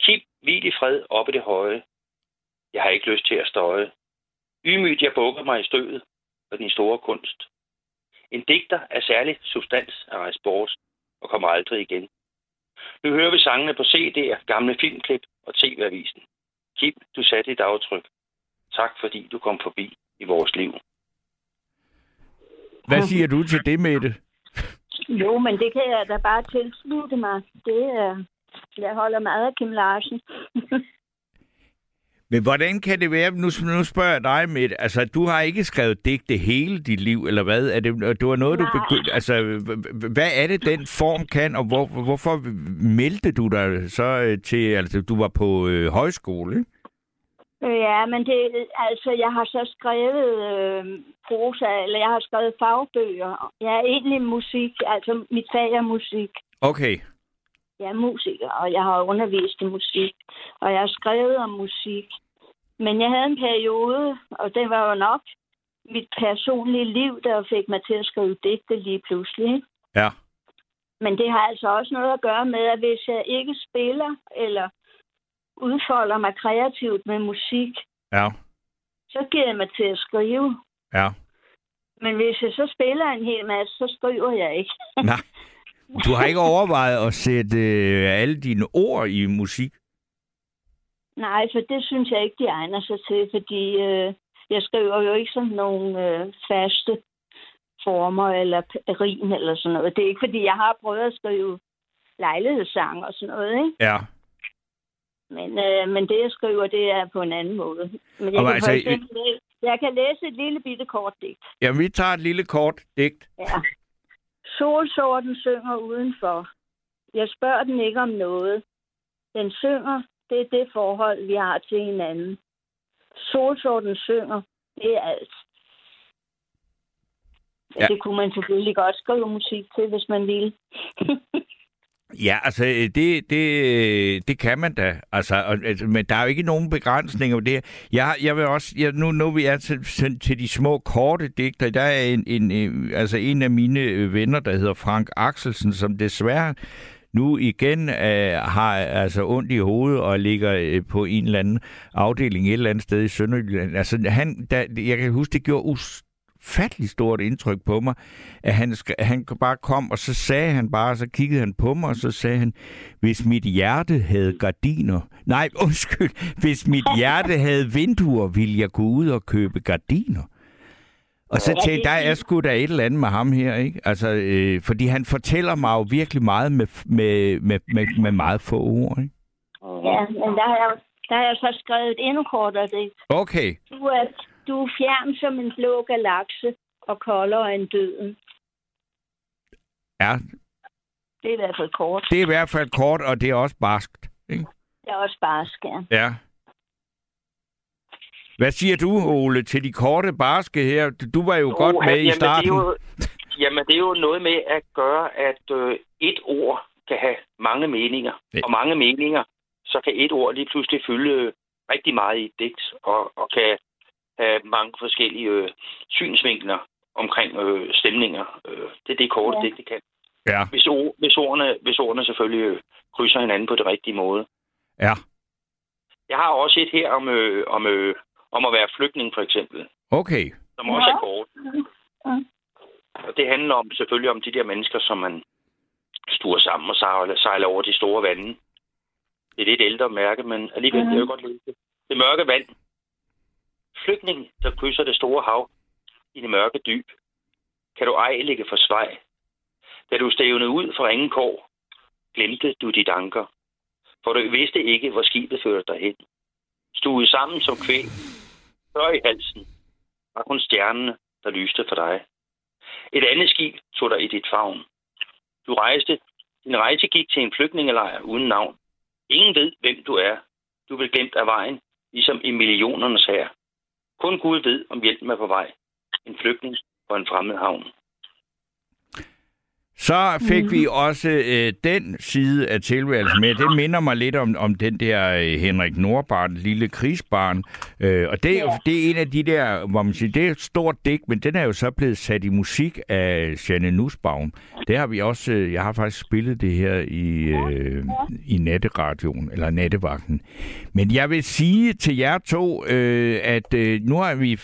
Kim, hvil i fred oppe i det høje. Jeg har ikke lyst til at støje. Ymygt jeg bukker mig i støvet for din store kunst. En digter af særlig substans er rejst bort og kommer aldrig igen. Nu hører vi sangene på CD'er, gamle filmklip og TV-avisen. Kim, du satte dit aftryk. Tak fordi du kom forbi i vores liv. Hvad siger du til det, Mette? Jo, men det kan jeg da bare tilslutte mig. Det er... Jeg holder meget af Kim Larsen. Men hvordan kan det være, nu, nu spørger jeg dig, Mette, altså du har ikke skrevet digte hele dit liv, eller hvad? Er det, det var noget, du Nej. begyndte, altså hvad er det, den form kan, og hvor, hvorfor meldte du dig så øh, til, altså du var på øh, højskole, ikke? Ja, men det, altså, jeg har så skrevet øh, prosa, eller jeg har skrevet fagbøger. Jeg er egentlig musik, altså mit fag er musik. Okay, Jeg er musiker, og jeg har undervist i musik, og jeg har skrevet om musik. Men jeg havde en periode, og det var jo nok mit personlige liv, der fik mig til at skrive digte lige pludselig. ikke? ja. Men det har altså også noget at gøre med, at hvis jeg ikke spiller eller udfolder mig kreativt med musik, Ja, så giver jeg mig til at skrive. ja. Men hvis jeg så spiller en hel masse, så skriver jeg ikke. Nej. Du har ikke overvejet at sætte øh, alle dine ord i musik? Nej, for det synes jeg ikke, de egner sig til, fordi øh, jeg skriver jo ikke sådan nogle øh, faste former eller rim eller sådan noget. Det er ikke, fordi jeg har prøvet at skrive lejlighedssang og sådan noget, ikke? Ja. Men, øh, men det, jeg skriver, det er på en anden måde. Men jeg, Og kan, altså, eksempel, jeg kan læse et lille bitte kort digt. Jamen, vi tager et lille kort digt. Ja. Solsorten synger udenfor. Jeg spørger den ikke om noget. Den synger, det er det forhold, vi har til hinanden. Solsorten synger, det er alt. Ja. Det kunne man selvfølgelig godt skrive musik til, hvis man ville. Ja, altså, øh, det, det, øh, det kan man da. Altså, og, altså, men der er jo ikke nogen begrænsninger på det. Jeg, jeg vil også, jeg, nu, nu vi er til, til, til de små, korte digter, der er en, en, øh, altså en af mine venner, der hedder Frank Axelsen, som desværre nu igen øh, har altså ondt i hovedet og ligger øh, på en eller anden afdeling et eller andet sted i Sønderjylland. Altså, han, der, jeg kan huske, det gjorde us ufattelig stort indtryk på mig, at han, han bare kom, og så sagde han bare, så kiggede han på mig, og så sagde han, hvis mit hjerte havde gardiner, nej, undskyld, hvis mit hjerte havde vinduer, ville jeg gå ud og købe gardiner. Og så tænkte jeg, der er sgu da et eller andet med ham her, ikke? Altså, øh, fordi han fortæller mig jo virkelig meget med, med, med, med, med meget få ord, ikke? Ja, men der har jeg, der har jeg så skrevet et endnu kortere digt. Okay. Du er, du er fjern som en blå galakse og koldere end døden. Ja, Det er i hvert fald kort. det er i hvert fald kort, og det er også barskt, ikke? Det er også bare skærm. Ja. Hvad siger du, Ole, til de korte barske her? Du var jo oh, godt med i jamen, starten. Det er jo, jamen, det er jo noget med at gøre, at øh, et ord kan have mange meninger. Ja. Og mange meninger, så kan et ord lige pludselig fylde rigtig meget i et digt, og, og kan have mange forskellige øh, synsvinkler omkring øh, stemninger. Øh, det er det korte Ja. digt, det kan. Ja, Hvis, ord, hvis, ordene, hvis ordene selvfølgelig øh, krydser hinanden på det rigtige måde. ja. Jeg har også et her om, øh, om, øh, om at være flygtning, for eksempel, Okay. som også Ja. er kort. Og det handler om, selvfølgelig om de der mennesker, som man stuer sammen og sejler, sejler over de store vande. Det er lidt ældre mærke, men alligevel mm. det er jo godt det. Det mørke vand. Flygtning, der krydser det store hav i det mørke dyb. Kan du ej ligge for svej. Da du stævnede ud fra ingen kår, glemte du dit anker. For du vidste ikke, hvor skibet førte dig hen. Stuet sammen som kvæg, før i halsen, var kun stjernene, der lyste for dig. Et andet skib tog dig i dit favn. Du rejste. Din rejse gik til en flygtningelejr uden navn. Ingen ved, hvem du er. Du blev glemt af vejen, ligesom i millionernes her. Kun Gud ved, om hjælpen er på vej. En flygtning på en fremmed havn. Så fik vi også øh, den side af tilværelsen med. Det minder mig lidt om, om den der øh, Henrik Nordbarn, lille krigsbarn. Øh, og det, er jo- det er en af de der, hvor man siger, det er et stort digt, men den er jo så blevet sat i musik af Janne Nussbaum. Det har vi også, øh, jeg har faktisk spillet det her i, øh, i natteradioen, eller nattevagten. Men jeg vil sige til jer to, øh, at øh, nu er vi...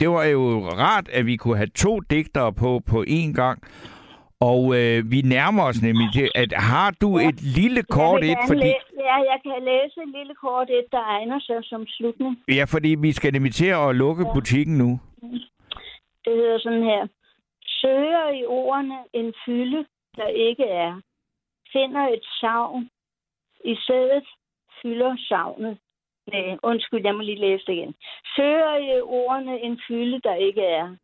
Det var jo rart, at vi kunne have to digtere på på én gang. Og øh, vi nærmer os nemlig til, at har du et lille kort et, fordi, læ- ja, jeg kan læse et lille kort et, der egner sig som slutning. ja, fordi vi skal nemlig til at lukke butikken nu. Det hedder sådan her. Søger i ordene en fylde, der ikke er. Finder et savn. I stedet fylder savnet. Nej, undskyld, jeg må lige læse det igen. Søger i ordene en fylde, der ikke er.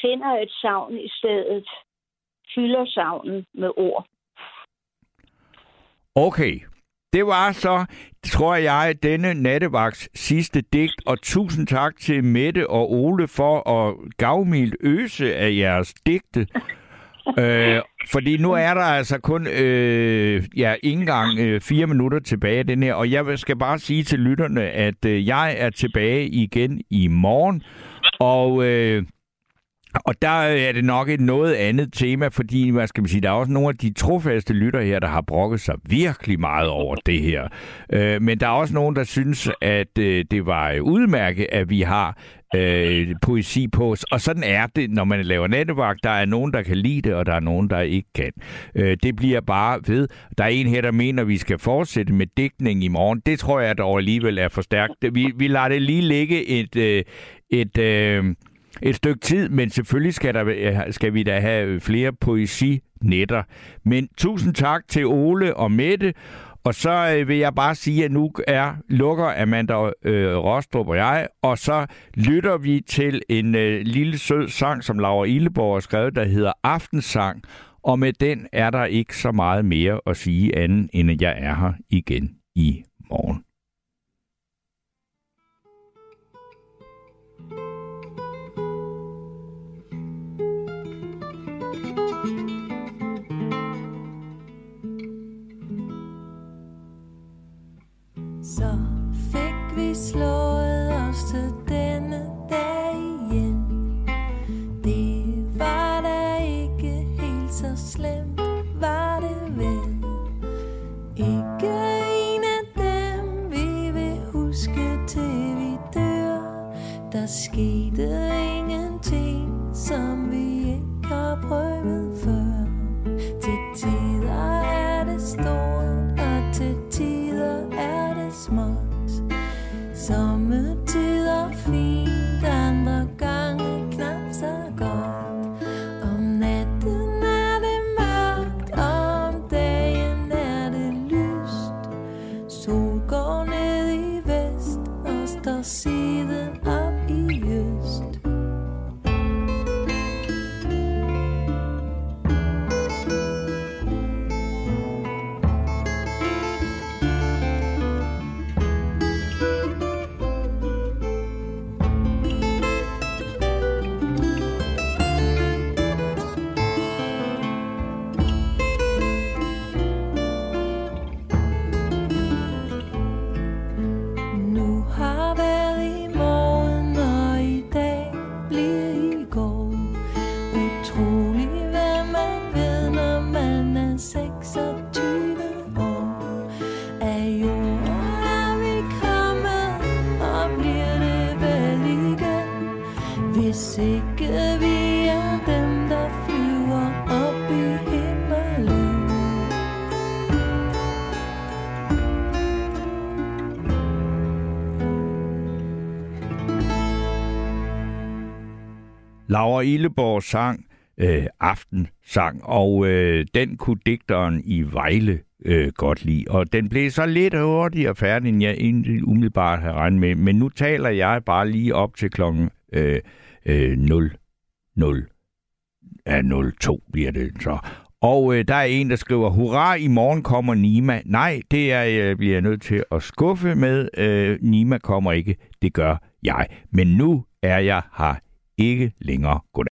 Finder et savn i stedet. Fylder savnet med ord. Okay, det var så, tror jeg, denne nattevagts sidste digt, og tusind tak til Mette og Ole for at gavmildt øse af jeres digte. Øh, fordi nu er der altså kun øh, ja, ikke engang øh, fire minutter tilbage den her, og jeg skal bare sige til lytterne, at øh, jeg er tilbage igen i morgen, og... Øh, og der er det nok et noget andet tema, fordi, hvad skal man sige, der er også nogle af de trofaste lytter her, der har brokket sig virkelig meget over det her. Øh, men der er også nogen, der synes, at øh, det var udmærket, at vi har øh, poesi på os. Og sådan er det, når man laver nattevagt. Der er nogen, der kan lide det, og der er nogen, der ikke kan. Øh, det bliver bare ved. Der er en her, der mener, at vi skal fortsætte med digtning i morgen. Det tror jeg dog alligevel er for stærkt. Vi, vi lader det lige ligge et... Øh, et øh, et stykke tid, men selvfølgelig skal, der, øh, skal vi da have øh, flere poesinetter. Men tusind tak til Ole og Mette, og så øh, vil jeg bare sige, at nu er lukker Amanda øh, Rostrup og jeg, og så lytter vi til en øh, lille sød sang, som Laura Illeborg har skrevet, der hedder Aftensang, og med den er der ikke så meget mere at sige andet, end at jeg er her igen i morgen. så fik vi slået os til denne dag igen. Det var da ikke helt så slemt, var det vel? Ikke en af dem, vi vil huske til vi dør. Der skete ingenting, som vi ikke har prøvet. Laura Illeborg sang øh, aftensang, og øh, den kunne digteren i Vejle øh, godt lide. Og den blev så lidt hurtigere færdig, end jeg egentlig umiddelbart havde regnet med. Men nu taler jeg bare lige op til klokken øh, øh, 0, 0, ja, 02 bliver det så. Og øh, der er en, der skriver, hurra, i morgen kommer Nima. Nej, det er øh, jeg bliver nødt til at skuffe med. Øh, Nima kommer ikke, det gør jeg. Men nu er jeg her ikke længere. Goddag.